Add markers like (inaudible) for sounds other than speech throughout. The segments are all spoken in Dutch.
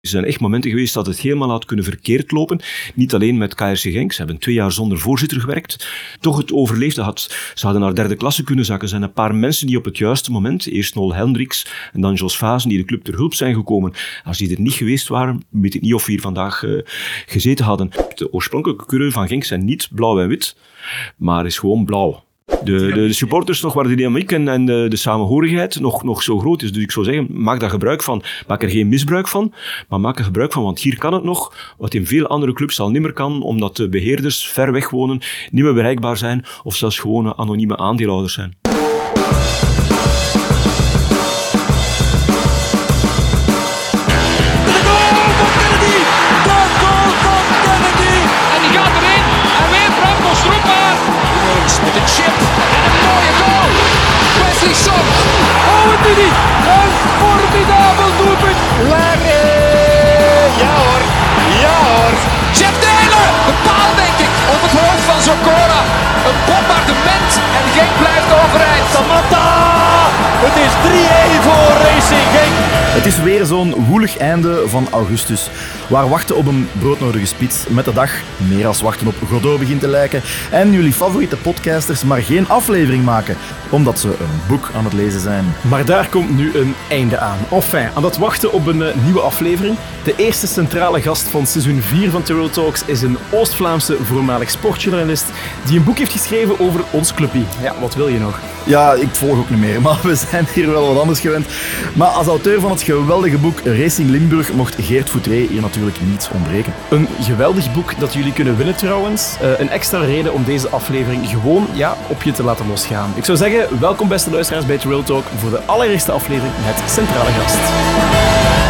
Er zijn echt momenten geweest dat het helemaal had kunnen verkeerd lopen. Niet alleen met KRC Genk, ze hebben twee jaar zonder voorzitter gewerkt. Toch het overleefde had. Ze hadden naar derde klasse kunnen zakken. Er zijn een paar mensen die op het juiste moment, eerst Nol Hendricks en dan Jos Fazen, die de club ter hulp zijn gekomen. Als die er niet geweest waren, weet ik niet of we hier vandaag uh, gezeten hadden. De oorspronkelijke kleuren van Genk zijn niet blauw en wit, maar is gewoon blauw de, de, de, supporters nog waar de dynamiek en, en de, de, samenhorigheid nog, nog zo groot is. Dus ik zou zeggen, maak daar gebruik van. Maak er geen misbruik van, maar maak er gebruik van. Want hier kan het nog, wat in veel andere clubs al niet meer kan, omdat de beheerders ver weg wonen, niet meer bereikbaar zijn of zelfs gewoon anonieme aandeelhouders zijn. Een formidabel doelpunt. Larry. Ja hoor. Ja hoor. Jeff Taylor. De paal denk ik. Op het hoofd van Zokora. Een bombardement. En Genk blijft overeind. Samatta. Het is 3-1 voor Racing Genk. Het is weer zo'n woelig einde van augustus. Waar wachten op een broodnodige spits met de dag meer als wachten op Godot begint te lijken. En jullie favoriete podcasters maar geen aflevering maken, omdat ze een boek aan het lezen zijn. Maar daar komt nu een einde aan. Enfin, aan dat wachten op een uh, nieuwe aflevering. De eerste centrale gast van seizoen 4 van Tyrrell Talks is een Oost-Vlaamse voormalig sportjournalist die een boek heeft geschreven over ons clubje. Ja, wat wil je nog? Ja, ik volg ook niet meer, (laughs) maar we zijn hier wel wat anders gewend. Maar als auteur van het geweldige boek Racing Limburg mocht Geert Foutré hier natuurlijk niets ontbreken. Een geweldig boek dat jullie kunnen winnen trouwens. Uh, een extra reden om deze aflevering gewoon ja, op je te laten losgaan. Ik zou zeggen, welkom beste luisteraars bij Trail Talk voor de allereerste aflevering met centrale gast.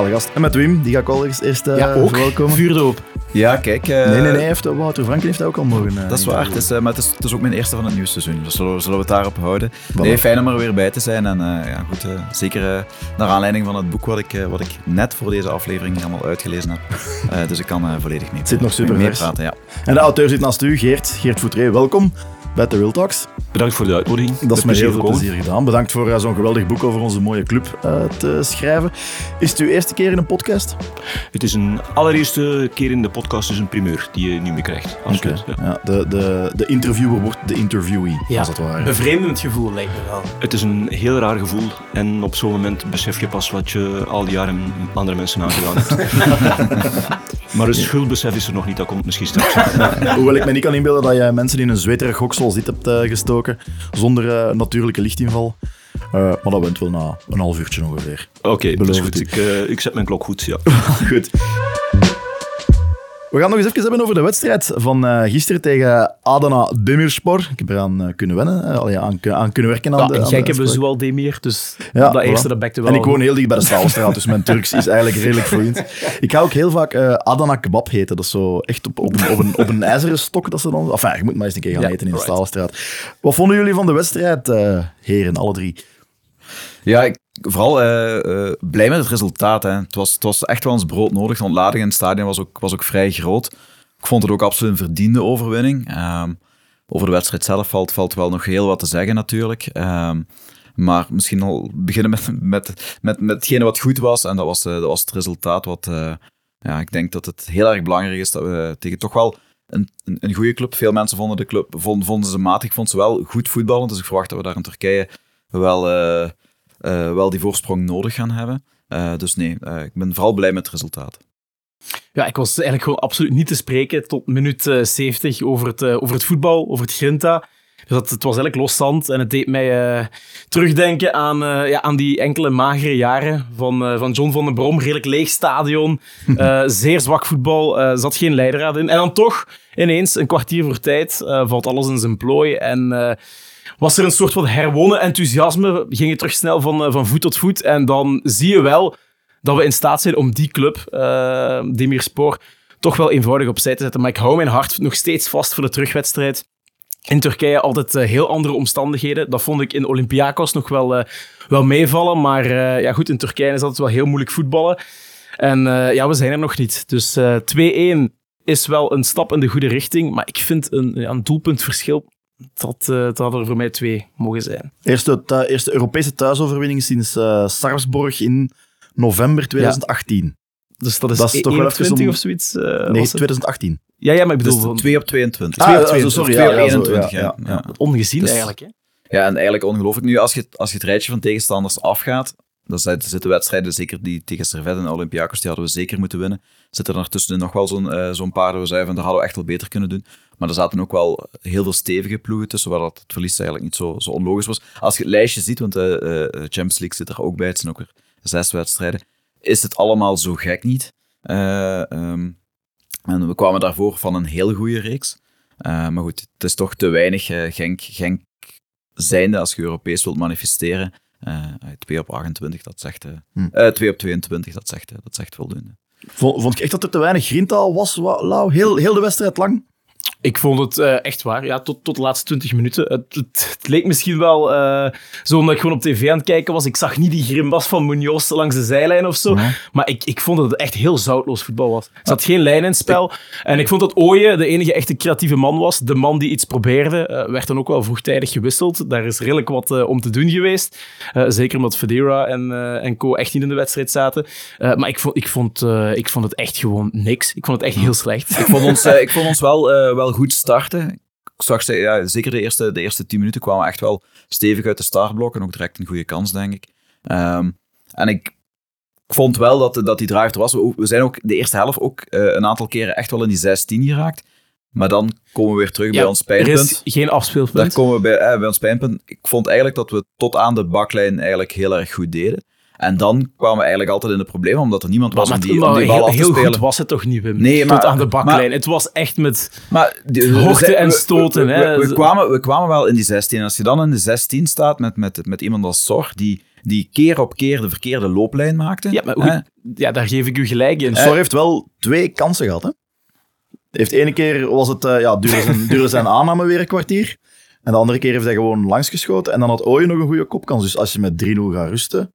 Centrale gast. En met Wim, die ga ik al eerst, eerst uh, ja, ook. verwelkomen. Vuurde op. Ja, kijk. Uh, nee, nee, nee. Heeft, Wouter Franken heeft dat ook al mogen. Uh, dat is waar. Het is, maar het is, het is, ook mijn eerste van het nieuwe seizoen. Dus zullen we, zullen we het daarop houden. Nee, fijn om er weer bij te zijn. En ja, goed, zeker naar aanleiding van het boek wat ik, wat ik net voor deze aflevering helemaal uitgelezen heb. dus ik kan volledig niet. Het zit nog super mee praten, ja. En de auteur zit naast u, Geert. Geert Foutré, welkom bij The Real Talks. Bedankt voor de uitnodiging. Dat is met heel veel plezier gedaan. Bedankt voor uh, zo'n geweldig boek over onze mooie club uh, te schrijven. Is het uw eerste keer in een podcast? Het is een allereerste keer in de podcast, dus een primeur die je nu mee krijgt. Absoluut. Okay. Ja. de, de, de interviewer wordt de interviewee, ja. als het ware. Bevreemdend gevoel lijkt me wel. Het is een heel raar gevoel. En op zo'n moment besef je pas wat je al die jaren andere mensen aangedaan hebt. (laughs) maar het schuldbesef is er nog niet, dat komt misschien straks. (laughs) Hoewel ik me niet kan inbeelden dat je mensen in een zweterig hoksel zit hebt uh, gestoken, zonder uh, natuurlijke lichtinval. Uh, maar dat went wel na een half uurtje ongeveer. Oké, okay, dat is goed. Ik, ik zet mijn klok goed, ja. (laughs) goed. We gaan nog eens even hebben over de wedstrijd van uh, gisteren tegen Adana Demirspor. Ik heb eraan uh, kunnen wennen, uh, allee, aan, aan, kunnen werken. Aan ja, de, aan Gek hebben zoal Demir, dus ja, dat eerste dat bekte wel. En ik woon heel dicht bij de Staalstraat, dus mijn Turks is eigenlijk redelijk vloeiend. Ik ga ook heel vaak Adana Kebab heten. Dat is zo echt op, op, op, een, op een ijzeren stok dat ze dan... Enfin, je moet maar eens een keer gaan ja, eten in right. de Staalstraat. Wat vonden jullie van de wedstrijd, heren, alle drie? Ja, ik, vooral uh, blij met het resultaat. Hè. Het, was, het was echt wel ons brood nodig. De ontlading in het stadion was ook, was ook vrij groot. Ik vond het ook absoluut een verdiende overwinning. Um, over de wedstrijd zelf valt, valt wel nog heel wat te zeggen natuurlijk. Um, maar misschien al beginnen met, met, met, met hetgene wat goed was. En dat was, uh, dat was het resultaat. Wat, ja, ik denk dat het heel erg belangrijk is dat we tegen toch wel een, een, een goede club. Veel mensen vonden de club vonden, vonden ze matig. Ik vond ze wel goed voetballen. Dus ik verwacht dat we daar in Turkije wel uh, wel die voorsprong nodig gaan hebben. Uh, dus nee, uh, ik ben vooral blij met het resultaat. Ja, ik was eigenlijk gewoon absoluut niet te spreken tot minuut 70 over het, over het voetbal, over het Grinta. Dus dat, het was eigenlijk loszand en het deed mij terugdenken aan, ja, aan die enkele magere jaren van, van John van den Brom. Redelijk leeg stadion, (laughs) zeer zwak voetbal, zat geen leidraad in. En dan toch, ineens, een kwartier voor tijd, valt alles in zijn plooi en was er een soort van herwonnen enthousiasme. Ging het terug snel van, eh, van voet tot voet. En dan zie je wel dat we in staat zijn om die club, uh, Demirspor, toch wel eenvoudig opzij te zetten. Maar ik hou mijn hart nog steeds vast voor de terugwedstrijd. In Turkije altijd uh, heel andere omstandigheden. Dat vond ik in Olympiakos nog wel, wel meevallen. Maar ja, goed, in Turkije is altijd wel heel moeilijk voetballen. En ja, we zijn er nog niet. Dus uh, 2-1 is wel een stap in de goede richting, maar ik vind een, een doelpuntverschil dat, uh, dat hadden er voor mij twee mogen zijn. Eerste, eerste Europese thuisoverwinning sinds uh, Sarpsborg in november 2018. Ja. Dus dat is, dat is toch wel even om... of zoiets? Uh, nee, 2018. Ja, ja, maar ik bedoel... Dus van... 2 op 22. Ah, 2 op 22. Sorry, 2 op 21. Ja, ja, ja. Ongezien dus, eigenlijk, hè? Ja, en eigenlijk ongelooflijk. Nu, als je, als je het rijtje van tegenstanders afgaat, dan zitten wedstrijden, zeker die tegen Servet en Olympiakos, die hadden we zeker moeten winnen. Zitten er tussen nog wel zo'n uh, zo'n paar dat we zeiden van, dat hadden we echt wel beter kunnen doen. Maar er zaten ook wel heel veel stevige ploegen tussen, waar dat het verlies eigenlijk niet zo, zo onlogisch was. Als je het lijstje ziet, want de uh, uh, Champions League zit er ook bij, het zijn ook weer zes wedstrijden, is het allemaal zo gek niet. Um, en we kwamen daarvoor van een heel goede reeks. maar goed, het is toch te weinig Genk, Genk zijnde als je Europees wilt manifesteren. Uh, 2 op 28, dat zegt... Hm. 2 op 22, dat zegt, dat zegt voldoende. Vond, vond je echt dat er te weinig grintaal was, Lau? Heel, heel de wedstrijd lang? Ik vond het uh, echt waar, ja, tot, tot de laatste 20 minuten. Het, het, het leek misschien wel uh, zo omdat ik gewoon op tv aan het kijken was. Ik zag niet die grimbas van Munoz langs de zijlijn of zo. Nee. Maar ik, ik vond dat het echt heel zoutloos voetbal was. Er zat geen lijn in het spel. En ik vond dat Ooyen de enige echte creatieve man was. De man die iets probeerde. Uh, werd dan ook wel vroegtijdig gewisseld. Daar is redelijk wat om te doen geweest. zeker omdat Federa en, en co echt niet in de wedstrijd zaten. maar ik vond, ik, vond, ik vond het echt gewoon niks. Ik vond het echt heel slecht. ik, vond ons, ik vond ons wel, wel goed starten. Ik zag ze, ja, zeker de eerste, de eerste tien minuten kwamen echt wel stevig uit de startblok en ook direct een goede kans, denk ik. Um, en ik vond wel dat, dat die drive er was. We zijn ook de eerste helft ook uh, een aantal keren echt wel in die 16 geraakt. Maar dan komen we weer terug ja, bij ons pijnpunt. Er is geen afspeelpunt. Daar komen we bij, eh, bij ons pijnpunt. Ik vond eigenlijk dat we tot aan de baklijn eigenlijk heel erg goed deden. En dan kwamen we eigenlijk altijd in de problemen, omdat er niemand was om die, om die bal heel, af te heel spelen. goed was het toch niet, Wim? Nee, maar, Tot aan de baklijn. Maar, het was echt met maar, hoogte en stoten. We, we, we, we, kwamen, we kwamen wel in die 16. En als je dan in de 16 staat met, met, met iemand als Sor, die, die keer op keer de verkeerde looplijn maakte. Ja, maar hoe, ja daar geef ik u gelijk in. Sor heeft wel twee kansen gehad, hè? Heeft ene keer was het, uh, ja, duurde zijn, duurde zijn aanname weer een kwartier. En de andere keer heeft hij gewoon langsgeschoten. En dan had Ooyen nog een goede kopkans. Dus als je met 3-0 gaat rusten,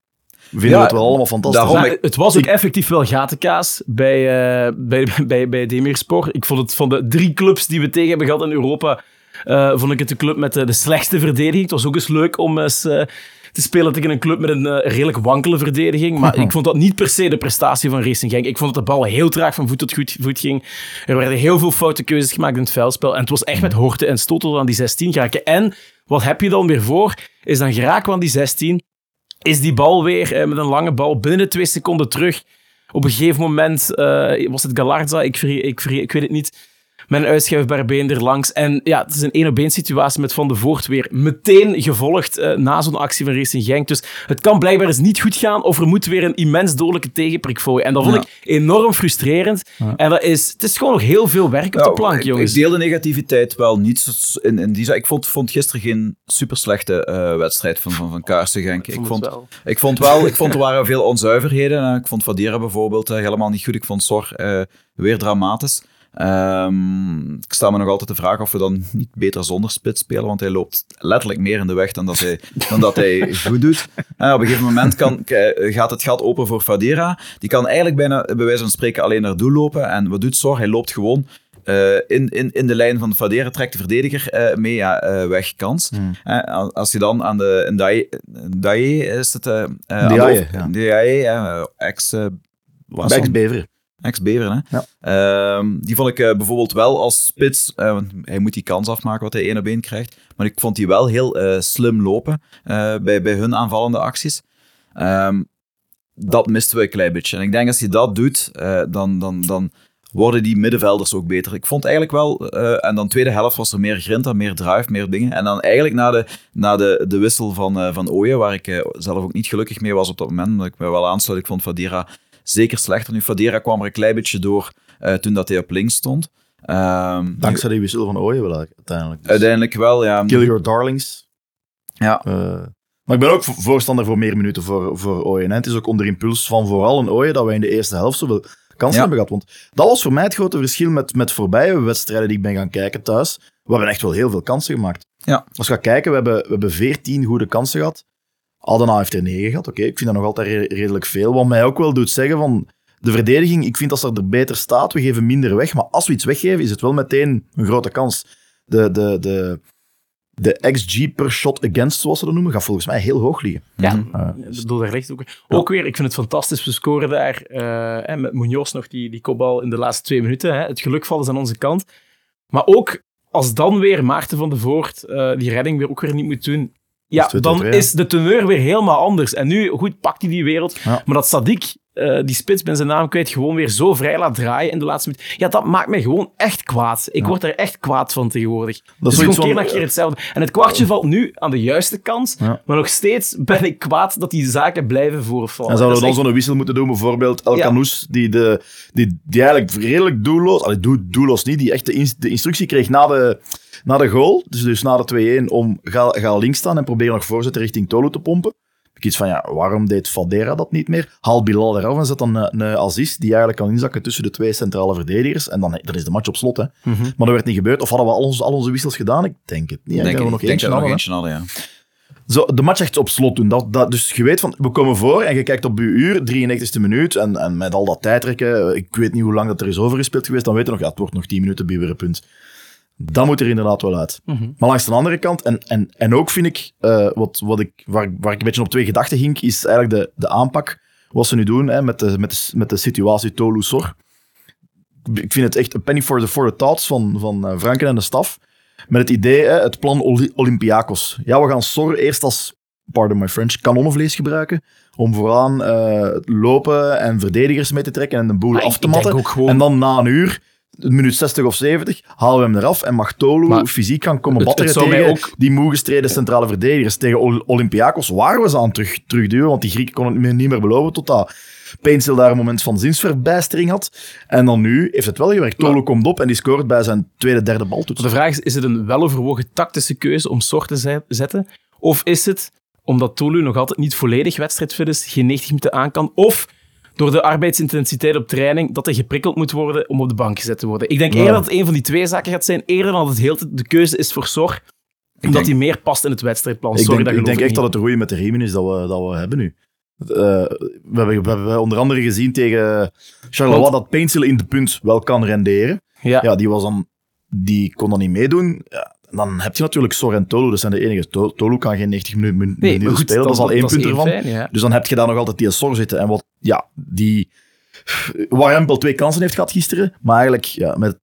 vinden ja, het wel allemaal fantastisch. Maar, ik, het was ook effectief wel gatenkaas bij, uh, (laughs) bij, bij, bij Demirspor. Ik vond het van de drie clubs die we tegen hebben gehad in Europa, uh, vond ik het de club met de, de, slechtste verdediging. Het was ook eens leuk om eens uh, te spelen tegen een club met een redelijk wankele verdediging. Maar ik (laughs) vond dat niet per se de prestatie van Racing Genk. Ik vond dat de bal heel traag van voet tot voet, voet ging. Er werden heel veel foute keuzes gemaakt in het veldspel. En het was echt met horten en stoten tot aan die 16 geraken. En wat heb je dan weer voor? Is dan geraken aan die 16 is die bal weer eh, met een lange bal binnen twee seconden terug. Op een gegeven moment uh, was het Galarza, ik, ik, ik weet het niet met een uitschuifbaar been erlangs. En ja, het is een één op één situatie met Van de Voort weer meteen gevolgd uh, na zo'n actie van Racing Genk. Dus het kan blijkbaar eens niet goed gaan of er moet weer een immens dodelijke tegenprik voor. En dat vond ja. ik enorm frustrerend. Ja. En dat is, het is gewoon nog heel veel werk op de plank, jongens. Ik deel de negativiteit wel niet. In, in die, ik vond, vond gisteren geen super slechte uh, wedstrijd van, van, van Kaarsen Genk. Ik vond, ik vond wel, ik vond er waren veel onzuiverheden. Ik vond Vadera bijvoorbeeld uh, helemaal niet goed. Ik vond Sor weer dramatisch. Um, ik sta me nog altijd de vraag of we dan niet beter zonder spits spelen, want hij loopt letterlijk meer in de weg dan dat hij, dan dat hij (laughs) goed doet. En op een gegeven moment kan, gaat het gat open voor Fadera. Die kan eigenlijk bijna, bij wijze van spreken, alleen naar doel lopen. En wat doet Sor? Hij loopt gewoon uh, in, in, in de lijn van de Fadera, trekt de verdediger uh, mee, ja, uh, weg kans. Hmm. als je dan aan de Ndaye, is het... Uh, Ndiaye, ja. Ndiaye, ex... Ex-Bever. Ex-Bever, hè? Ja. Um, die vond ik uh, bijvoorbeeld wel als spits, uh, want hij moet die kans afmaken wat hij één op één krijgt. Maar ik vond die wel heel uh, slim lopen bij, bij hun aanvallende acties. Um, dat misten we een klein beetje. En ik denk als hij dat doet, dan, dan, dan worden die middenvelders ook beter. Ik vond eigenlijk wel, en dan tweede helft was er meer grinta, meer drive, meer dingen. En dan eigenlijk na de, na de, de wissel van, van Ooyen, waar ik zelf ook niet gelukkig mee was op dat moment, omdat ik me wel aansluit, ik vond Vadira zeker slechter. Nu, Fadera kwam er een klein beetje door uh, toen dat hij op links stond. Um, Dankzij die wissel van Ooyen wel uiteindelijk. Dus uiteindelijk wel, ja. Kill your darlings. Ja. Uh, maar ik ben ook voorstander voor meer minuten voor, voor Ooyen. Het is ook onder impuls van vooral een Ooyen dat wij in de eerste helft zoveel kansen ja. hebben gehad. Want dat was voor mij het grote verschil met, met voorbije wedstrijden die ik ben gaan kijken thuis. We hebben echt wel heel veel kansen gemaakt. Ja. Als je gaat kijken, we hebben, we hebben 14 goede kansen gehad. Aldena heeft er 9 gehad. Oké, okay, ik vind dat nog altijd re redelijk veel. Wat mij ook wel doet zeggen van... de verdediging, ik vind dat ze er beter staat. We geven minder weg. Maar als we iets weggeven, is het wel meteen een grote kans. De, de, de, de XG per shot against, zoals ze dat noemen, gaat volgens mij heel hoog liggen. Ja, Uh, ik bedoel, daar ligt ook. Ook weer, ik vind het fantastisch. We scoren daar eh, hè, met Munoz nog die, die kopbal in de laatste twee minuten. Hè. Het geluk valt is aan onze kant. Maar ook als dan weer Maarten van de Voort eh, die redding weer ook weer niet moet doen. Ja, dan 2-2, ja. is de teneur weer helemaal anders. En nu, goed, pakt hij die wereld. Ja. Maar dat Sadik, eh, die spits, ben zijn naam kwijt, gewoon weer zo vrij laat draaien in de laatste minuut. Ja, dat maakt mij gewoon echt kwaad. Ik word er echt kwaad van tegenwoordig. Dat is is gewoon keer na keer hetzelfde. En het kwartje valt nu aan de juiste kant. Ja. Maar nog steeds ben ik kwaad dat die zaken blijven voorvallen. En zouden we dan zo'n wissel moeten doen, bijvoorbeeld El. Canoes, die, de, die, die eigenlijk redelijk doelloos, allee, doe, doelloos niet, die echt de instructie kreeg na de, na de goal, dus, dus na de 2-1, om ga, ga links staan en probeer nog voorzetten richting Tolo te pompen. Ik iets van, ja, waarom deed Fadera dat niet meer? Haal Bilal eraf en zet dan een, een Aziz, die eigenlijk kan inzakken tussen de twee centrale verdedigers. En dan, dan is de match op slot. Hè. Mhm. Maar dat werd niet gebeurd. Of hadden we al onze, al onze wissels gedaan? Ik denk het niet. denk, ik nog denk eentje nog hadden, hè. eentje hadden, ja. Zo, de match echt op slot doen. Dat, dat, dus je weet van, we komen voor en je kijkt op je uur, 93e minuut, en, en met al dat tijdrekken, ik weet niet hoe lang dat er is overgespeeld geweest, dan weet je nog, ja, het wordt nog 10 minuten bij weer een punt. Dat moet er inderdaad wel uit. Mhm. Maar langs de andere kant, en, en, en ook vind ik, eh, wat, wat ik, waar, waar ik een beetje op twee gedachten ging, is eigenlijk de, de aanpak, wat ze nu doen hè, met, de, met, de, met de situatie Tolu-Sor. Ik vind het echt een penny for the, for the thoughts van, van eh, Franken en de staf. Met het idee, hè, het plan Oli- Olympiakos. Ja, we gaan Sor eerst als, pardon my French, kanonnenvlees gebruiken. Om vooraan eh, lopen en verdedigers mee te trekken en de boel Maar af te matten. gewoon- En dan na een uur, een minuut 60 of 70, halen we hem eraf en mag Tolu Maar fysiek gaan komen het- het batteren mij tegen ook- die moe gestreden centrale verdedigers. Tegen Ol- Olympiakos waren we ze aan terug, terugduwen, want die Grieken konden het meer- niet meer beloven totdat Pencil daar een moment van zinsverbijstering had. En dan nu heeft het wel gewerkt. Tolu komt op en die scoort bij zijn tweede, derde baltoets. De vraag is, is het een weloverwogen tactische keuze om Sor te zet- zetten? Of is het omdat Tolu nog altijd niet volledig wedstrijdfit is, geen 90 minuten aan kan? Of door de arbeidsintensiteit op training, dat hij geprikkeld moet worden om op de bank gezet te worden? Ik denk Ja. eerder dat het een van die twee zaken gaat zijn, eerder dan dat het heel de keuze is voor Sor, omdat denk- hij meer past in het wedstrijdplan. Ik Sorry, denk, dat ik denk echt niet. dat het de roeien met de riemen is dat we, dat we hebben nu. Eh, we, hebben, we hebben onder andere gezien tegen Charleroi dat Pencil in de punt wel kan renderen. Ja. Ja, die, was dan, die kon dan niet meedoen. Ja, dan heb je natuurlijk Sor en Tolu, dat zijn de enige. To- Tolu kan geen 90 minuten, goed, spelen, dat is al één punt ervan. fijn, ja. Dus dan heb je daar nog altijd die Sor zitten. En wat, ja, die... Waar Empel twee kansen heeft gehad gisteren, maar eigenlijk ja, met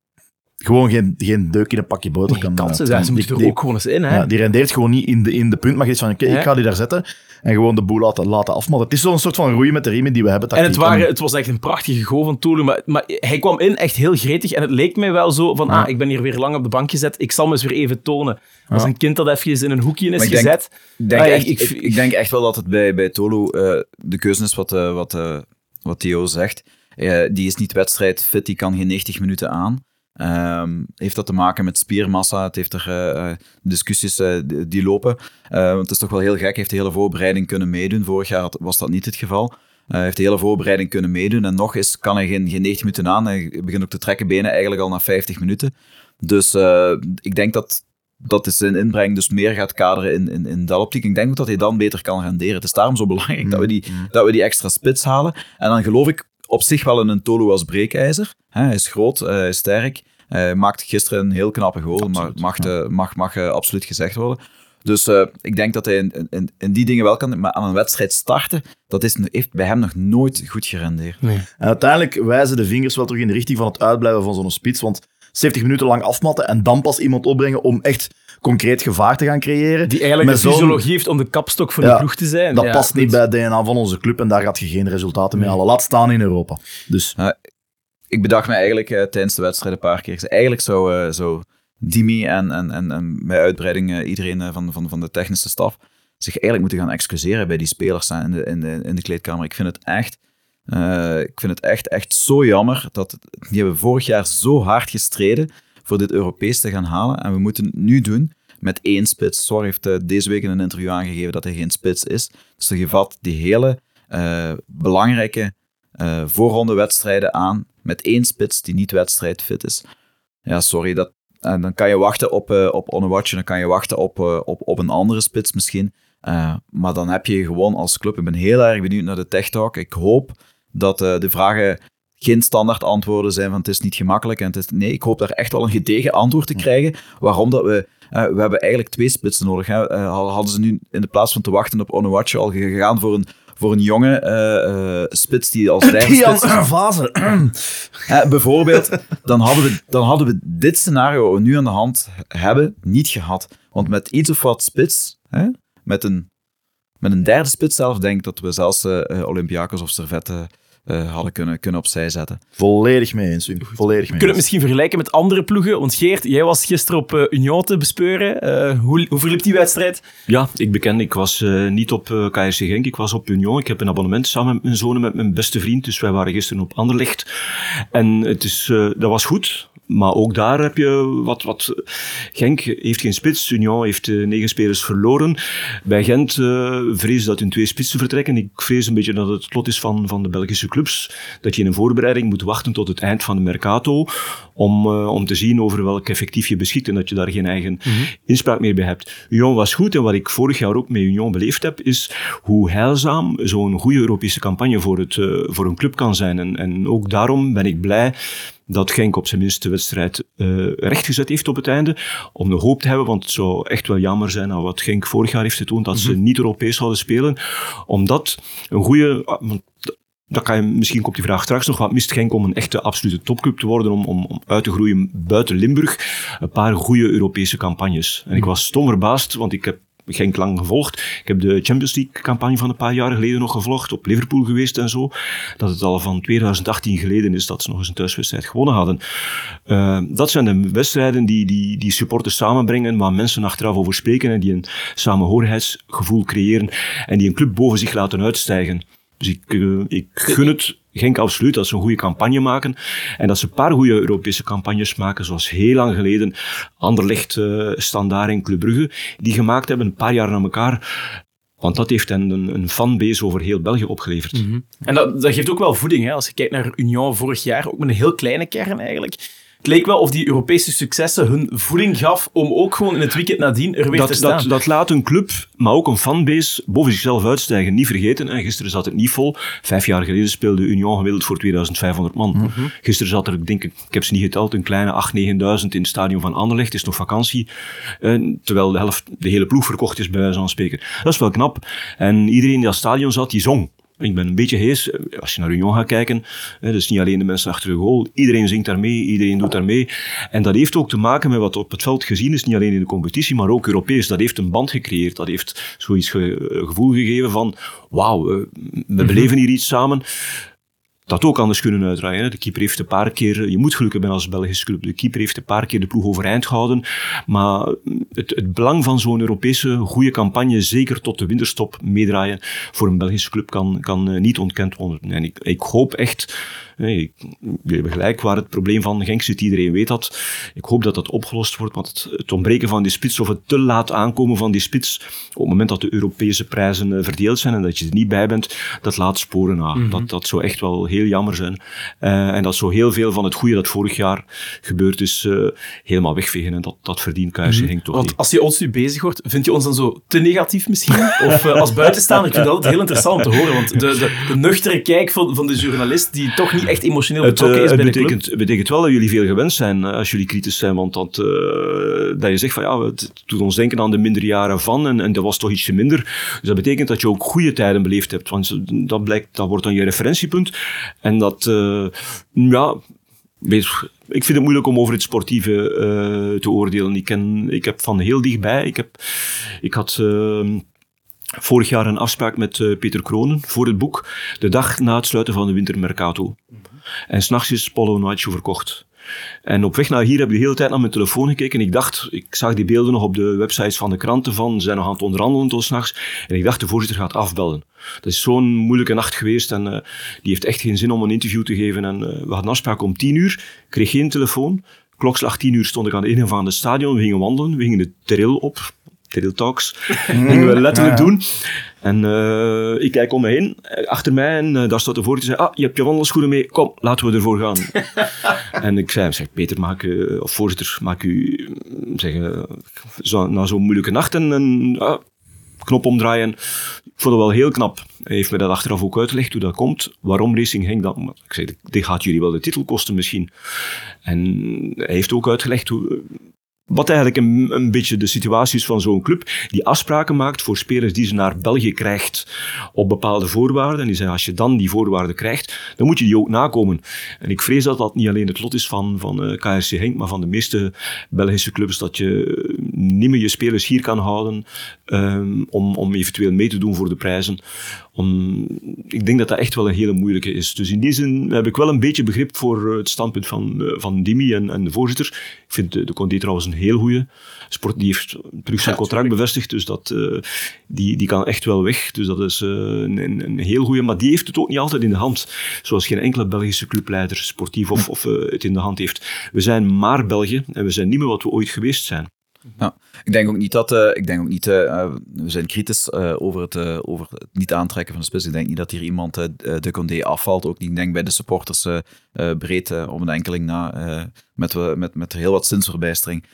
gewoon geen, geen deuk in een pakje boter Nee, kan... kansen eh, zijn, ze die- moeten er die- ook gewoon eens in. Hè? ja, die rendeert gewoon niet in de, in de punt, maar je zegt van, oké, Ja. ik ga die daar zetten en gewoon de boel laten, laten afmatten. Het is zo'n soort van roeien met de riemen die we hebben. En het, waren, het was echt een prachtige goal van Tolu, maar, maar hij kwam in echt heel gretig en het leek mij wel zo van, Ja. ah, ik ben hier weer lang op de bank gezet, ik zal me eens weer even tonen. Als Ja. een kind dat even in een hoekje is ik gezet. Ik denk, Ah, echt, ik- ik, denk echt wel dat het bij, bij Tolo eh, de keuze is wat, eh, wat, eh, wat Theo zegt. Eh, die is niet wedstrijdfit, die kan geen 90 minuten aan. Ehm, heeft dat te maken met spiermassa? Het heeft er eh, eh, discussies eh, die, lopen. Want het is toch wel heel gek. Heeft de hele voorbereiding kunnen meedoen. Vorig jaar was dat niet het geval. Hij heeft de hele voorbereiding kunnen meedoen. En nog eens kan hij geen, geen 90 minuten aan. Hij begint ook te trekken benen eigenlijk al na 50 minuten. Dus ik denk dat dat is zijn inbreng dus meer gaat kaderen in, in, in dat optiek. Ik denk ook dat hij dan beter kan renderen. Het is daarom zo belangrijk dat, we die, dat we die extra spits halen. En dan geloof ik op zich wel in een Tolo als breekijzer. Hij is groot, hij is sterk. Hij maakte gisteren een heel knappe goal. Maar mag, eh, mag, mag eh, absoluut gezegd worden. Dus eh, ik denk dat hij in, in, in die dingen wel kan. Maar aan een wedstrijd starten, dat is, heeft bij hem nog nooit goed gerendeerd. En uiteindelijk wijzen de vingers wel terug in de richting van het uitblijven van zo'n spits. Want 70 minuten lang afmatten en dan pas iemand opbrengen om echt concreet gevaar te gaan creëren. Die eigenlijk Met de zo'n- fysiologie heeft om de kapstok van Ja, de ploeg te zijn. Dat Ja, past niet goed. bij het DNA van onze club en daar gaat je geen resultaten mee halen. Laat staan in Europa. Dus ik bedacht me eigenlijk eh, tijdens de wedstrijd een paar keer. Eigenlijk zou, eh, zou Dimi en, en, en, en bij uitbreiding eh, iedereen eh, van, van, van de technische staf zich eigenlijk moeten gaan excuseren bij die spelers in, de, in, de, in de kleedkamer. Ik vind het echt, eh, ik vind het echt, echt zo jammer dat die hebben vorig jaar zo hard gestreden voor dit Europees te gaan halen. En we moeten het nu doen met één spits. Sor heeft eh, deze week in een interview aangegeven dat hij geen spits is. Dus je vat die hele eh, belangrijke eh voorronde wedstrijden aan met één spits die niet wedstrijdfit is. Ja, sorry, dat, en dan kan je wachten op, eh op Onewatch, dan kan je wachten op, eh, op, op een andere spits misschien. Eh, maar dan heb je gewoon als club, ik ben heel erg benieuwd naar de Tech Talk. Ik hoop dat de vragen geen standaard antwoorden zijn van het is niet gemakkelijk. En het is, nee, ik hoop daar echt wel een gedegen antwoord te krijgen. Waarom dat we... we hebben eigenlijk twee spitsen nodig. Hè. Hadden ze nu in de plaats van te wachten op Onuachu al gegaan voor een, voor een jonge eh, eh, spits die als (laughs) derde Kian. Hè, (clears throat) bijvoorbeeld, dan hadden, we, dan hadden we dit scenario wat we nu aan de hand hebben niet gehad. Want met iets of wat spits, hè, met, een, met een derde spits zelf, denk ik dat we zelfs eh eh, Olympiakos of Servette eh, hadden kunnen, kunnen opzij zetten. Volledig mee eens, Wim. Volledig mee We kunnen het misschien vergelijken met andere ploegen. Want Geert, jij was gisteren op eh, Union te bespeuren. Eh, hoe, hoe verliep die wedstrijd? Ja, ik beken, ik was eh, niet op eh, KRC Genk, ik was op Union. Ik heb een abonnement samen met mijn zoon en met mijn beste vriend, dus wij waren gisteren op Anderlecht. En het is, eh, dat was goed, maar ook daar heb je wat... wat Genk heeft geen spits, Union heeft eh, negen spelers verloren. Bij Gent uh, vrees dat hun twee spitsen vertrekken. Ik vrees een beetje dat het het lot is van, van de Belgische clubs, dat je in een voorbereiding moet wachten tot het eind van de Mercato, om, uh, om te zien over welk effectief je beschikt en dat je daar geen eigen inspraak meer bij hebt. Union was goed en wat ik vorig jaar ook met Union beleefd heb, is hoe heilzaam zo'n goede Europese campagne voor, het, uh, voor een club kan zijn. En, en ook daarom ben ik blij dat Genk op zijn minst de wedstrijd uh, rechtgezet heeft op het einde, om de hoop te hebben, want het zou echt wel jammer zijn aan wat Genk vorig jaar heeft getoond, dat ze niet Europees zouden spelen, omdat een goede... Dan kan je, misschien komt die vraag straks nog, wat mist Genk om een echte absolute topclub te worden, om, om, om uit te groeien buiten Limburg? Een paar goede Europese campagnes. En ik was stom verbaasd, want ik heb Genk lang gevolgd. Ik heb de Champions League-campagne van een paar jaar geleden nog gevolgd, op Liverpool geweest en zo. Dat het al van 2018 geleden is dat ze nog eens een thuiswedstrijd gewonnen hadden. Uh, dat zijn de wedstrijden die, die, die supporters samenbrengen, waar mensen achteraf over spreken en die een samenhorigheidsgevoel creëren en die een club boven zich laten uitstijgen. Dus ik, uh, ik gun het Genk absoluut dat ze een goede campagne maken. En dat ze een paar goede Europese campagnes maken, zoals heel lang geleden Anderlecht, uh, Standaard en Club Brugge, die gemaakt hebben, een paar jaar na elkaar. Want dat heeft hen een, een fanbase over heel België opgeleverd. -hmm. En dat, dat, geeft ook wel voeding. Hè? Als je kijkt naar Union vorig jaar, ook met een heel kleine kern eigenlijk. Het leek wel of die Europese successen hun voeding gaf om ook gewoon in het weekend nadien er weer dat, te staan. Dat, dat laat een club, maar ook een fanbase, boven zichzelf uitstijgen. Niet vergeten, hè. gisteren zat het niet vol. Vijf jaar geleden speelde Union gemiddeld voor 2500 man. Mm -hmm. Gisteren zat er, ik denk ik, ik heb ze niet geteld, een kleine 8.000, 9.000 in het stadion van Anderlecht. Het is nog vakantie. Uh, terwijl de helft, de hele ploeg verkocht is, bij wijze van spreken. Dat is wel knap. En iedereen die dat stadion zat, die zong. Ik ben een beetje hees. Als je naar Union gaat kijken, hè, dus niet alleen de mensen achter de goal. Iedereen zingt daar mee, iedereen doet daar mee. En dat heeft ook te maken met wat op het veld gezien is, niet alleen in de competitie, maar ook Europees. Dat heeft een band gecreëerd. Dat heeft zoiets ge gevoel gegeven van, wauw, we beleven hier iets samen dat ook anders kunnen uitdraaien. De keeper heeft een paar keer, je moet geluk hebben als Belgische club, de keeper heeft een paar keer de ploeg overeind gehouden, maar het, het belang van zo'n Europese goede campagne, zeker tot de winterstop meedraaien, voor een Belgische club kan, kan niet ontkend worden. En ik, ik hoop echt, ik, hebben gelijk waar het probleem van Genk zit, iedereen weet dat. Ik hoop dat dat opgelost wordt, want het, het ontbreken van die spits of het te laat aankomen van die spits, op het moment dat de Europese prijzen verdeeld zijn en dat je er niet bij bent, dat laat sporen na. Mm -hmm. dat, dat zou echt wel heel jammer zijn. Uh, en dat zo heel veel van het goede dat vorig jaar gebeurd is, uh, helemaal wegvegen. En dat, dat verdient KRC mm -hmm. Toch Want niet. als je ons nu bezig wordt, vind je ons dan zo te negatief misschien? (laughs) Of uh, als buitenstaander, ik vind dat altijd heel interessant te horen. Want de, de, de nuchtere kijk van, van de journalist, die toch niet echt emotioneel betrokken is het bij betekent, de club. Het betekent wel dat jullie veel gewend zijn als jullie kritisch zijn. Want dat, dat je zegt van ja, het doet ons denken aan de minderjaren van. En, en dat was toch ietsje minder. Dus dat betekent dat je ook goede tijden beleefd hebt. Want dat, blijkt, dat wordt dan je referentiepunt. En dat, uh, ja, ik vind het moeilijk om over het sportieve uh, te oordelen. Ik, ken, ik heb van heel dichtbij, ik, heb, ik had uh, vorig jaar een afspraak met uh, Peter Kronen voor het boek, de dag na het sluiten van de wintermercato. Mm -hmm. En s'nachts is Polo Nacho verkocht. En op weg naar hier heb ik de hele tijd naar mijn telefoon gekeken. En ik dacht, ik zag die beelden nog op de websites van de kranten van, ze zijn nog aan het onderhandelen tot s'nachts. En ik dacht, de voorzitter gaat afbellen. Dat is zo'n moeilijke nacht geweest en uh, die heeft echt geen zin om een interview te geven. En uh, we hadden afspraak om tien uur, kreeg geen telefoon. Klokslag tien uur stond ik aan de ingang van het stadion, we gingen wandelen, we gingen de trail op. Trail Talks. gingen (laughs) we letterlijk ja, ja. doen. En uh, ik kijk om me heen, achter mij, en uh, daar staat voorzitter. zei, ah, je hebt je wandelschoenen mee, kom, laten we ervoor gaan. (laughs) en ik zei, zeg, Peter, maak, uh, of voorzitter, maak u, zeg, zo, na zo'n moeilijke nacht, en, en knop omdraaien. Ik vond het wel heel knap. Hij heeft me dat achteraf ook uitgelegd hoe dat komt. Waarom Racing Genk dat... Ik zei, dit gaat jullie wel de titel kosten misschien. En hij heeft ook uitgelegd hoe, wat eigenlijk een, een beetje de situatie is van zo'n club, die afspraken maakt voor spelers die ze naar België krijgt op bepaalde voorwaarden. En die zei, als je dan die voorwaarden krijgt, dan moet je die ook nakomen. En ik vrees dat dat niet alleen het lot is van, van uh, KRC Henk, maar van de meeste Belgische clubs, dat je niet meer je spelers hier kan houden um, om, om eventueel mee te doen voor de prijzen. Om, ik denk dat dat echt wel een hele moeilijke is. Dus in die zin heb ik wel een beetje begrip voor het standpunt van, uh, van Dimi en, en de voorzitter. Ik vind de, de Condé trouwens een heel goede. Sport die heeft terug zijn contract bevestigd, dus dat, uh, die, die kan echt wel weg. Dus dat is uh, een, een, heel goede. Maar die heeft het ook niet altijd in de hand. Zoals geen enkele Belgische clubleider, sportief of, of uh, het in de hand heeft. We zijn maar België en we zijn niet meer wat we ooit geweest zijn. Ja, ik denk ook niet dat. Uh, ik denk ook niet, uh, we zijn kritisch over, het, over het niet aantrekken van de spits. Ik denk niet dat hier iemand de Condé afvalt. Ook niet. Denk bij de supporters breed om een enkeling na. met, met, met heel wat zinsverbijstering.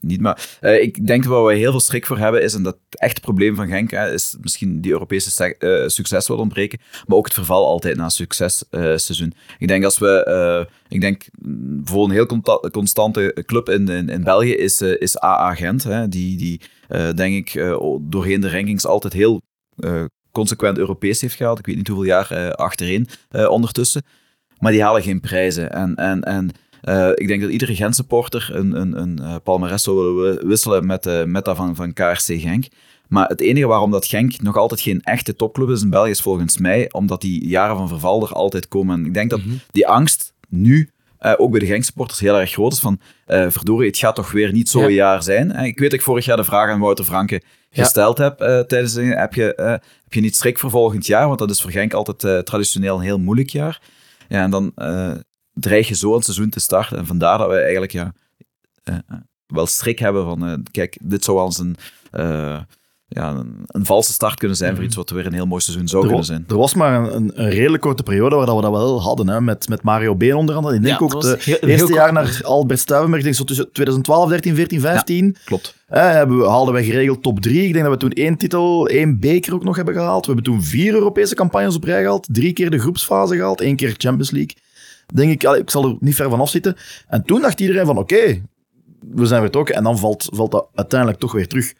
niet. Maar ik denk waar we heel veel schrik voor hebben, is en dat het echte probleem van Genk is misschien die Europese succes wil ontbreken. Maar ook het verval altijd na successeizoen. ik denk als we. ik denk voor een heel constante club in, in, in België is, is AA Gent. Hè, die, die uh, denk ik uh, doorheen de rankings altijd heel consequent Europees heeft gehaald. Ik weet niet hoeveel jaar achtereen ondertussen. Maar die halen geen prijzen. En, en, en ik denk dat iedere Gent-supporter een, een, een palmares zou willen wisselen met, met dat van, van KRC Genk. Maar het enige waarom dat Genk nog altijd geen echte topclub is in België is volgens mij omdat die jaren van verval er altijd komen. En ik denk dat mm -hmm. die angst nu uh, ook bij de Genk-supporters heel erg groot is van uh, verdorie, het gaat toch weer niet zo'n ja. jaar zijn. Uh, ik weet dat ik vorig jaar de vraag aan Wouter Franke gesteld ja. heb tijdens de, heb je, heb je niet schrik voor volgend jaar? Want dat is voor Genk altijd traditioneel een heel moeilijk jaar. Ja, en dan dreig je zo een seizoen te starten. En vandaar dat we eigenlijk ja, wel schrik hebben van, kijk, dit zou wel eens een ja, een, een, valse start kunnen zijn voor iets wat weer een heel mooi seizoen zou er, kunnen zijn. Er was maar een, een, redelijk korte periode waar we dat wel hadden, hè, met, met Mario Been onder andere. Ik denk ja, ook het eerste jaar naar Albert Stuivenberg, denk zo tussen 2012, 13, 14, 15. Ja, klopt. Eh, hebben we, haalden we geregeld top 3. Ik denk dat we toen één titel, één beker ook nog hebben gehaald. We hebben toen vier Europese campagnes op rij gehaald, drie keer de groepsfase gehaald, één keer Champions League. Denk ik, ik zal er niet ver van afzitten. En toen dacht iedereen van, oké, okay, we zijn vertrokken. En dan valt, valt dat uiteindelijk toch weer terug.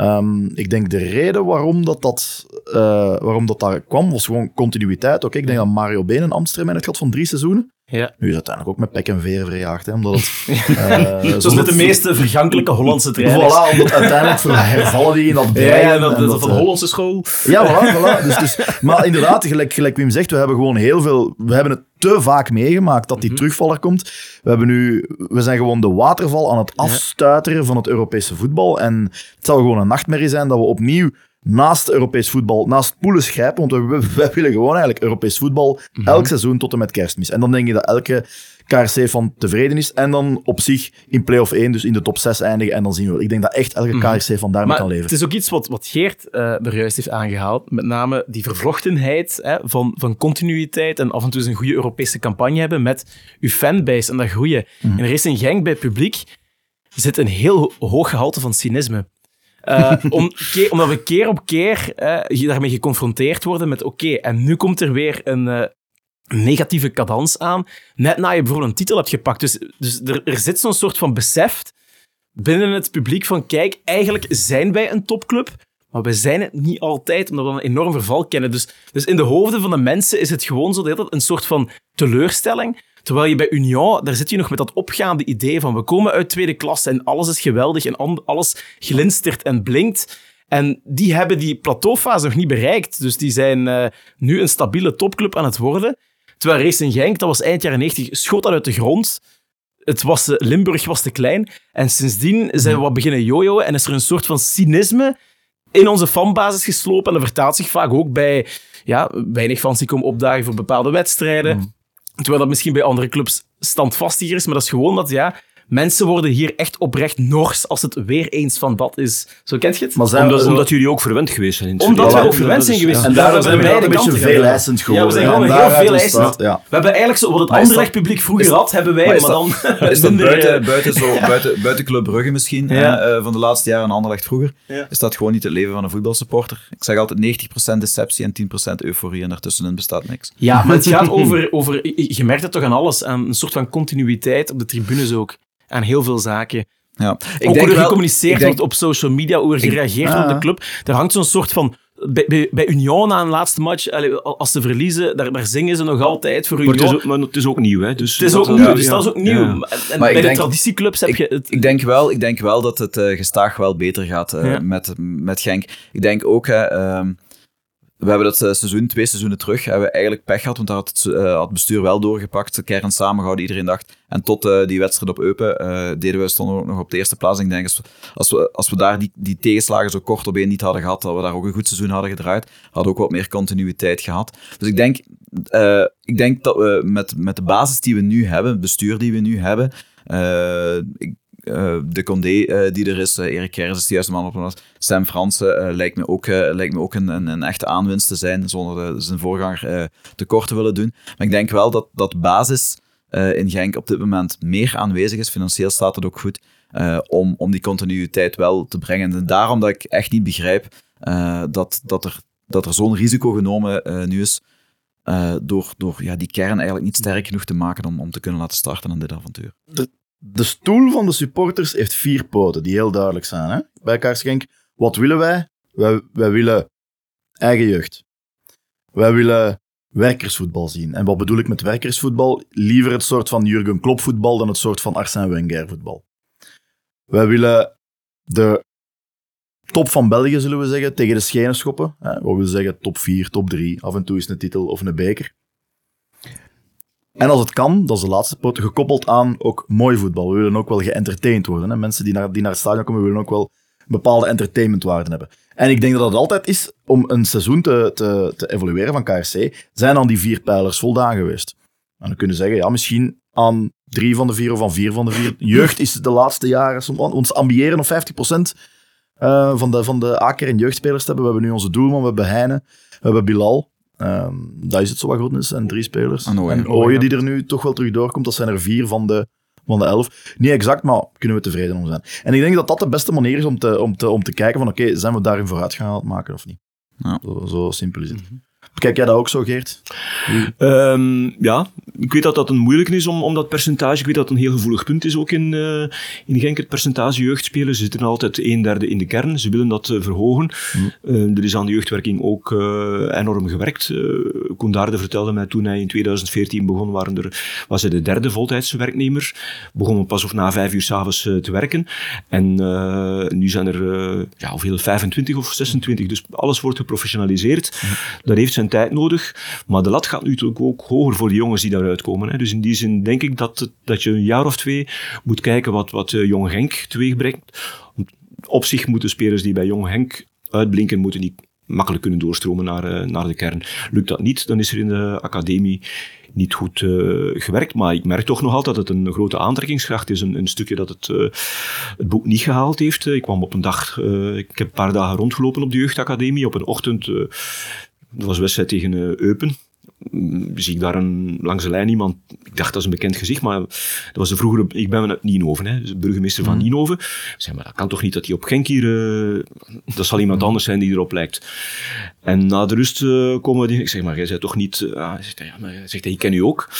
Um, ik denk de reden waarom dat, dat, uh, waarom dat daar kwam, was gewoon continuïteit. Oké, ik denk dat Mario Been een ambtstermijn heeft gehad van drie seizoenen. Ja. Nu is het uiteindelijk ook met pek en veren verjaagd. Hè, omdat het, (laughs) uh, Zoals met de meeste vergankelijke Hollandse trainers. Voilà, omdat uiteindelijk hervallen die in dat brein. (laughs) Ja, dat, dat, dat van de Hollandse school. Ja, voilà. (laughs) voilà. Dus, dus, maar inderdaad, gelijk, gelijk Wim zegt, we hebben gewoon heel veel... We hebben het te vaak meegemaakt dat die mm -hmm. terugvaller komt. We, hebben nu, we zijn gewoon de waterval aan het afstuiteren van het Europese voetbal. En het zou gewoon een nachtmerrie zijn dat we opnieuw naast Europees voetbal, naast poelen schrijpen, want we, we, willen gewoon eigenlijk Europees voetbal -hmm. elk seizoen tot en met kerstmis. En dan denk je dat elke KRC van tevreden is en dan op zich in play-off 1, dus in de top 6 eindigen en dan zien we. Ik denk dat echt elke KRC van daarmee kan leven. Het is ook iets wat, wat Geert uh, er juist heeft aangehaald, met name die vervlochtenheid hè, van, van continuïteit en af en toe eens een goede Europese campagne hebben met uw fanbase en dat groeien. Mm -hmm. In Racing Genk bij het publiek zit een heel hoog gehalte van cynisme. Uh, om, omdat we keer op keer uh, daarmee geconfronteerd worden met oké, en nu komt er weer een uh, negatieve cadans aan, net na je bijvoorbeeld een titel hebt gepakt. Dus, dus er, er zit zo'n soort van besef binnen het publiek van kijk, eigenlijk zijn wij een topclub, maar we zijn het niet altijd, omdat we een enorm verval kennen. Dus, dus in de hoofden van de mensen is het gewoon zo dat een soort van teleurstelling. Terwijl je bij Union, daar zit je nog met dat opgaande idee van we komen uit tweede klasse en alles is geweldig en alles glinstert en blinkt. En die hebben die plateaufase nog niet bereikt. Dus die zijn uh, nu een stabiele topclub aan het worden. Terwijl Racing Genk, dat was eind jaren 90, schoot dat uit de grond. Het was, uh, Limburg was te klein. En sindsdien zijn we wat beginnen jojoen en is er een soort van cynisme in onze fanbasis geslopen. En dat vertaalt zich vaak ook bij ja, weinig fans die komen opdagen voor bepaalde wedstrijden. Mm. Terwijl dat misschien bij andere clubs standvastiger is, maar dat is gewoon dat ja, mensen worden hier echt oprecht nors als het weer eens van bad is. Zo kent je het? Maar zijn Omdat, we, omdat jullie ook verwend geweest zijn in Omdat we ook Ja, verwend zijn geweest. ja. en daar daar hebben zijn we een beetje kanten veel eisend Ja, geworden. we zijn gewoon heel daaruit veel is eisend. Ja. We hebben eigenlijk zo wat het Anderlecht publiek vroeger had, hebben wij, Maar maar, (laughs) (laughs) is dat- dan Is dat buiten, eh, buiten, zo, (laughs) buiten, buiten Club Brugge misschien, Ja. eh, van de laatste jaren en Anderlecht vroeger, Ja. is dat gewoon niet het leven van een voetbalsupporter. Ik zeg altijd 90% deceptie en 10% euforie en daartussenin bestaat niks. Ja, maar het gaat over, over... Je merkt het toch aan alles. Aan een soort van continuïteit op de tribunes ook. Aan heel veel zaken. Ja. ook hoe er wel- gecommuniceerd denk- wordt op social media, hoe er gereageerd wordt op de club. Er hangt zo'n soort van... Bij, bij, bij Union na een laatste match, als ze verliezen, daar, daar zingen ze nog altijd voor Maar het, Union. is ook, maar het is ook nieuw, hè. Dus Het is ook dat- nieuw, ja, dus dat is ook nieuw. ja. En, bij de denk- traditieclubs heb je het... Ik denk wel, ik denk wel dat het eh, gestaag wel beter gaat eh, met, met Genk. Ik denk ook, hè, ehm, we hebben dat eh, seizoen, twee seizoenen terug, hebben we eigenlijk pech gehad, want daar had het, eh, het bestuur wel doorgepakt, de kern samengehouden, iedereen dacht. En tot eh, die wedstrijd op Eupen deden we, stonden we ook nog op de eerste plaats. Ik denk, als we, als we, daar die, die tegenslagen zo kort op één niet hadden gehad, dat we daar ook een goed seizoen hadden gedraaid, hadden ook wat meer continuïteit gehad. Dus ik denk, ik denk dat we met, met de basis die we nu hebben, het bestuur die we nu hebben, ik, de Condé eh, die er is, eh, Erik Kerrs is de juiste man op moment. Sam Fransen eh, lijkt me ook, eh, lijkt me ook een, een, een echte aanwinst te zijn, zonder de- zijn voorganger eh, tekort te willen doen. Maar ik denk wel dat, dat basis eh, in Genk op dit moment meer aanwezig is. Financieel staat het ook goed. eh, om, om die continuïteit wel te brengen. En daarom dat ik echt niet begrijp eh, dat, dat er, dat er zo'n risico genomen eh, nu is. eh, door door ja, die kern eigenlijk niet sterk genoeg te maken om, om te kunnen laten starten aan dit avontuur. De stoel van de supporters heeft vier poten, die heel duidelijk zijn. Hè? Bij Kaarschenk, wat willen wij? wij? Wij willen eigen jeugd. Wij willen werkersvoetbal zien. En wat bedoel ik met werkersvoetbal? Liever het soort van Jurgen Klopp voetbal dan het soort van Arsène Wenger voetbal. Wij willen de top van België, zullen we zeggen, tegen de schenen schoppen. Hè? Wat wil zeggen top 4, top 3, af en toe is een titel of een beker. En als het kan, dat is de laatste poot, gekoppeld aan ook mooi voetbal. We willen ook wel geëntertained worden. Hè? Mensen die naar, die naar het stadion komen, willen ook wel bepaalde entertainmentwaarden hebben. En ik denk dat het altijd is, om een seizoen te, te, te evalueren van KRC, zijn dan die vier pijlers voldaan geweest. En dan kunnen zeggen, ja, misschien aan drie van de vier of aan vier van de vier. Jeugd is de laatste jaren, ons ambiëren op 50% eh, van de, van de A-kern en jeugdspelers te hebben. We hebben nu onze doelman, we hebben Heine, we hebben Bilal. Ehm dat is het zo wat goed is. En drie spelers. En Ooyen. En Ooyen die er nu toch wel terug doorkomt. Dat zijn er vier van de, van de elf. Niet exact, maar kunnen we tevreden om zijn. En ik denk dat dat de beste manier is om te, om te, om te kijken van oké, zijn we daarin vooruitgang aan het maken of niet? Ja. Zo, zo simpel is het. Kijk jij dat ook zo, Geert? Ehm, ja, ik weet dat dat een moeilijk is om, om dat percentage. Ik weet dat het een heel gevoelig punt is ook in, eh in Genk, het percentage jeugdspelers. Ze zitten altijd een derde in de kern. Ze willen dat eh, verhogen. Eh, er is aan de jeugdwerking ook eh, enorm gewerkt. Eh Koen Daarde vertelde mij toen hij in 2014 begon, waren er, was hij de derde voltijdse werknemer. Begon pas of na vijf uur s'avonds uh, te werken. En uh, nu zijn er, uh, ja, hoeveel, 25 of 26. Dus alles wordt geprofessionaliseerd. Dat heeft zijn tijd nodig. Maar de lat gaat nu natuurlijk ook hoger voor de jongens die daaruit komen. Hè. Dus in die zin denk ik dat, dat je een jaar of twee moet kijken wat, wat uh, Jong Henk teweeg brengt. Op zich moeten spelers die bij Jong Henk uitblinken, moeten niet makkelijk kunnen doorstromen naar, uh, naar de kern. Lukt dat niet, dan is er in de academie niet goed uh, gewerkt. Maar ik merk toch nog altijd dat het een grote aantrekkingskracht is. Een, een stukje dat het, het boek niet gehaald heeft. Ik kwam op een dag, ik heb een paar dagen rondgelopen op de jeugdacademie. Op een ochtend, dat was wedstrijd tegen Eupen. Zie ik daar een, langs de lijn iemand, ik dacht dat is een bekend gezicht, maar dat was de vroegere, ik ben uit Nienhoven, hè, dus de burgemeester van Nienhoven. Ik zei, maar dat kan toch niet dat hij op Genk hier, uh, dat zal iemand anders zijn die erop lijkt. En na de rust uh, komen we, ik zeg, maar jij zei toch niet, uh, hij zegt, ja, maar, hij zegt, ik ken u ook.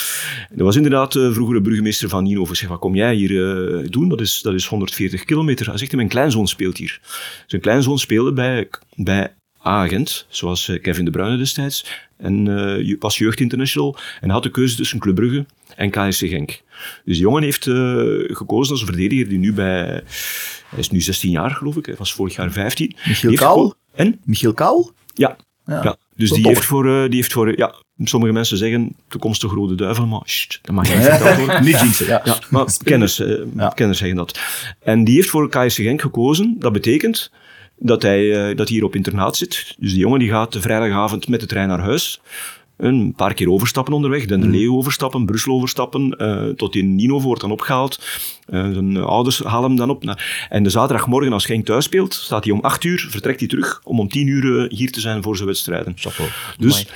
Dat was inderdaad de vroegere burgemeester van Nienhoven. Zeg, wat kom jij hier doen? Dat is, dat is 140 kilometer. Hij zegt, mijn kleinzoon speelt hier. Zijn kleinzoon speelde bij, bij A-agent, zoals eh, Kevin De Bruyne destijds. En uh, was jeugd international en had de keuze tussen Club Brugge en KSC Genk. Dus de jongen heeft uh, gekozen als verdediger die nu bij... Hij is nu 16 jaar, geloof ik. Hij was vorig jaar 15. Michiel Kaal? En? Michiel Kaal? Ja. ja. ja. Dus die heeft, voor, uh, die heeft voor... Ja, sommige mensen zeggen toekomstige rode duivel, maar sst, dat mag je niet (laughs) verteld worden. Niet jinxen, ja. (laughs) ja. Maar kenners, kenners zeggen dat. En die heeft voor KSC Genk gekozen. Dat betekent dat hij, uh, dat hij hier op internaat zit. Dus die jongen die gaat vrijdagavond met de trein naar huis. Een paar keer overstappen onderweg, Den de Leeuw overstappen, Brussel overstappen, eh, tot in Nino wordt dan opgehaald. Eh, zijn ouders halen hem dan op. Nou, En de zaterdagmorgen, als Genk thuis speelt, staat hij om 8 uur, vertrekt hij terug om om 10 uur eh, hier te zijn voor zijn wedstrijden. Chapeau. Dus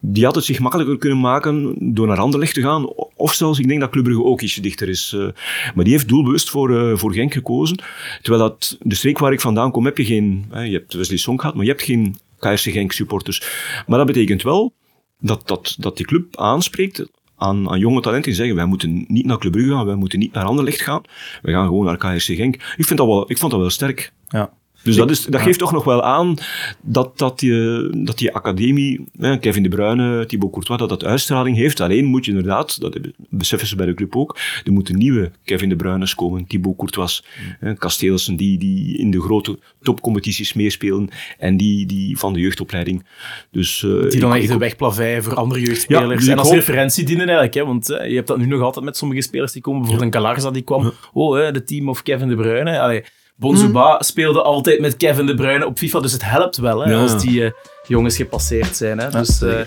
die had het zich makkelijker kunnen maken door naar Anderlecht te gaan. Of zelfs, ik denk dat Club Brugge ook ietsje dichter is. eh. maar die heeft doelbewust voor, eh, voor Genk gekozen. Terwijl dat, de streek waar ik vandaan kom, heb je geen... je hebt Wesley Song gehad, maar je hebt geen KRC Genk supporters. Maar dat betekent wel dat, dat, dat die club aanspreekt aan, aan jonge talenten die zeggen, wij moeten niet naar Club Brugge gaan, wij moeten niet naar Anderlecht gaan. We gaan gewoon naar KRC Genk. Ik, vind dat wel, ik vond dat wel sterk. Ja. Dus dat, is, dat geeft toch nog wel aan dat, dat, die, dat die academie, Kevin De Bruyne, Thibaut Courtois, dat dat uitstraling heeft. Alleen moet je inderdaad, dat beseffen ze bij de club ook, er moeten nieuwe Kevin De Bruynes komen, Thibaut Courtois, hè, Kasteelsen, die, die in de grote topcompetities meespelen en die, die van de jeugdopleiding. Dus, eh, Die dan echt de weg plaveien voor andere jeugdspelers. Ja, dus en als hoop- referentie dienen eigenlijk. Hè, want eh, je hebt dat nu nog altijd met sommige spelers die komen. Bijvoorbeeld een Galarza die kwam. Oh, hè, de team of Kevin De Bruyne. Allee, Bonzuba speelde altijd met Kevin De Bruyne op FIFA. Dus het helpt wel hè, Ja. als die eh, jongens gepasseerd zijn. Hè. Dus, eh,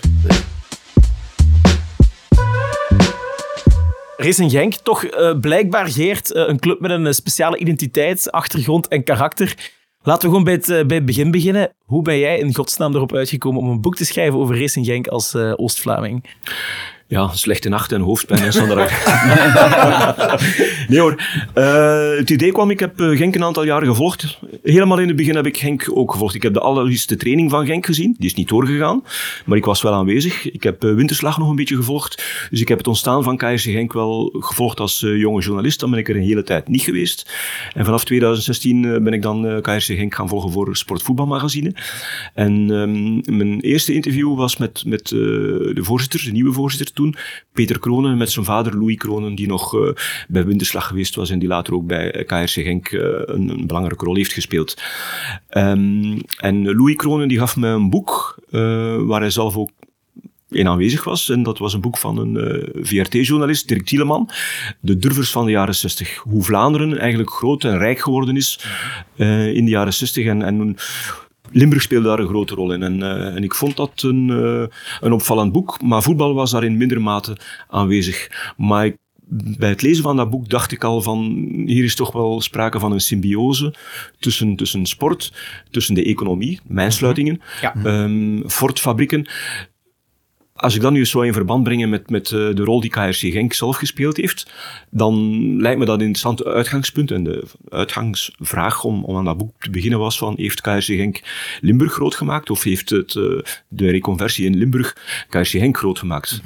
Racing Genk, toch eh, blijkbaar Geert, eh, een club met een speciale identiteit, achtergrond en karakter. Laten we gewoon bij het, bij het begin beginnen. Hoe ben jij in godsnaam erop uitgekomen om een boek te schrijven over Racing Genk als eh, Oost-Vlaming? Ja, slechte nacht en hoofdpijn en Sandra. (laughs) (laughs) nee hoor. Eh, het idee kwam, ik heb eh, Genk een aantal jaren gevolgd. Helemaal in het begin heb ik Genk ook gevolgd. Ik heb de allereerste training van Genk gezien. Die is niet doorgegaan, maar ik was wel aanwezig. Ik heb eh, Winterslag nog een beetje gevolgd. Dus ik heb het ontstaan van KRC Genk wel gevolgd als jonge journalist. Dan ben ik er een hele tijd niet geweest. En vanaf 2016 eh, ben ik dan KRC Genk gaan volgen voor Sportvoetbalmagazine. En ehm, mijn eerste interview was met, met de voorzitter, de nieuwe voorzitter toen, Peter Kronen, met zijn vader Louis Kronen, die nog eh, bij Winterslag geweest was en die later ook bij eh, KRC Genk eh, een, een belangrijke rol heeft gespeeld. Ehm, en Louis Kronen die gaf me een boek waar hij zelf ook in aanwezig was. En dat was een boek van een VRT-journalist, Dirk Tieleman. De durvers van de jaren 60. Hoe Vlaanderen eigenlijk groot en rijk geworden is in de jaren 60. En, en Limburg speelde daar een grote rol in. En, eh, en ik vond dat een, eh, een opvallend boek. Maar voetbal was daar in mindere mate aanwezig. Maar ik bij het lezen van dat boek dacht ik al van, hier is toch wel sprake van een symbiose tussen, tussen sport, tussen de economie, mijnsluitingen, Ja. ehm, Ford-fabrieken. Als ik dat nu zou in verband brengen met, met eh, de rol die KRC Genk zelf gespeeld heeft, dan lijkt me dat een interessant uitgangspunt. En de uitgangsvraag om, om aan dat boek te beginnen was van, heeft KRC Genk Limburg groot gemaakt of heeft het, eh, de reconversie in Limburg KRC Genk groot gemaakt?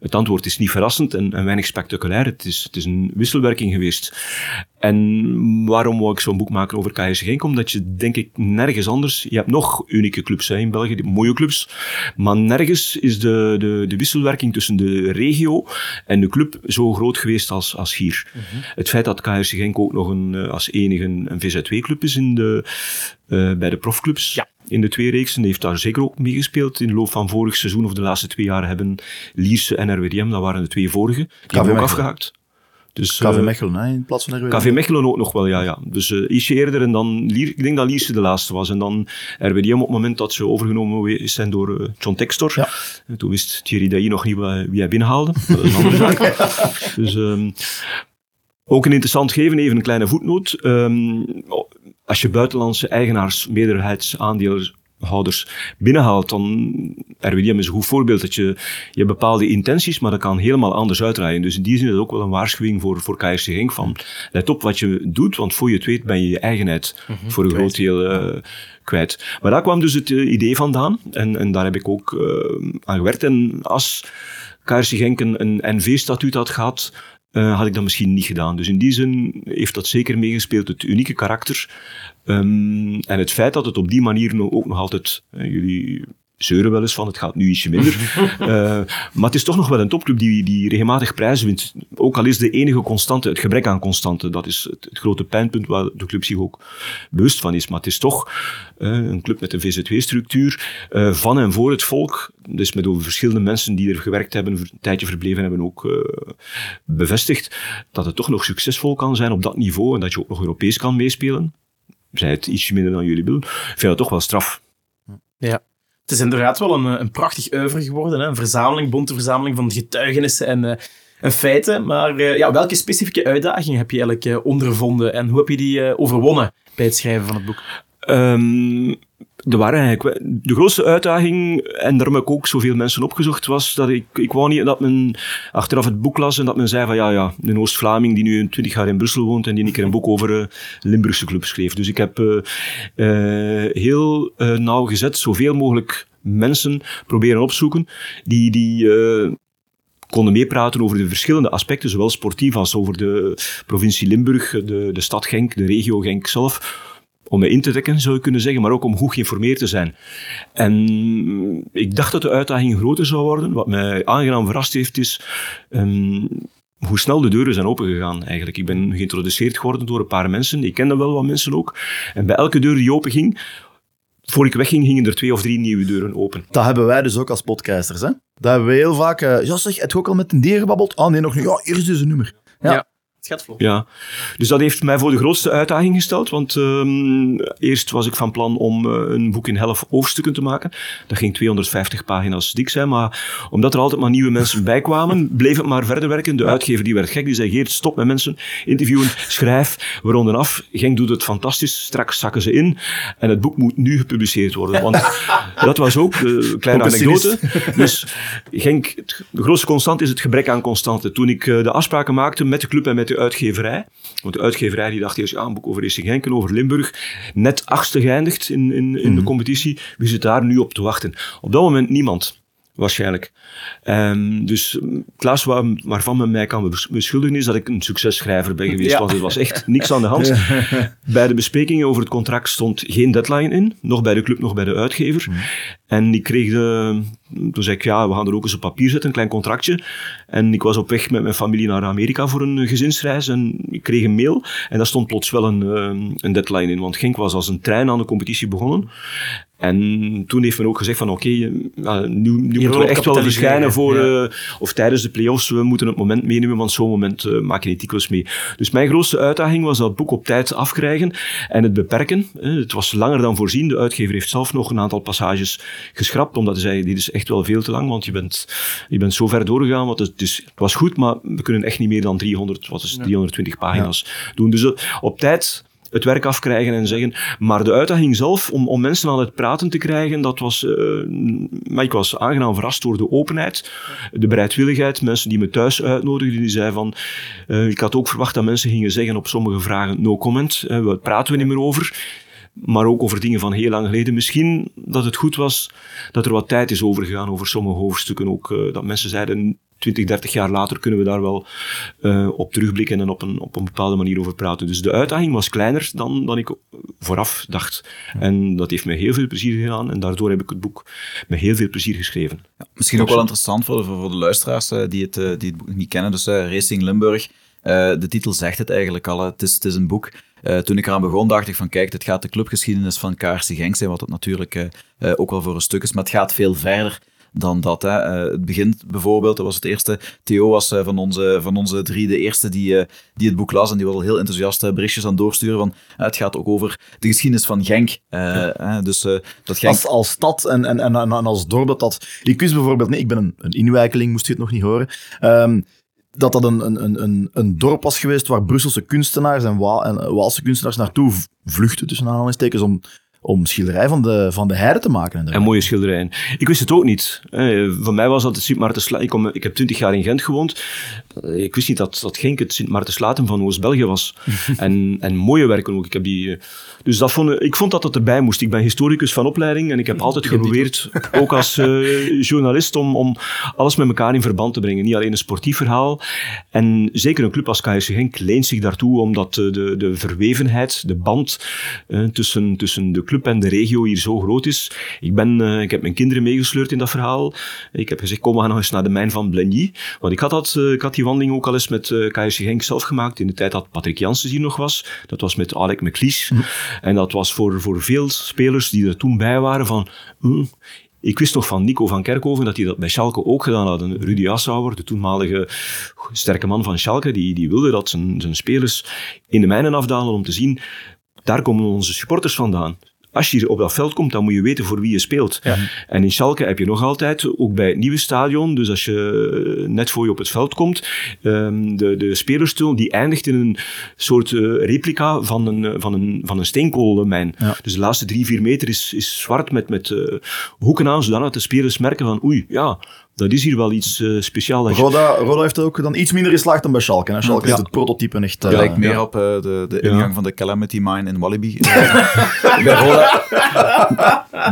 Het antwoord is niet verrassend en, en weinig spectaculair. Het is, het is een wisselwerking geweest. En waarom wou ik zo'n boek maken over KRC Genk? Omdat je, denk ik, nergens anders... Je hebt nog unieke clubs hè, in België, mooie clubs. Maar nergens is de, de, de wisselwerking tussen de regio en de club zo groot geweest als, als hier. Het feit dat KRC Genk ook nog een, eh, als enige een, een VZ2-club is in de, eh, bij de profclubs... Ja. In de twee reeksen heeft daar zeker ook meegespeeld. In de loop van vorig seizoen of de laatste twee jaar hebben Lierse en RWDM, dat waren de twee vorige, die hebben ook Mechelen. afgehaakt. Dus, eh, KV Mechelen, hè, in plaats van RWDM. KV Mechelen ook nog wel, ja. ja. Dus eh ietsje eerder en dan, Lier, ik denk dat Lierse de laatste was. En dan RWDM op het moment dat ze overgenomen zijn door eh, John Textor. Ja. En toen wist Thierry Dailly nog niet wie hij binnenhaalde. Dat is een andere zaak. (laughs) Dus ehm, ook een interessant geven, even een kleine voetnoot. Ehm, als je buitenlandse eigenaars, meerderheidsaandeelhouders binnenhaalt, dan RWDM is een goed voorbeeld dat je, je bepaalde intenties, maar dat kan helemaal anders uitdraaien. Dus in die zin is het ook wel een waarschuwing voor, voor KRC Genk van let op wat je doet, want voor je het weet ben je je eigenheid voor een groot deel eh, kwijt. Maar daar kwam dus het eh, idee vandaan en, en daar heb ik ook eh, aan gewerkt. En als KRC Genk een, een NV-statuut had gehad, eh, had ik dat misschien niet gedaan. Dus in die zin heeft dat zeker meegespeeld, het unieke karakter. Ehm, en het feit dat het op die manier no- ook nog altijd, eh, jullie zeuren wel eens van, het gaat nu ietsje minder. (laughs) Eh, maar het is toch nog wel een topclub die, die regelmatig prijzen wint. Ook al is de enige constante het gebrek aan constante. Dat is het, het grote pijnpunt waar de club zich ook bewust van is. Maar het is toch eh, een club met een VZW-structuur eh, van en voor het volk. Dus met over verschillende mensen die er gewerkt hebben, een tijdje verbleven hebben, ook bevestigd dat het toch nog succesvol kan zijn op dat niveau en dat je ook nog Europees kan meespelen. Zij het ietsje minder dan jullie willen. Vind dat toch wel straf. Ja. Het is inderdaad wel een, een prachtig oeuvre geworden. Hè? Een verzameling, bonte verzameling van getuigenissen en, uh, en feiten. Maar uh, ja, welke specifieke uitdagingen heb je eigenlijk ondervonden en hoe heb je die overwonnen bij het schrijven van het boek? Um, er waren eigenlijk de grootste uitdaging, en daarom heb ik ook zoveel mensen opgezocht, was dat ik, ik wou niet dat men achteraf het boek las en dat men zei van ja, ja, een Oost-Vlaming die nu 20 jaar in Brussel woont en die een keer een boek over uh, Limburgse club schreef. Dus ik heb uh, uh, heel nauwgezet zoveel mogelijk mensen proberen opzoeken die, die konden meepraten over de verschillende aspecten, zowel sportief als over de provincie Limburg, de, de stad Genk, de regio Genk zelf om me in te dekken, zou je kunnen zeggen, maar ook om goed geïnformeerd te zijn. En ik dacht dat de uitdaging groter zou worden. Wat mij aangenaam verrast heeft, is um, hoe snel de deuren zijn opengegaan eigenlijk. Ik ben geïntroduceerd geworden door een paar mensen. Ik kende wel wat mensen ook. En bij elke deur die open ging, voor ik wegging, gingen er twee of drie nieuwe deuren open. Dat hebben wij dus ook als podcasters. Hè? Dat hebben we heel vaak... Uh, ja zeg, heb je ook al met een dier gebabbeld? Ah nee, nog niet. Ja, hier is dus een nummer. ja. ja. Schatvlog. Ja, dus dat heeft mij voor de grootste uitdaging gesteld. Want um, eerst was ik van plan om uh, een boek in helft hoofdstukken te maken. Dat ging 250 pagina's dik zijn. Maar omdat er altijd maar nieuwe mensen (laughs) bij kwamen, bleef het maar verder werken. De uitgever die werd gek. Die zei: Geert, stop met mensen interviewen, schrijf. We ronden af. Genk doet het fantastisch. Straks zakken ze in. En het boek moet nu gepubliceerd worden. Want (laughs) dat was ook de kleine anekdote. Dus Genk, de grootste constant is het gebrek aan constante. Toen ik uh, de afspraken maakte met de club en met de uitgeverij. Want de uitgeverij die dacht eerst, ja, een boek over Racing Genk en over Limburg. Net achtste geëindigd in, in, in de mhm. competitie. Wie zit daar nu op te wachten? Op dat moment niemand waarschijnlijk. Um, dus Klaas, waar, waarvan men mij kan beschuldigen, is dat ik een successchrijver ben geweest. Ja. Want er was echt niks aan de hand. (laughs) bij de besprekingen over het contract stond geen deadline in. Nog bij de club, nog bij de uitgever. Mm. En ik kreeg de... Toen zei ik, ja, we gaan er ook eens op papier zetten, een klein contractje. En ik was op weg met mijn familie naar Amerika voor een gezinsreis. En ik kreeg een mail. En daar stond plots wel een, ehm, een deadline in. Want Genk was als een trein aan de competitie begonnen. En toen heeft men ook gezegd van oké, okay, nu, nu moeten we echt wel verschijnen voor, ja. uh, of tijdens de play-offs, we moeten het moment meenemen, want zo'n moment uh, maak je niet dikwijls mee. Dus mijn grootste uitdaging was dat boek op tijd afkrijgen en het beperken. Uh, het was langer dan voorzien. De uitgever heeft zelf nog een aantal passages geschrapt, omdat hij zei, dit is echt wel veel te lang, want je bent, je bent zo ver doorgegaan, want het, is, het was goed, maar we kunnen echt niet meer dan 300, wat is 320 pagina's doen. Dus op tijd het werk afkrijgen en zeggen. Maar de uitdaging zelf, om, om mensen aan het praten te krijgen, dat was... Maar ik was aangenaam verrast door de openheid, de bereidwilligheid. Mensen die me thuis uitnodigden, die zeiden van... Uh, ik had ook verwacht dat mensen gingen zeggen op sommige vragen no comment. Uh, we praten we niet meer over maar ook over dingen van heel lang geleden. Misschien dat het goed was dat er wat tijd is overgegaan over sommige hoofdstukken. Ook uh, dat mensen zeiden, 20, 30 jaar later kunnen we daar wel uh, op terugblikken en op een, op een bepaalde manier over praten. Dus de uitdaging was kleiner dan, dan ik vooraf dacht. En dat heeft me heel veel plezier gedaan en daardoor heb ik het boek met heel veel plezier geschreven. Ja, misschien ook wel interessant voor de, voor de luisteraars uh, die, het, uh, die het boek niet kennen. Dus Racing Limburg, de titel zegt het eigenlijk al. Het is, het is een boek uh, toen ik eraan begon, dacht ik van kijk, het gaat de clubgeschiedenis van KRC Genk zijn, wat het natuurlijk uh, uh, ook wel voor een stuk is, maar het gaat veel verder dan dat. Hè. het begint bijvoorbeeld, dat was het eerste, Theo was van, onze, van onze drie de eerste die, die het boek las en die was al heel enthousiast berichtjes aan doorsturen van het gaat ook over de geschiedenis van Genk. Ja. dus, dat Genk... Als, als stad en, en, en, en als dorp, dat, dat... Ik wist bijvoorbeeld, nee, ik ben een, een inwijkeling, moest je het nog niet horen. Um, dat dat een, een, een, een dorp was geweest waar Brusselse kunstenaars en, Wa en Waalse kunstenaars naartoe vluchten, tussen aanhalingstekens, om om schilderij van de, van de heide te maken. En, mooie schilderijen. Ik wist het ook niet. Eh, voor mij was dat het Sint Maartensla ik, ik heb twintig jaar in Gent gewoond. Eh, ik wist niet dat, dat Genk het Sint Maartenslaten van Oost-België was. (laughs) en, en mooie werken ook. Ik heb die, eh, dus dat vond, ik vond dat het erbij moest. Ik ben historicus van opleiding en ik heb altijd geprobeerd, ook als uh, journalist, om, om alles met elkaar in verband te brengen. Niet alleen een sportief verhaal. En zeker een club als KSC Genk leent zich daartoe, omdat de, de verwevenheid, de band uh, tussen, tussen de club en de regio hier zo groot is. Ik, ben, uh, ik heb mijn kinderen meegesleurd in dat verhaal. Ik heb gezegd, kom, we gaan nog eens naar de mijn van Blenny. Want ik had, dat, ik had die wandeling ook al eens met KSC Genk zelf gemaakt, in de tijd dat Patrick Janssen hier nog was. Dat was met Alec McLeish. Mm. En dat was voor, voor veel spelers die er toen bij waren van... Mm, ik wist nog van Nico van Kerkhoven dat hij dat bij Schalke ook gedaan had. Rudy Assauer, de toenmalige sterke man van Schalke, die, die wilde dat zijn, zijn spelers in de mijnen afdalen om te zien, daar komen onze supporters vandaan als je op dat veld komt, dan moet je weten voor wie je speelt. En in Schalke heb je nog altijd, ook bij het nieuwe stadion, dus als je net voor je op het veld komt, ehm, de, de die eindigt in een soort eh, replica van een, eh, van een, van een steenkoolmijn. Dus de laatste drie, vier meter is, is zwart met, met eh, hoeken aan, zodat de spelers merken van oei, ja, dat is hier wel iets uh, speciaals. Roda, Roda heeft ook dan iets minder geslaagd dan bij Schalke. Hè? Schalke ja. is het prototype echt... Uh, lijkt meer op uh, de, de ingang ja. van de Calamity Mine in Walibi. (laughs) bij Roda...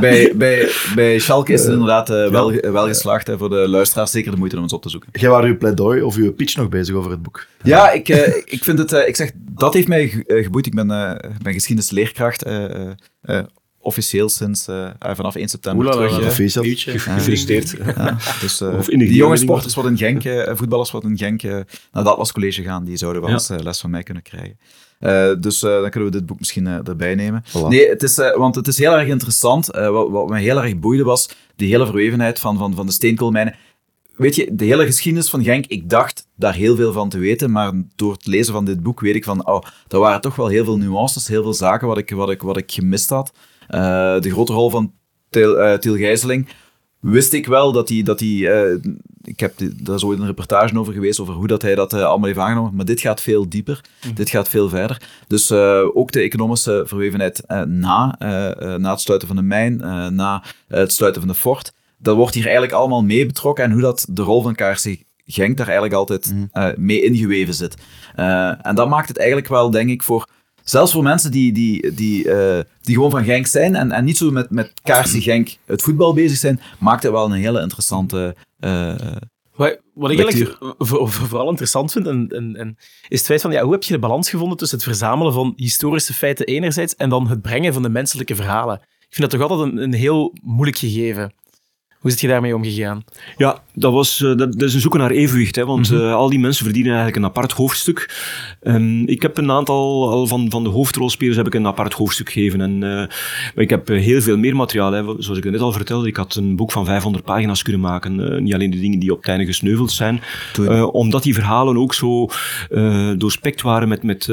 bij, bij, bij Schalke is het inderdaad wel, wel geslaagd. Hè, voor de luisteraars zeker de moeite om eens op te zoeken. Jij waren uw pleidooi of uw pitch nog bezig over het boek? Ja, ik, ik vind het... ik zeg, dat heeft mij geboeid. Ik ben, ben geschiedenisleerkracht officieel sinds uh, vanaf 1 september Oela, terug. Gefeliciteerd. Gefeliciteerd. Ja, dus, uh, of in de die jonge sporters wat in Genk, uh, voetballers wat in Genk naar het Atlas College gaan, die zouden wel eens les van mij kunnen krijgen. dus dan kunnen we dit boek misschien erbij nemen. Voilà. Nee, het is, want het is heel erg interessant. Wat, wat, me heel erg boeide was de hele verwevenheid van, van, van de steenkoolmijnen. Weet je, de hele geschiedenis van Genk, ik dacht daar heel veel van te weten, maar door het lezen van dit boek weet ik van, oh, er waren toch wel heel veel nuances, heel veel zaken wat ik, wat ik, wat ik gemist had. Uh, de grote rol van Til, uh, Til Gijzeling wist ik wel dat hij... Dat hij uh, ik heb daar is ooit een reportage over geweest, over hoe dat hij dat allemaal heeft aangenomen. Maar dit gaat veel dieper. Mm. Dit gaat veel verder. Dus ook de economische verwevenheid na, na het sluiten van de mijn, na het sluiten van de fort. Dat wordt hier eigenlijk allemaal mee betrokken. En hoe dat de rol van KRC Genk daar eigenlijk altijd mm. mee ingeweven zit. en dat maakt het eigenlijk wel, denk ik, voor zelfs voor mensen die, die, die, uh, die gewoon van Genk zijn en, en niet zo met, met kaarsen Genk het voetbal bezig zijn, maakt het wel een hele interessante. Uh, wat, wat ik eigenlijk vooral interessant vind, en, en, en, is het feit van ja, hoe heb je de balans gevonden tussen het verzamelen van historische feiten enerzijds en dan het brengen van de menselijke verhalen? Ik vind dat toch altijd een, een heel moeilijk gegeven. Hoe is je daarmee omgegaan? Ja, dat, was, uh, dat, dat, is een zoeken naar evenwicht. Hè, want mm -hmm. uh, al die mensen verdienen eigenlijk een apart hoofdstuk. Um, ik heb een aantal al van, van de hoofdrolspelers heb ik een apart hoofdstuk gegeven. En, uh, maar ik heb heel veel meer materiaal. Hè. Zoals ik net al vertelde, ik had een boek van 500 pagina's kunnen maken. niet alleen de dingen die op het einde gesneuveld zijn. omdat die verhalen ook zo doorspekt waren met, met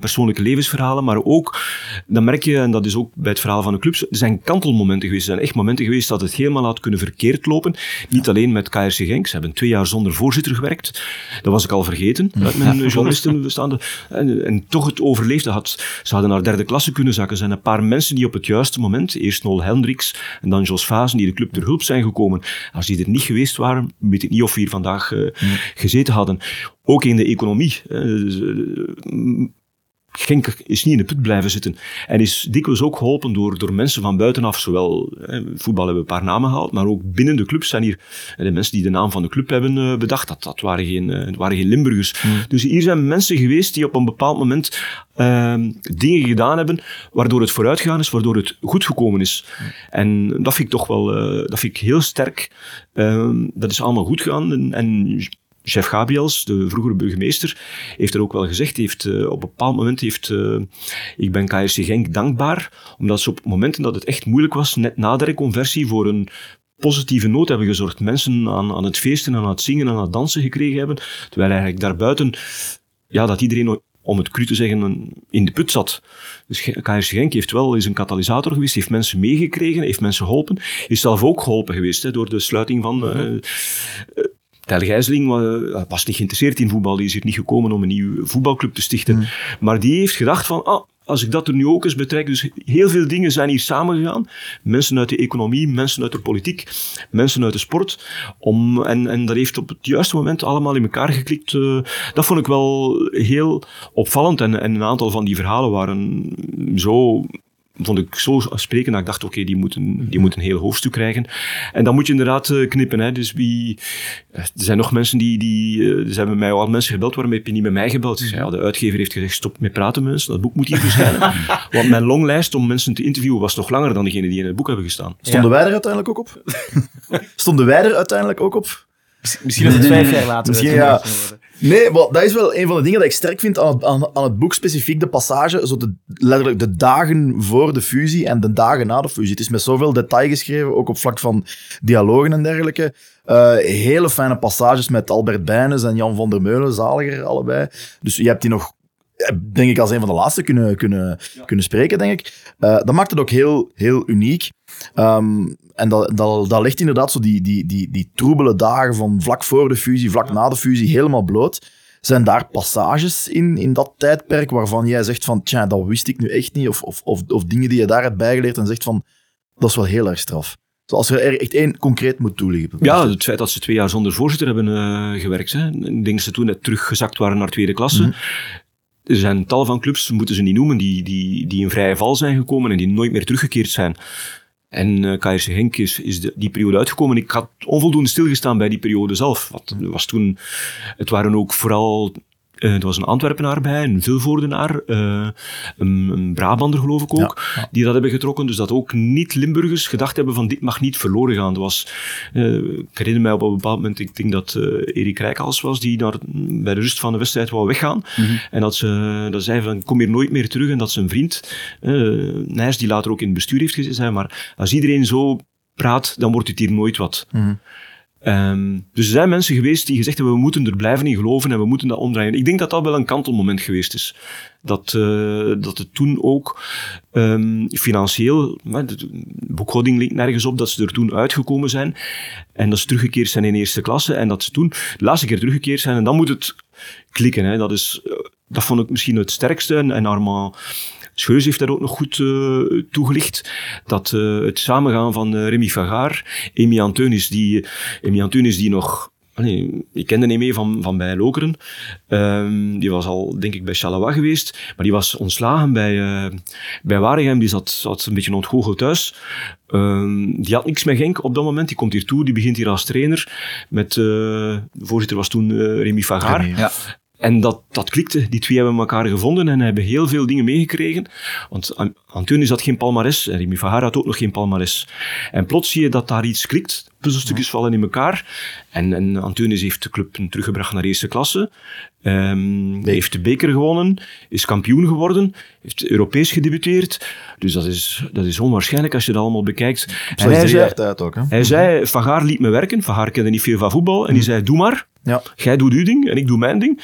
persoonlijke levensverhalen. Maar ook, dan merk je, en dat is ook bij het verhaal van de clubs, er zijn kantelmomenten geweest. Er zijn echt momenten geweest dat het helemaal had kunnen verkeerd lopen. Niet alleen met KRC Genk. Ze hebben twee jaar zonder voorzitter gewerkt. Dat was ik al vergeten uit mijn (laughs) journalistenbestaande. En, en toch het overleefde. Had, ze hadden naar derde klasse kunnen zakken. Er zijn een paar mensen die op het juiste moment, eerst Nol Hendricks en dan Jos Fazen, die de club ter hulp zijn gekomen. Als die er niet geweest waren, weet ik niet of we hier vandaag uh, gezeten hadden. Ook in de economie. Uh, Genk is niet in de put blijven zitten. En is dikwijls ook geholpen door, door mensen van buitenaf. Zowel, hè, voetbal hebben we een paar namen gehaald, maar ook binnen de club zijn hier de mensen die de naam van de club hebben uh, bedacht. Dat, dat waren geen, uh, waren geen Limburgers. Mm. Dus hier zijn mensen geweest die op een bepaald moment uh, dingen gedaan hebben waardoor het vooruitgegaan is, waardoor het goed gekomen is. Mm. En dat vind ik toch wel uh, dat vind ik heel sterk. Ehm, dat is allemaal goed gegaan. En, en chef Gabriels, de vroegere burgemeester, heeft er ook wel gezegd, heeft, uh, op een bepaald moment heeft, uh, ik ben KRC Genk dankbaar, omdat ze op momenten dat het echt moeilijk was, net na de reconversie, voor een positieve noot hebben gezorgd. Mensen aan, aan het feesten, aan het zingen, aan het dansen gekregen hebben, terwijl eigenlijk daarbuiten, ja, dat iedereen om het cru te zeggen, in de put zat. Dus KRC Genk heeft wel eens een katalysator geweest, heeft mensen meegekregen, heeft mensen geholpen, is zelf ook geholpen geweest hè, door de sluiting van uh, Tel Gijzeling was niet geïnteresseerd in voetbal. Die is hier niet gekomen om een nieuwe voetbalclub te stichten. Hmm. Maar die heeft gedacht van, ah, als ik dat er nu ook eens betrek. Dus heel veel dingen zijn hier samengegaan. Mensen uit de economie, mensen uit de politiek, mensen uit de sport. Om, en, en dat heeft op het juiste moment allemaal in elkaar geklikt. Uh, dat vond ik wel heel opvallend. En, en een aantal van die verhalen waren zo vond ik zo spreken dat ik dacht, oké, okay, die, moeten, die moeten een heel hoofdstuk krijgen. En dan moet je inderdaad uh, knippen. Hè. Dus wie, er zijn nog mensen die, die uh, er zijn bij mij al mensen gebeld, waarom heb je niet met mij gebeld? zei, ja, de uitgever heeft gezegd, stop met praten mensen, dat boek moet hier verschijnen. (laughs) Want mijn longlijst om mensen te interviewen was nog langer dan degene die in het boek hebben gestaan. Stonden ja. wij er uiteindelijk ook op? (laughs) Stonden wij er uiteindelijk ook op? Misschien is het vijf jaar later. Misschien, ja. Nee, maar dat is wel een van de dingen dat ik sterk vind aan het, aan, aan het boek, specifiek de passage, zo de, letterlijk de dagen voor de fusie en de dagen na de fusie. Het is met zoveel detail geschreven, ook op vlak van dialogen en dergelijke. Uh, hele fijne passages met Albert Bijnes en Jan van der Meulen, zaliger allebei. Dus je hebt die nog denk ik als een van de laatste kunnen, kunnen, kunnen spreken, denk ik. Eh, dat maakt het ook heel, heel uniek. Ehm, en dat, dat, dat legt inderdaad zo die, die, die, die troebele dagen van vlak voor de fusie, vlak na de fusie helemaal bloot. Zijn daar passages in, in dat tijdperk waarvan jij zegt van, tja, dat wist ik nu echt niet, of, of, of, of dingen die je daar hebt bijgeleerd en zegt van, dat is wel heel erg straf. Zoals er echt één concreet moet toelichten. Ja, het feit dat ze twee jaar zonder voorzitter hebben uh, gewerkt. Hè. Ik denk dat ze toen net teruggezakt waren naar tweede klasse. Mm -hmm. Er zijn tal van clubs, moeten ze niet noemen, die, die, die in vrije val zijn gekomen en die nooit meer teruggekeerd zijn. En uh, KRC Henk is, is de, die periode uitgekomen. Ik had onvoldoende stilgestaan bij die periode zelf. Het, was toen, het waren ook vooral uh, er was een Antwerpenaar bij, een Vilvoordenaar, uh, een, een Brabander geloof ik ook, ja, ja. die dat hebben getrokken. Dus dat ook niet-Limburgers gedacht hebben van dit mag niet verloren gaan. Dat was, uh, ik herinner mij op een bepaald moment, ik denk dat Erik Rijkals was, die naar, bij de rust van de wedstrijd wou weggaan. Mm -hmm. En dat ze dat zei van kom hier nooit meer terug. En dat zijn vriend, Nijs, die later ook in het bestuur heeft gezeten, zei maar als iedereen zo praat, dan wordt het hier nooit wat. Mm -hmm. Um, dus er zijn mensen geweest die gezegd hebben, we moeten er blijven in geloven en we moeten dat omdraaien. Ik denk dat dat wel een kantelmoment geweest is. Dat, uh, dat het toen ook um, financieel, de boekhouding leek nergens op, dat ze er toen uitgekomen zijn en dat ze teruggekeerd zijn in eerste klasse en dat ze toen de laatste keer teruggekeerd zijn en dan moet het klikken. Hè. Dat, is, uh, dat vond ik misschien het sterkste en Armand Scheus heeft daar ook nog goed uh, toegelicht. Dat uh, het samengaan van uh, Remy Fagaar, Amy Anteunis, die, die nog Allee, ik kende hem mee van, van bij Lokeren. Um, die was al, denk ik, bij Chalawa geweest. Maar die was ontslagen bij, bij Waregem. Die zat, zat een beetje ontgoocheld thuis. Um, die had niks met Genk op dat moment. Die komt hier toe, die begint hier als trainer. Met, de voorzitter was toen uh, Remy Fagaar. Ja. En dat, dat klikte. Die twee hebben elkaar gevonden en hebben heel veel dingen meegekregen. Want Antonius had geen palmares en Remy Fahar had ook nog geen palmares. En plots zie je dat daar iets klikt. Puzzelstukjes ja. vallen in elkaar. En, en Antonius heeft de club teruggebracht naar eerste klasse. Um, heeft de beker gewonnen, is kampioen geworden, heeft Europees gedebuteerd. Dus dat is, dat is onwaarschijnlijk als je dat allemaal bekijkt. En hij zei, ook, hè? hij zei, Fagaar liet me werken. Fagaar kende niet veel van voetbal. En die zei, doe maar. Ja. Jij doet uw ding en ik doe mijn ding.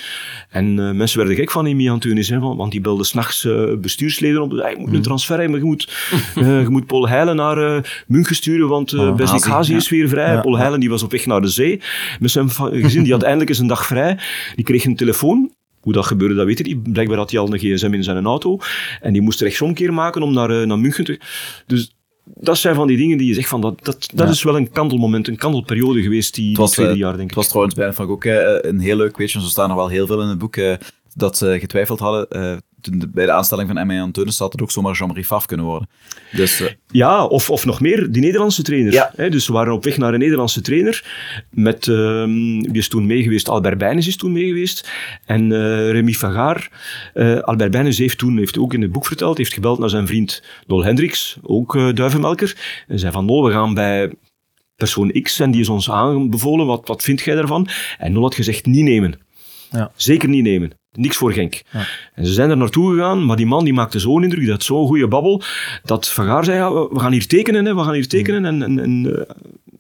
En uh, mensen werden gek van Emi Antunis, hè, want die belde s'nachts uh, bestuursleden op. Je moet een transfer hebben, je moet, uh, je moet Paul Heilen naar München sturen, want uh, Besnik Hazi ja. is weer vrij. Ja, Paul Heilen die was op weg naar de zee met zijn gezin. Die had (laughs) eindelijk eens een dag vrij. Die kreeg een telefoon. Hoe dat gebeurde, dat weet ik niet. Blijkbaar had hij al een gsm in zijn auto. En die moest rechtsomkeer maken om naar, naar München te... Dus dat zijn van die dingen die je zegt van dat, dat, dat ja. is wel een kantelmoment, een kantelperiode geweest die, was, die tweede jaar, denk ik. Het was trouwens bij van ook uh, een heel leuk weetje, zo staan er wel heel veel in het boek, uh, dat ze getwijfeld hadden. Uh, toen bij de aanstelling van M.A. Anteunis had het ook zomaar Jean-Marie Faf kunnen worden. Dus, ja, of, of nog meer, die Nederlandse trainer. Ja. Hè, dus we waren op weg naar een Nederlandse trainer. Met, wie is toen meegeweest? Albert Bijnes is toen meegeweest. En Remy Fagaar. Albert Bijnes heeft toen, heeft ook in het boek verteld, heeft gebeld naar zijn vriend Nol Hendricks, ook duivenmelker. En zei van, Nol, we gaan bij persoon X en die is ons aanbevolen, wat, wat vind jij daarvan? En Nol had gezegd, niet nemen. Ja. Zeker niet nemen. Niks voor Genk. Ja. En ze zijn er naartoe gegaan, maar die man die maakte zo'n indruk, had zo'n goede babbel, dat Van Gaar zei, ja, we gaan hier tekenen, hè, we gaan hier tekenen. En, en, en uh,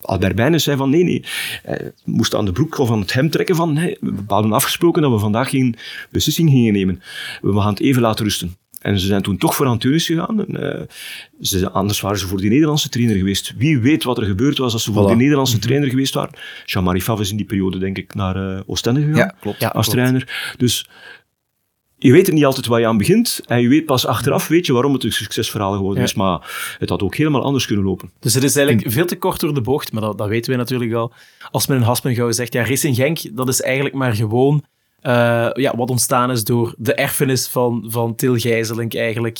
Albert Bijnes zei van, nee, nee. Hij moest aan de broek of aan het hem trekken van, nee, we hadden afgesproken dat we vandaag geen beslissing gingen nemen. We gaan het even laten rusten. En ze zijn toen toch voor Anteunis gegaan. En, uh, ze, anders waren ze voor die Nederlandse trainer geweest. Wie weet wat er gebeurd was als ze voor Voilà. die Nederlandse trainer geweest waren. Jean-Marie Favre is in die periode, denk ik, naar uh, Oostende gegaan. Ja, klopt. Ja, als klopt. trainer. Dus je weet het niet altijd waar je aan begint. En je weet pas achteraf weet je waarom het een succesverhaal geworden Ja. is. Maar het had ook helemaal anders kunnen lopen. Dus het is eigenlijk veel te kort door de bocht, maar dat, dat weten we natuurlijk al. Als men in Haspengouw zegt, ja, Racing Genk, dat is eigenlijk maar gewoon eh, ja, wat ontstaan is door de erfenis van, van Til Gijzelink eigenlijk.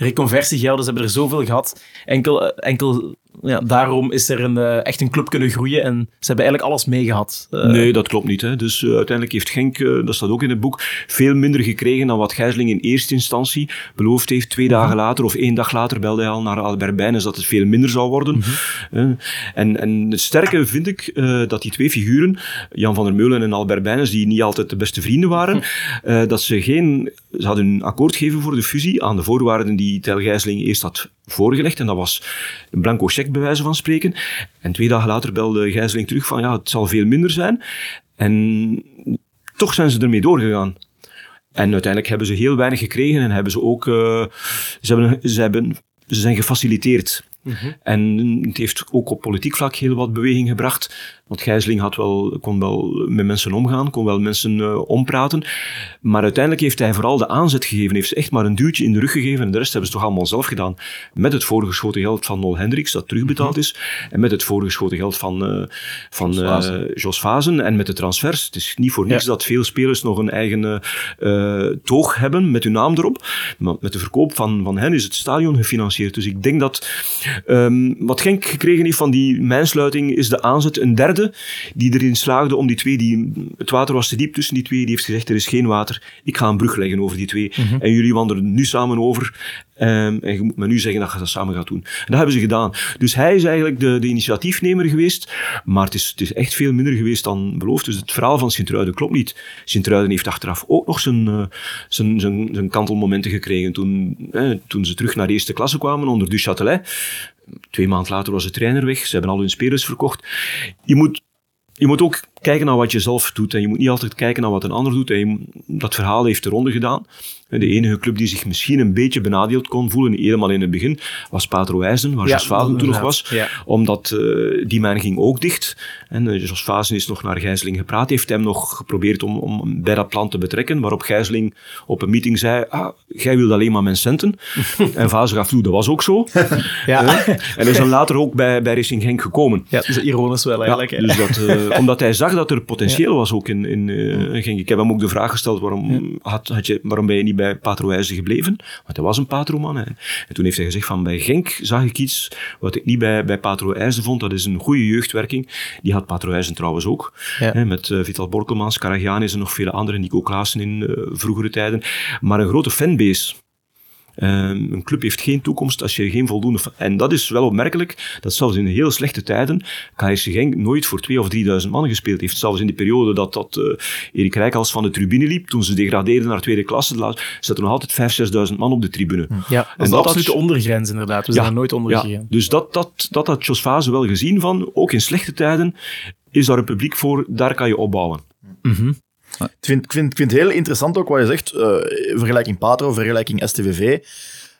Reconversiegelden, ze hebben er zoveel gehad. Enkel, eh, enkel ja, daarom is er een, eh, echt een club kunnen groeien en ze hebben eigenlijk alles meegehad. Eh, Nee, dat klopt niet. Hè. Dus uh, uiteindelijk heeft Genk, uh, dat staat ook in het boek, veel minder gekregen dan wat Gijsling in eerste instantie beloofd heeft. Twee dagen later of één dag later belde hij al naar Albert Bijnes dat het veel minder zou worden. Mm -hmm. en, en het sterke vind ik dat die twee figuren, Jan van der Meulen en Albert Bijnes, die niet altijd de beste vrienden waren, hm. dat ze geen... Ze hadden een akkoord gegeven voor de fusie aan de voorwaarden die Tel Gijsling eerst had voorgelegd. En dat was een blanco cheque, bij wijze van spreken. En twee dagen later belde Gijsling terug van ja, het zal veel minder zijn. En toch zijn ze ermee doorgegaan. En uiteindelijk hebben ze heel weinig gekregen en hebben ze ook, uh, ze, hebben, ze, hebben, ze zijn gefaciliteerd. En het heeft ook op politiek vlak heel wat beweging gebracht. Want Gijsling had wel, kon wel met mensen omgaan, kon wel mensen uh, ompraten. Maar uiteindelijk heeft hij vooral de aanzet gegeven, heeft ze echt maar een duwtje in de rug gegeven. En de rest hebben ze toch allemaal zelf gedaan. Met het voorgeschoten geld van Nol Hendricks, dat terugbetaald is. En met het voorgeschoten geld van, uh, van Jos, Vazen. Uh, Jos Vazen. En met de transfers. Het is niet voor niks ja. dat veel spelers nog een eigen toog hebben met hun naam erop. Maar met de verkoop van, van hen is het stadion gefinancierd. Dus ik denk dat um, wat Genk gekregen heeft van die mijnsluiting is de aanzet. Een derde die erin slaagde om die twee, die, het water was te diep tussen die twee, die heeft gezegd, er is geen water, ik ga een brug leggen over die twee. Mhm. En jullie wandelen nu samen over. Um, en je moet me nu zeggen dat je dat samen gaat doen. En dat hebben ze gedaan. Dus hij is eigenlijk de, de initiatiefnemer geweest, maar het is, het is echt veel minder geweest dan beloofd. Dus het verhaal van Sint-Truiden klopt niet. Sint-Truiden heeft achteraf ook nog zijn, uh, zijn, zijn, zijn kantelmomenten gekregen toen, eh, toen ze terug naar de eerste klasse kwamen onder Duchatelet. Twee maanden later was de trainer weg. Ze hebben al hun spelers verkocht. Je moet, je moet ook kijken naar wat je zelf doet. En je moet niet altijd kijken naar wat een ander doet. En je, dat verhaal heeft de ronde gedaan. De enige club die zich misschien een beetje benadeeld kon voelen, helemaal in het begin, was Patro IJzen, waar Ja, Jos Vazen toen nog was. Ja. Omdat eh, die mijn ging ook dicht. En eh, Jos Vazen is nog naar Gijsling gepraat, heeft hem nog geprobeerd om, om bij dat plan te betrekken, waarop Gijsling op een meeting zei, ah, jij wilde alleen maar mijn centen. (laughs) en Vazen gaf toe, dat was ook zo. Ja. En is dan later ook bij, bij Racing Genk gekomen. ja, dat is ironisch wel eigenlijk. Ja, dus dat, eh, (laughs) omdat hij zag dat er potentieel was ook in, in eh, Genk. Ik heb hem ook de vraag gesteld, waarom, had, had je, waarom ben je niet bij Patro IJzen gebleven? Want hij was een Patroman. Hè. En toen heeft hij gezegd van, bij Genk zag ik iets wat ik niet bij, bij Patro IJzen vond. Dat is een goede jeugdwerking. Die had Patro IJzen trouwens ook. Ja. Hè, met eh, Vital Borkelmans, Karagianis en nog vele anderen. Nico Klaassen in eh, vroegere tijden. Maar een grote fanbase. Ehm, een club heeft geen toekomst als je geen voldoende... En dat is wel opmerkelijk, dat zelfs in heel slechte tijden KSC Genk nooit voor 2 of 3000 man gespeeld heeft. Zelfs in de periode dat, dat eh, Erik Rijkals van de tribune liep, toen ze degradeerden naar tweede klasse, la- zaten nog altijd 5.000, 6.000 man op de tribune. Ja, dat is de absolute ondergrens inderdaad. We zijn er nooit onder ja, gegaan. dus dat, dat, dat had Jos Fase wel gezien van, ook in slechte tijden is daar een publiek voor, daar kan je opbouwen. Ik vind, vind, vind het heel interessant ook wat je zegt. eh, vergelijking Patro, vergelijking STVV.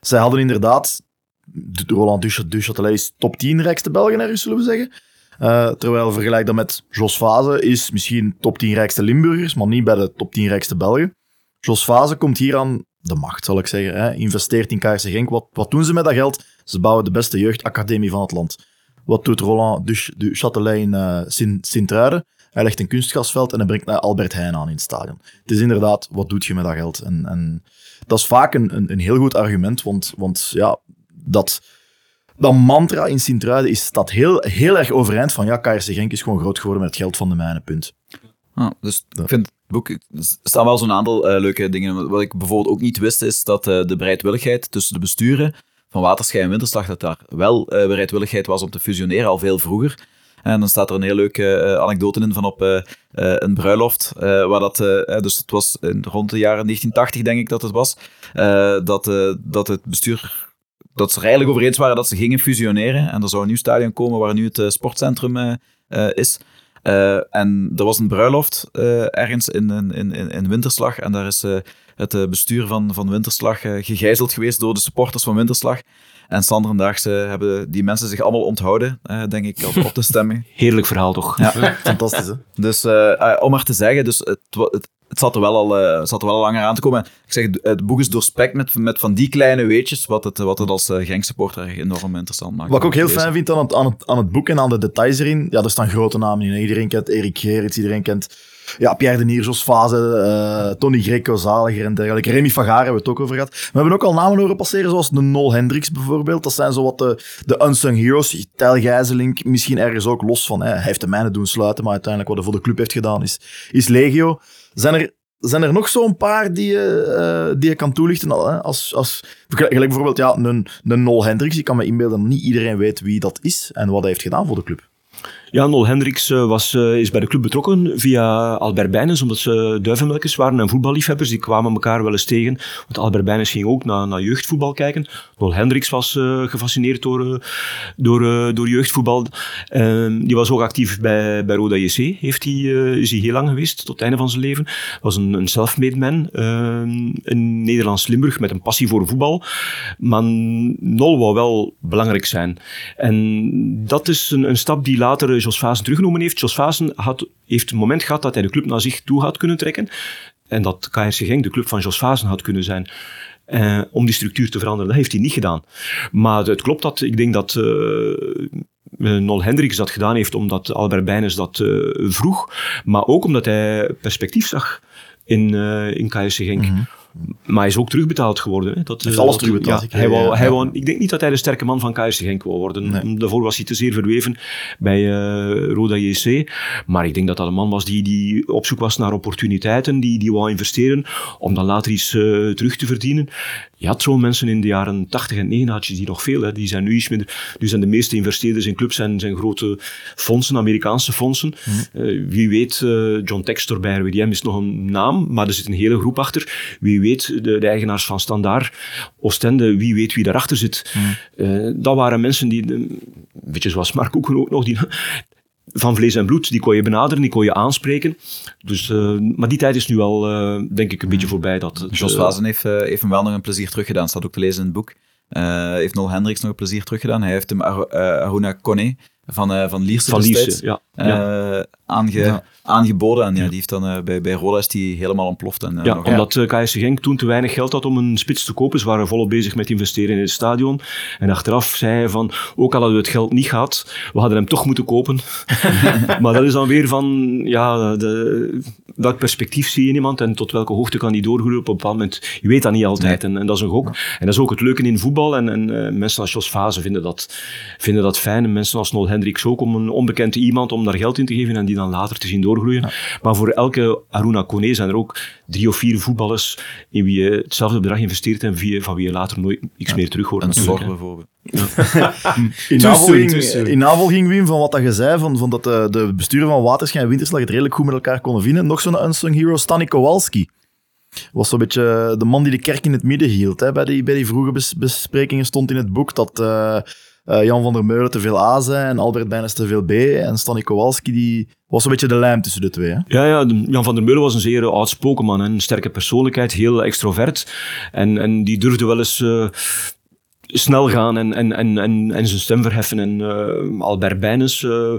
Zij hadden inderdaad... de- Roland Duch- Duchatelet is top 10 rijkste Belgen zullen we zeggen. Eh, terwijl vergelijk dat met Jos Fase is misschien top 10 rijkste Limburgers, maar niet bij de top 10 rijkste Belgen. Jos Fase komt hier aan de macht, zal ik zeggen. Hè. Investeert in KRC Genk. Wat, wat doen ze met dat geld? Ze bouwen de beste jeugdacademie van het land. Wat doet Roland Duch- Duchatelet in eh, Sint- Sint-Truiden? Hij legt een kunstgrasveld en hij brengt Albert Heijn aan in het stadion. Het is inderdaad, wat doet je met dat geld? En, en dat is vaak een, een, een heel goed argument, want, want ja, dat, dat mantra in Sint-Truiden is, staat heel, heel erg overeind van ja, KRC Genk is gewoon groot geworden met het geld van de mijnen, punt. Ah, dus ik vind het boek, er staan wel zo'n aantal eh, leuke dingen. Wat ik bijvoorbeeld ook niet wist, is dat eh, de bereidwilligheid tussen de besturen van Waterschei en Winterslag, dat daar wel eh, bereidwilligheid was om te fusioneren al veel vroeger. En dan staat er een heel leuke eh, anekdote in van op eh, eh, een bruiloft, waar dat, dus het was rond de jaren 1980 denk ik dat het was, dat, dat het bestuur dat ze er eigenlijk over eens waren dat ze gingen fusioneren. En er zou een nieuw stadion komen waar nu het sportcentrum is. En er was een bruiloft ergens in, in, in, in Winterslag. En daar is het bestuur van, van Winterslag gegijzeld geweest door de supporters van Winterslag. En Sanderendaags eh, hebben die mensen zich allemaal onthouden, eh, denk ik, op, op te stemmen. (laughs) Heerlijk verhaal toch? Ja. (laughs) Fantastisch, hè? Dus eh, eh, om maar te zeggen, dus het, het, het zat er wel al, eh, zat er wel al langer aan te komen. Ik zeg, het boek is doorspekt met, met van die kleine weetjes, wat het, wat het als uh, Genk-supporter enorm interessant maakt. Wat ik ook heel Lezen. fijn vind aan het, aan, het, aan het boek en aan de details erin, ja, er staan grote namen in. Iedereen kent Erik Gerrits, iedereen kent ja, Pierre de Jos Fase, eh, Tony Greco, Zaliger en dergelijke. Remy Gaar hebben we het ook over gehad. We hebben ook al namen horen passeren, zoals de Nol Hendricks bijvoorbeeld. Dat zijn zo wat de, de unsung heroes. Tijl Gijzelink, misschien ergens ook los van. Hè. Hij heeft de mijnen doen sluiten, maar uiteindelijk wat hij voor de club heeft gedaan is, is legio. Zijn er zijn er nog zo'n paar die je, eh, die je kan toelichten? Hè? Als, als, gelijk bijvoorbeeld ja, een, een Nol Hendricks. Ik kan me inbeelden dat niet iedereen weet wie dat is en wat hij heeft gedaan voor de club. Ja, Nol Hendricks uh, was, uh, is bij de club betrokken via Albert Bijnens, omdat ze duivenmelkers waren en voetballiefhebbers. Die kwamen elkaar wel eens tegen. Want Albert Bijnens ging ook naar, naar jeugdvoetbal kijken. Nol Hendricks was uh, gefascineerd door, door, door jeugdvoetbal. Ehm, die was ook actief bij, bij Roda JC. Heeft hij, is hij heel lang geweest, tot het einde van zijn leven. Was een, een self-made man. Ehm, in Nederlands-Limburg met een passie voor voetbal. Maar Nol wou wel belangrijk zijn. En dat is een, een stap die later Jos Vazen teruggenomen heeft. Jos Vazen had, heeft een moment gehad dat hij de club naar zich toe had kunnen trekken. En dat KRC Genk de club van Jos Vazen had kunnen zijn. Eh, om die structuur te veranderen. Dat heeft hij niet gedaan. Maar het klopt dat, ik denk dat uh, Nol Hendricks dat gedaan heeft omdat Albert Bijnes dat vroeg. Maar ook omdat hij perspectief zag in, uh, in KSC Genk. -hmm. Maar hij is ook terugbetaald geworden. Hè. Dat, is alles terugbetaald. Ja, hij wou, hij wou, ik denk niet dat hij de sterke man van KSC Genk wou worden. Nee. Daarvoor was hij te zeer verweven bij uh, Roda JC. Maar ik denk dat dat een man was die, die op zoek was naar opportuniteiten, die, die wou investeren om dan later iets uh, terug te verdienen. Je had zo'n mensen in de jaren 80 en 90 had je die nog veel. Hè. Die zijn nu iets minder. Nu zijn de meeste investeerders in clubs zijn, zijn grote fondsen, Amerikaanse fondsen. Mm. Uh, wie weet, uh, John Textor bij RWDM is nog een naam, maar er zit een hele groep achter. Wie weet, de, de eigenaars van Standaard, Oostende, wie weet wie daarachter zit. Mm. Uh, dat waren mensen die, een beetje zoals Mark Koeken ook nog, die van vlees en bloed, die kon je benaderen, die kon je aanspreken. Dus, uh, maar die tijd is nu al, uh, denk ik, een beetje voorbij. Dat, Jos Vazen heeft, uh, heeft hem wel nog een plezier teruggedaan, staat ook te lezen in het boek. heeft Nol Hendricks nog een plezier teruggedaan. Hij heeft hem Aruna Kone van, uh, van Lierse van Lierse, ja. ja. Aange, ja. Aangeboden. En ja, die heeft dan uh, bij, bij Roda is die helemaal ontploft. En, ja, omdat uh, KSC Genk toen te weinig geld had om een spits te kopen. Ze waren volop bezig met investeren in het stadion. En achteraf zei hij van, ook al hadden we het geld niet gehad, we hadden hem toch moeten kopen. (laughs) (laughs) maar dat is dan weer van, ja, de, welk perspectief zie je iemand en tot welke hoogte kan die doorgroeien op een bepaald moment. Je weet dat niet altijd. Nee. En, en, dat is een gok. En dat is ook het leuke in voetbal. En, en mensen als Jos Fase vinden dat, vinden dat fijn. En mensen als Nol Hendricks ook, om een onbekende iemand om daar geld in te geven en die dan later te zien doorgroeien. Ja. Maar voor elke Aruna Kone zijn er ook drie of vier voetballers in wie je hetzelfde bedrag investeert en wie, van wie je later nooit iets ja. meer terug hoort. Een zorg bijvoorbeeld. Ja. (laughs) in, navolging, in navolging, Wim, van wat dat je zei, van, van dat de, de besturen van Waterschijn en Winterslag het redelijk goed met elkaar konden vinden, nog zo'n unsung hero, Stani Kowalski was zo'n beetje de man die de kerk in het midden hield. Hè. Bij, die, bij die vroege bes besprekingen stond in het boek dat uh, uh, Jan van der Meulen te veel A zei en Albert Bijnes te veel B. En Stanny Kowalski die was een beetje de lijm tussen de twee. Hè? Ja, ja, Jan van der Meulen was een zeer outspoken man. Een sterke persoonlijkheid, heel extrovert. En, en die durfde wel eens... Uh, snel gaan en, en, en, en, en zijn stem verheffen. En uh, Albert Bijnes, uh,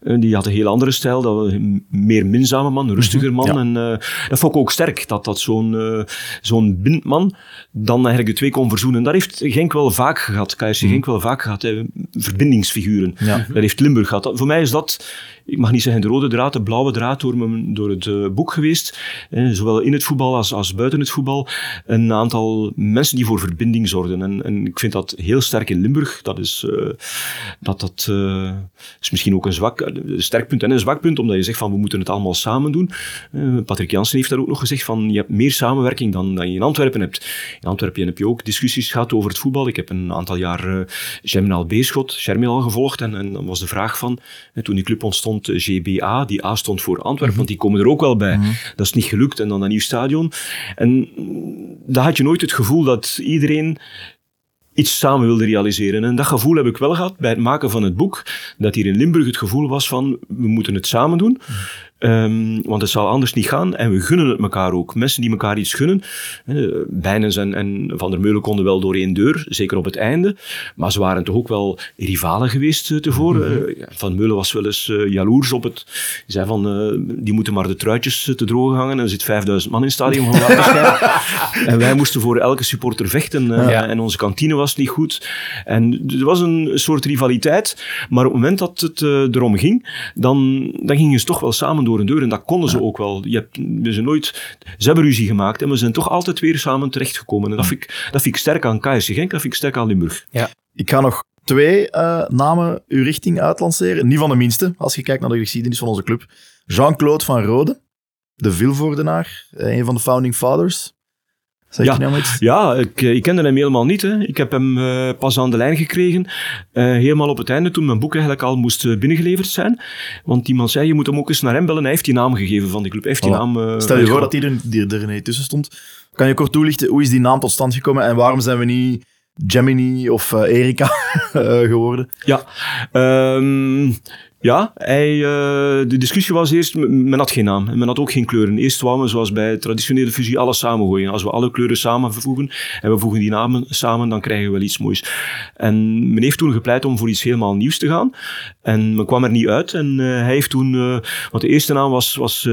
die had een heel andere stijl. Dat was een meer minzame man, een rustiger man. Ja. En uh, dat vond ik ook sterk, dat, dat zo'n zo'n bindman dan eigenlijk de twee kon verzoenen. Dat heeft Genk wel vaak gehad, KRC Genk wel vaak gehad, hè. verbindingsfiguren. Ja. Dat heeft Limburg gehad. Voor mij is dat ik mag niet zeggen de rode draad, de blauwe draad door, me, door het boek geweest. Eh, zowel in het voetbal als, als buiten het voetbal. Een aantal mensen die voor verbinding zorgden. En, en ik vind dat heel sterk in Limburg. Dat is, uh, dat, dat uh, is misschien ook een zwak, een sterk punt en een zwak punt, omdat je zegt van we moeten het allemaal samen doen. Patrick Jansen heeft daar ook nog gezegd van je hebt meer samenwerking dan, dan je in Antwerpen hebt. In Antwerpen heb je ook discussies gehad over het voetbal. Ik heb een aantal jaar Germinal Beerschot, Germinal gevolgd en, en dan was de vraag van, toen die club ontstond, GBA, die A stond voor Antwerpen, mm -hmm. want die komen er ook wel bij. Mm -hmm. Dat is niet gelukt en dan een nieuw stadion. En daar had je nooit het gevoel dat iedereen iets samen wilde realiseren. En dat gevoel heb ik wel gehad bij het maken van het boek, dat hier in Limburg het gevoel was van, we moeten het samen doen. Um, want het zal anders niet gaan en we gunnen het elkaar ook. Mensen die elkaar iets gunnen. Uh, Bijnens en, en Van der Meulen konden wel door één deur, zeker op het einde. Maar ze waren toch ook wel rivalen geweest uh, tevoren. Mm -hmm. uh, van Meulen was wel eens jaloers op het. Die zei van, die moeten maar de truitjes te drogen hangen. En er zit 5000 man in het stadion van (laughs) En wij moesten voor elke supporter vechten. Ja. En onze kantine was niet goed. En er was een soort rivaliteit. Maar op het moment dat het erom ging, dan, dan gingen ze toch wel samen door een deur. En dat konden ze ook wel. Je hebt, we zijn nooit, ze hebben ruzie gemaakt en we zijn toch altijd weer samen terechtgekomen. En dat vind ik, dat vind ik sterk aan KSC Genk, dat vind ik sterk aan Limburg. Ja. Ik ga nog twee uh, namen uw richting uitlanceren. Niet van de minste, als je kijkt naar de geschiedenis van onze club. Jean-Claude van Rode, de Vilvoordenaar, een van de founding fathers. Zeg Ja. je nou iets? Ja, ik, eh, ik kende hem helemaal niet. Hè. Ik heb hem eh, pas aan de lijn gekregen, eh, helemaal op het einde, toen mijn boek eigenlijk al moest binnengeleverd zijn. Want iemand zei, je moet hem ook eens naar hem bellen. Hij heeft die naam gegeven van die club. Hij heeft die naam... Stel je voor dat die er, die er niet tussen stond. Kan je kort toelichten, hoe is die naam tot stand gekomen en waarom zijn we niet Gemini of Erika (laughs) geworden? Ja, Ehm, ja hij, eh, de discussie was eerst, men had geen naam en men had ook geen kleuren. Eerst wou men, zoals bij traditionele fusie, alles samengooien. Als we alle kleuren samenvoegen en we voegen die namen samen, dan krijgen we wel iets moois. En men heeft toen gepleit om voor iets helemaal nieuws te gaan. En men kwam er niet uit. En eh, hij heeft toen, eh, want de eerste naam was, was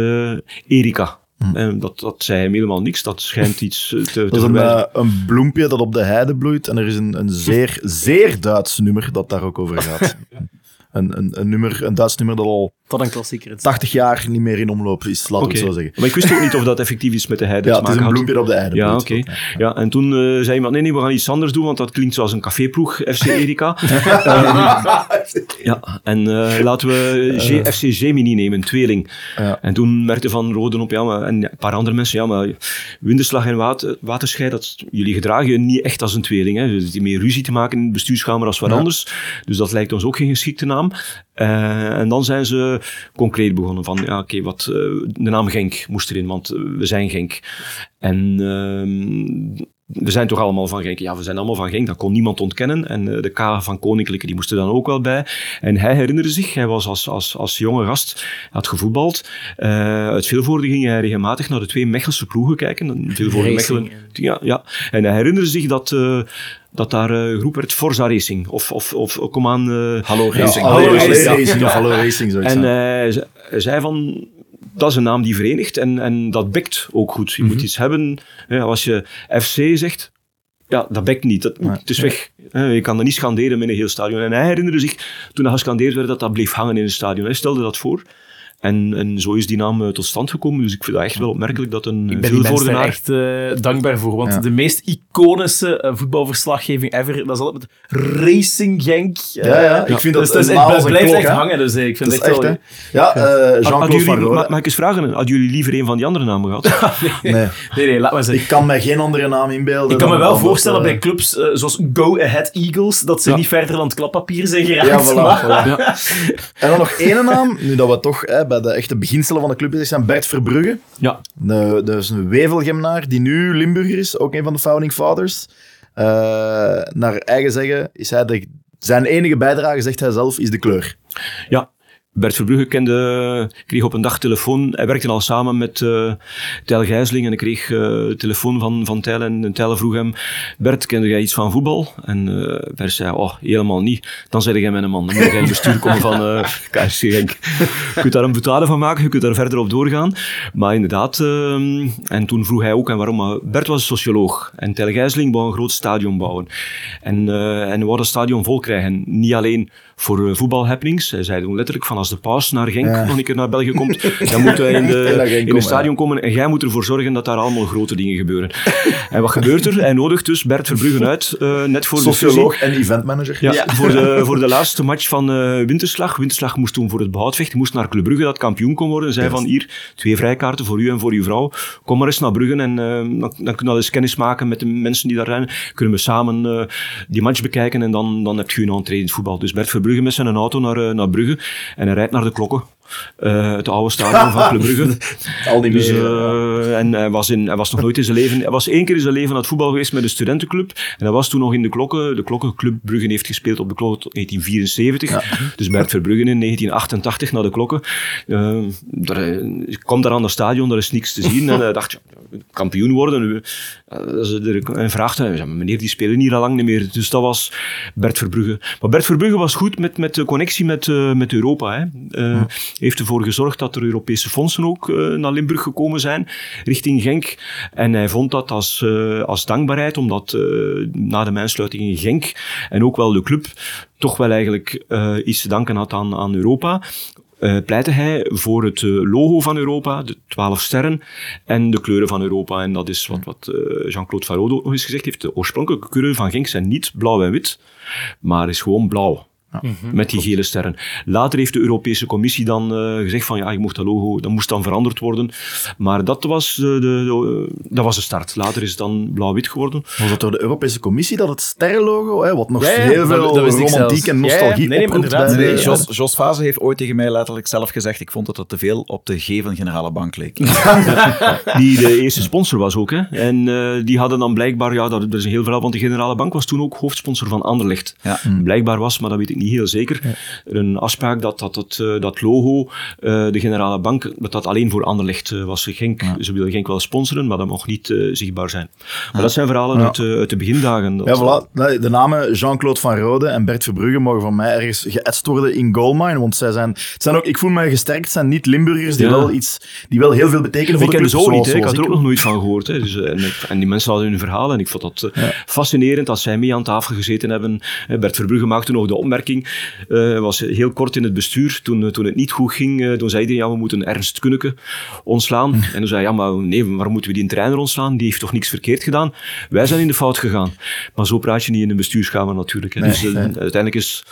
Erika. En dat, dat zei hem helemaal niks. Dat schijnt iets te, te Dat is een, een bloempje dat op de heide bloeit en er is een, een zeer, zeer Duits nummer dat daar ook over gaat. (laughs) Een, een, een, nummer, een Duits nummer dat al Dat een klassieker. is. 80 jaar niet meer in omloop is, we Oké. het zo zeggen. Maar ik wist ook niet of dat effectief iets met de heide Ja, te het is een bloempje op de heide Ja. Ja, en toen eh, zei iemand, nee, nee, we gaan iets anders doen, want dat klinkt zoals een caféploeg, FC (laughs) Erika. Ehm, ja, en eh, laten we G- FC Gemini nemen, tweeling. Ja. En toen merkte Van Roden op, ja, maar, en een paar andere mensen, ja, maar winderslag en water, waterscheid, dat, jullie gedragen je niet echt als een tweeling. Hè. Dus die meer ruzie te maken in de bestuurskamer als wat Ja. anders. Dus dat lijkt ons ook geen geschikte naam. Eh, en dan zijn ze concreet begonnen van, ja, oké, wat, eh, de naam Genk moest erin, want eh, we zijn Genk. En ehm, we zijn toch allemaal van Genk? Ja, we zijn allemaal van Genk, dat kon niemand ontkennen. En eh, de K van Koninklijke, die moest er dan ook wel bij. En hij herinnerde zich, hij was als, als, als jonge gast, had gevoetbald. Eh, uit Vilvoorde ging hij regelmatig naar de twee Mechelse ploegen kijken. Vilvoorde Mechelen. Ja, ja. En hij herinnerde zich dat... eh, dat daar eh, geroepen werd Forza Racing. Of, of, of kom aan... eh, Hallo Ja, Racing. Hallo Hallo Racing, Hallo Racing, zoiets. en hij zei van, dat is een naam die verenigt en, en dat bekt ook goed. Je moet iets hebben, hè, als je FC zegt, ja, dat bekt niet. Dat. Het is weg. Je kan dat niet scanderen met een heel stadion. En hij herinnerde zich, toen dat gescandeerd werd, dat dat bleef hangen in het stadion. Hij stelde dat voor. En, en zo is die naam eh, tot stand gekomen. Dus ik vind dat echt wel opmerkelijk dat een Ik ben die mensen daar Vilvoordenaar... echt eh, dankbaar voor. Want Ja. de meest iconische eh, voetbalverslaggeving ever, dat is altijd met Racing Genk. Eh, Ja, ja, ik vind dat dus is- als een blijft klok, echt hè. hangen. Dus eh, ik vind Dat echt, echt, wel... Ja, eh, Hadden Jean-Claude jullie, Van mag ik eens vragen, hadden jullie liever een van die andere namen gehad? (laughs) Nee, Nee, nee, laat maar zeggen. ik kan me geen andere naam inbeelden. Ik kan me wel voorstellen dat, bij eh, clubs eh, zoals Go Ahead Eagles, dat ze Ja. niet verder dan het klappapier zijn geraakt. Ja, voilà. (laughs) En dan nog één naam, nu dat we toch hè, bij de echte beginselen van de club bezig zijn, Bert Verbrugge. Ja. De, dus een wevelgemnaar die nu Limburger is, ook een van de founding fathers. Eh, naar eigen zeggen is hij de, zijn enige bijdrage, zegt hij zelf, is de kleur. Ja, Bert Verbrugge kende, kreeg op een dag telefoon. Hij werkte al samen met eh Tijl Gijsling en ik kreeg eh, telefoon van, van Tijl. En Tijl vroeg hem, Bert, kende jij iets van voetbal? En eh Bert zei, oh, helemaal niet. Dan zei jij met een man, dan moet jij in bestuur komen van eh (laughs) KRC Genk. Je kunt daar een betalen van maken, je kunt daar verder op doorgaan. Maar inderdaad, eh, en toen vroeg hij ook, en waarom? Bert was socioloog en Tijl Gijsling wou een groot stadion bouwen. En, en wou dat stadion vol krijgen. Niet alleen voor eh, voetbalhappenings. Hij zei toen letterlijk van als de paus naar Genk Ja. nog een keer naar België komt, (laughs) dan moet hij in, de, in het stadion komen en jij moet ervoor zorgen dat daar allemaal grote dingen gebeuren. en wat gebeurt er? Hij nodigt dus Bert Verbruggen uit, eh, net voor de. Socioloog en eventmanager. Ja, Voor, de, voor de laatste match van eh, Winterslag. Winterslag moest toen voor het behoud vechten. Moest naar Club Brugge, dat kampioen kon worden. Zei van hier, twee vrijkaarten voor u en voor uw vrouw. Kom maar eens naar Brugge en eh, dan, dan kunnen we eens kennis maken met de mensen die daar zijn. Kunnen we samen eh, die match bekijken en dan, dan heb je een entree in het voetbal. Dus Bert Verbrugge met zijn auto naar, eh, naar Brugge en hij rijdt naar de klokken. Eh, het oude stadion van Club Brugge. (laughs) Al die Dus, meer, eh, en hij was, in, hij was nog nooit in zijn leven... Hij was één keer in zijn leven aan het voetbal geweest met de studentenclub. En hij was toen nog in de klokken. De klokkenclub Brugge heeft gespeeld op de klokken tot 1974. Dus Bert Verbrugge in 1988 naar de klokken. Eh, daar, ik daar aan het stadion, daar is niks te zien. En hij dacht, ja, kampioen worden. Dat En vraagt hij, ja, meneer, die spelen niet al lang niet meer. Dus dat was Bert Verbrugge. Maar Bert Verbrugge was goed met, met de connectie met, met Europa. Hè. Eh, Heeft ervoor gezorgd dat er Europese fondsen ook eh, naar Limburg gekomen zijn, richting Genk. En hij vond dat als, eh, als dankbaarheid, omdat eh, na de mijnsluiting in Genk en ook wel de club toch wel eigenlijk iets te danken had aan, aan Europa. eh, pleitte hij voor het logo van Europa, de 12 sterren, en de kleuren van Europa. En dat is wat, wat eh, Jean-Claude Farod ook nog eens gezegd heeft. De oorspronkelijke kleuren van Genk zijn niet blauw en wit, maar is gewoon blauw. Met die gele sterren. Later heeft de Europese Commissie dan eh, gezegd van ja, je mocht dat logo, dat moest dan veranderd worden. Maar dat was, eh, de, de, dat was de start. Later is het dan blauw-wit geworden. Was dat door de Europese Commissie dat het sterrenlogo, hè, wat nog Ja, ja, heel dat- veel dat romantiek en Ja, ja, nostalgie nee, nee, Nee, Jos, Jos Fase heeft ooit tegen mij letterlijk zelf gezegd, ik vond dat het te veel op de G van Generale Bank leek. (laughs) Die de eerste sponsor was ook. Hè. En eh, die hadden dan blijkbaar, ja, dat, dat is een heel verhaal, want de Generale Bank was toen ook hoofdsponsor van Anderlecht. Ja. Blijkbaar was, maar dat weet ik niet heel zeker, er een afspraak dat dat, dat, eh, dat logo, eh, de Generale Bank, dat dat alleen voor Anderlecht eh, was. Genk, Ze wilden Genk wel sponsoren, maar dat mocht niet zichtbaar zijn. Maar dat zijn verhalen uit, uit de begindagen. Dat, Ja, voilà. De namen Jean-Claude Van Rode en Bert Verbrugge mogen van mij ergens geëtst worden in Goalmine, want zij zijn, zijn ook, ik voel me gesterkt, zijn niet Limburgers die, wel iets, die wel heel veel betekenen voor Ik de club. ook niet, ik had er ook nog nooit van gehoord. Hè. Dus, en, die mensen hadden hun verhaal en ik vond dat fascinerend als zij mee aan tafel gezeten hebben. Bert Verbrugge maakte nog de opmerking, eh, was heel kort in het bestuur, toen, eh, toen het niet goed ging, eh, toen zei iedereen, ja, we moeten Ernst Kunneke ontslaan. En toen zei hij, ja, maar nee, waarom moeten we die trainer ontslaan? Die heeft toch niks verkeerd gedaan? Wij zijn in de fout gegaan. Maar zo praat je niet in een bestuurskamer natuurlijk. Hè. dus, uiteindelijk is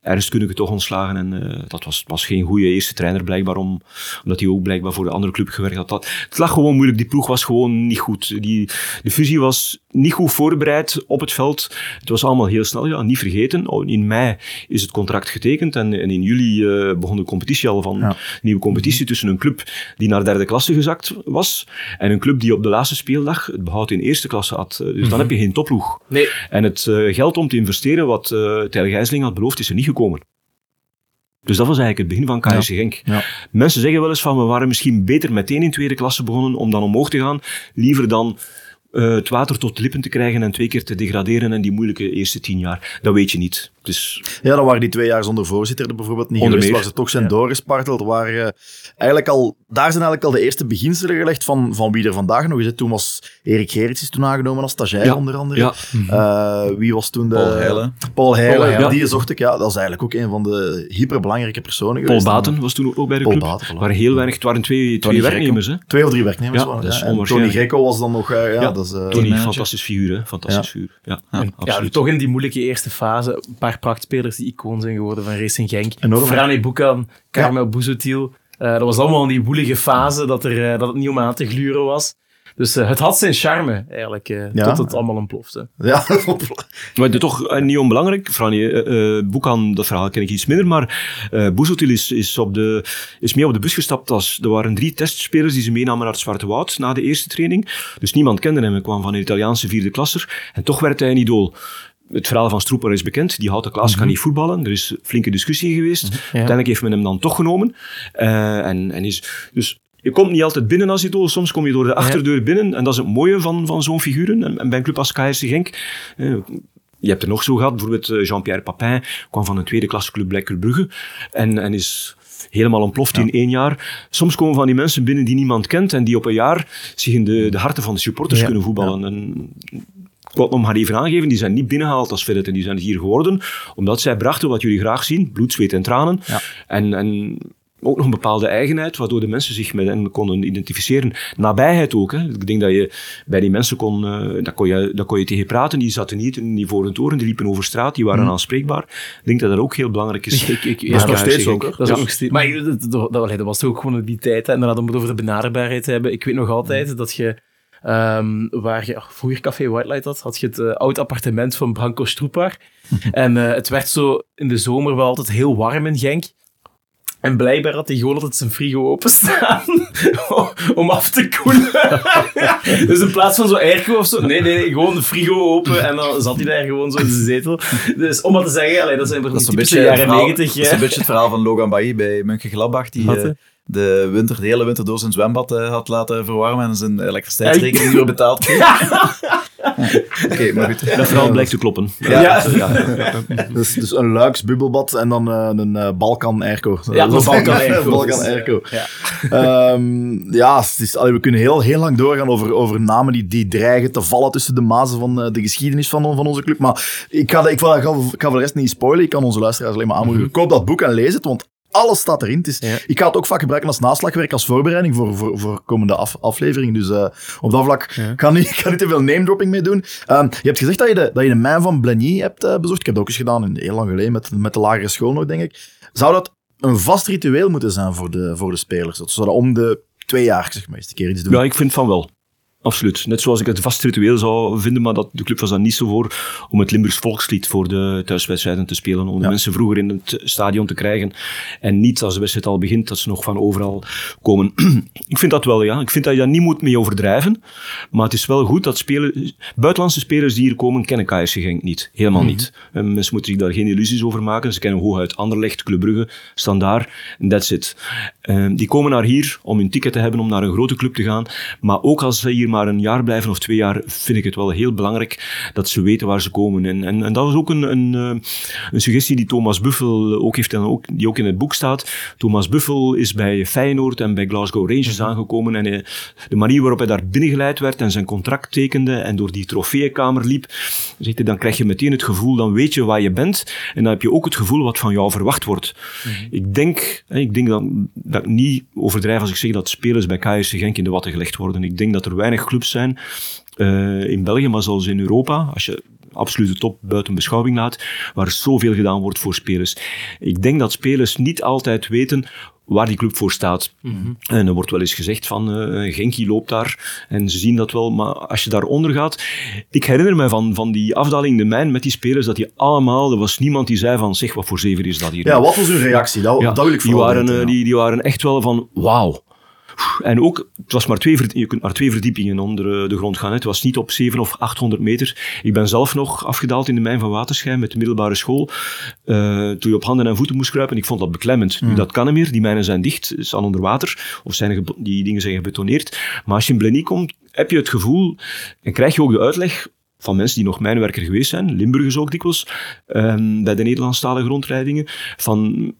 Ernst Kunneke toch ontslagen. En dat was, was geen goede eerste trainer blijkbaar, om, omdat hij ook blijkbaar voor de andere club gewerkt had. Dat, het lag gewoon moeilijk. Die ploeg was gewoon niet goed. Die, de fusie was niet goed voorbereid op het veld. Het was allemaal heel snel. Ja, niet vergeten. Oh, In mei is het contract getekend en, en in juli eh, begon de competitie al van Ja. nieuwe competitie tussen een club die naar derde klasse gezakt was en een club die op de laatste speeldag het behoud in eerste klasse had. Eh, Dus dan heb je geen topploeg. Nee. En het eh, geld om te investeren wat uh, Tijl Gijsling had beloofd, is er niet gekomen. Dus dat was eigenlijk het begin van KSC Genk. Ja. Mensen zeggen wel eens van, we waren misschien beter meteen in tweede klasse begonnen om dan omhoog te gaan, liever dan uh, het water tot lippen te krijgen en twee keer te degraderen in die moeilijke eerste tien jaar. Dat weet je niet. Dus... Ja, dan waren die twee jaar zonder voorzitter er bijvoorbeeld niet Onder geweest, meer. waar ze toch zijn ja. doorgesparteld. Waar, uh, eigenlijk al, daar zijn eigenlijk al de eerste beginselen gelegd van, van wie er vandaag nog is. Toen was Erik Gerrits is toen aangenomen als stagiair Ja. onder andere. Ja. Uh, wie was toen de... Paul Heijlen. Paul Heijlen, Paul die zocht ik. Ja, dat is eigenlijk ook een van de hyperbelangrijke personen Paul geweest. Baten was toen ook bij de Paul club. Baten, voilà. Waren heel weinig, het waren twee, Tony twee werknemers. Hè? Twee of drie werknemers Ja, waren. dat is ja. En Tony. Greco was dan nog... Uh, ja, Ja. dat is... Uh, Tony, fantastisch figuur. Hè? Fantastisch figuur. Ja, Ja, absoluut. toch in die moeilijke eerste fase een paar prachtspelers die icoon zijn geworden van Racing Genk. Enorm, hè? Frane Boekan, Carmel Bouzoutil. Eh, dat was allemaal in die woelige fase dat, er, eh, dat het niet om aan te gluren was. Dus eh, het had zijn charme, eigenlijk, eh, Ja. tot het allemaal ontplofte. ja, (laughs) Maar het is toch niet onbelangrijk. Franie, eh eh, Boekan, dat verhaal ken ik iets minder, maar eh Boezotil is, is, op de, is mee op de bus gestapt. Als, er waren drie testspelers die ze meenamen naar het Zwarte Woud na de eerste training. Dus niemand kende hem. Hij kwam van een Italiaanse vierde klasser. En toch werd hij een idool. Het verhaal van Stroeper is bekend. Die houten Klaas kan niet voetballen. Er is flinke discussie geweest. Uiteindelijk heeft men hem dan toch genomen. Eh, en, en is, dus je komt niet altijd binnen als idool. Soms kom je door de achterdeur binnen. En dat is het mooie van, van zo'n figuren. En, en bij een club als KRC Genk... eh, je hebt er nog zo gehad. Bijvoorbeeld eh, Jean-Pierre Papin kwam van een tweede klasse club Brugge. En, en is helemaal ontploft in één jaar. Soms komen van die mensen binnen die niemand kent en die op een jaar zich in de, de harten van de supporters Ja. kunnen voetballen. En, ik wil het nog maar even aangeven, die zijn niet binnengehaald als Feddet en die zijn hier geworden, omdat zij brachten wat jullie graag zien, bloed, zweet en tranen. En, en ook nog een bepaalde eigenheid, waardoor de mensen zich met hen konden identificeren. Nabijheid ook. Hè. Ik denk dat je bij die mensen kon, uh, daar, kon je, daar kon je tegen praten. Die zaten niet in die voor een toren, die liepen over straat, die waren aanspreekbaar. Ik denk dat dat ook heel belangrijk is. (laughs) Ik, ik, Dat is nog steeds ook, hè? Dat is Ja. nog steeds. Maar dat, dat, dat, dat was ook gewoon die tijd. hè. En dan om het over de benaderbaarheid te hebben. Ik weet nog altijd dat je, ehm, waar je oh, vroeger Café White Light had, had je het eh, oud appartement van Branko Stroepar. (laughs) en eh, het werd zo in de zomer wel altijd heel warm in Genk. En blijkbaar had hij gewoon altijd zijn frigo openstaan (laughs) om af te koelen. (laughs) dus in plaats van zo airco of zo, nee, nee, gewoon de frigo open en dan zat hij daar gewoon zo in zijn zetel. Dus om maar te zeggen, allee, dat zijn Dat is, een beetje jaren negentig. dat is een beetje het verhaal van Logan Bailly bij Mönchengladbach, die? De, winter, de hele winter door zijn zwembad eh, had laten verwarmen en zijn elektriciteitsrekening niet meer betaald (laughs) kreeg. Oké, maar goed. Dat verhaal blijkt te kloppen. Ja. dus, dus een luiks bubbelbad en dan eh, een eh, Balkan Airco. Ja, Dat is- een Balkan (laughs) Airco. Balkan eh, Airco. ja. Ehm, ja, het is, allee, we kunnen heel, heel lang doorgaan over, over namen die, die dreigen te vallen tussen de mazen van eh, de geschiedenis van, van onze club. Maar ik ga, ik, ga, ik ga voor de rest niet spoilen. Ik kan onze luisteraars alleen maar aanmoedigen. Mhm. Koop dat boek en lees het, want alles staat erin. Het is, Ja. Ik ga het ook vaak gebruiken als naslagwerk, als voorbereiding voor, voor, voor komende af, afleveringen. Dus eh, op dat vlak Ja. kan ik (laughs) niet te veel name dropping mee doen. Ehm, je hebt gezegd dat je de, dat je de mijn van Blenny hebt eh, bezocht. Ik heb dat ook eens gedaan, in- heel lang geleden, met, met de lagere school nog, denk ik. Zou dat een vast ritueel moeten zijn voor de, voor de spelers? Dat ze dat om de twee jaar, zeg maar, eens een keer iets doen? Ja, ik vind van wel. Absoluut. Net zoals ik het vast ritueel zou vinden, maar dat, de club was daar niet zo voor om het Limburgs volkslied voor de thuiswedstrijden te spelen. Om de Ja. mensen vroeger in het stadion te krijgen. En niet als de wedstrijd al begint, dat ze nog van overal komen. (clears throat) ik vind dat wel, ja. Ik vind dat je daar niet moet mee overdrijven. Maar het is wel goed dat spelen, buitenlandse spelers die hier komen, kennen KSC Genk niet. Helemaal niet. En mensen moeten zich daar geen illusies over maken. Ze kennen hooguit Anderlecht, Club Brugge, Standaard. En that's it. Eh, die komen naar hier om een ticket te hebben om naar een grote club te gaan. Maar ook als ze hier maar een jaar blijven of twee jaar, vind ik het wel heel belangrijk dat ze weten waar ze komen. En, en, en dat was ook een, een, eh, een suggestie die Thomas Buffel ook heeft, en ook, die ook in het boek staat. Thomas Buffel is bij Feyenoord en bij Glasgow Rangers aangekomen. En hij- de manier waarop hij daar binnengeleid werd en zijn contract tekende en door die trofeeënkamer liep, zegt hij, dan krijg je meteen het gevoel, dan weet je waar je bent. En dan heb je ook het gevoel wat van jou verwacht wordt. Ik denk, ik denk dat, dat ik niet overdrijf als ik zeg dat spelers bij KSC Genk in de watten gelegd worden. Ik denk dat er weinig clubs zijn eh, in België, maar zelfs in Europa, als je absolute top buiten beschouwing laat, waar zoveel gedaan wordt voor spelers. Ik denk dat spelers niet altijd weten waar die club voor staat. En er wordt wel eens gezegd van eh Genki loopt daar en ze zien dat wel, maar als je daaronder gaat... Ik herinner me van, van die afdaling de mijn met die spelers dat die allemaal... Er was niemand die zei van zeg wat voor zeven is dat hier. Ja, wat was uw reactie? Dat, Ja, dat wil ik die waren, weten, eh, ja. die, die waren echt wel van wauw. En ook, het was maar twee, je kunt maar twee verdiepingen onder eh, de grond gaan. hè. Het was niet op 700 of 800 meter. Ik ben zelf nog afgedaald in de mijn van Waterschijn met de middelbare school. eh, toen je op handen en voeten moest kruipen. Ik vond dat beklemmend. Nu, dat kan niet meer. Die mijnen zijn dicht, staan onder water. Of zijn die dingen zijn gebetoneerd. Maar als je in Blenie komt, heb je het gevoel en krijg je ook de uitleg van mensen die nog mijnwerker geweest zijn, Limburgers ook dikwijls, ehm, bij de Nederlandstalige rondleidingen, van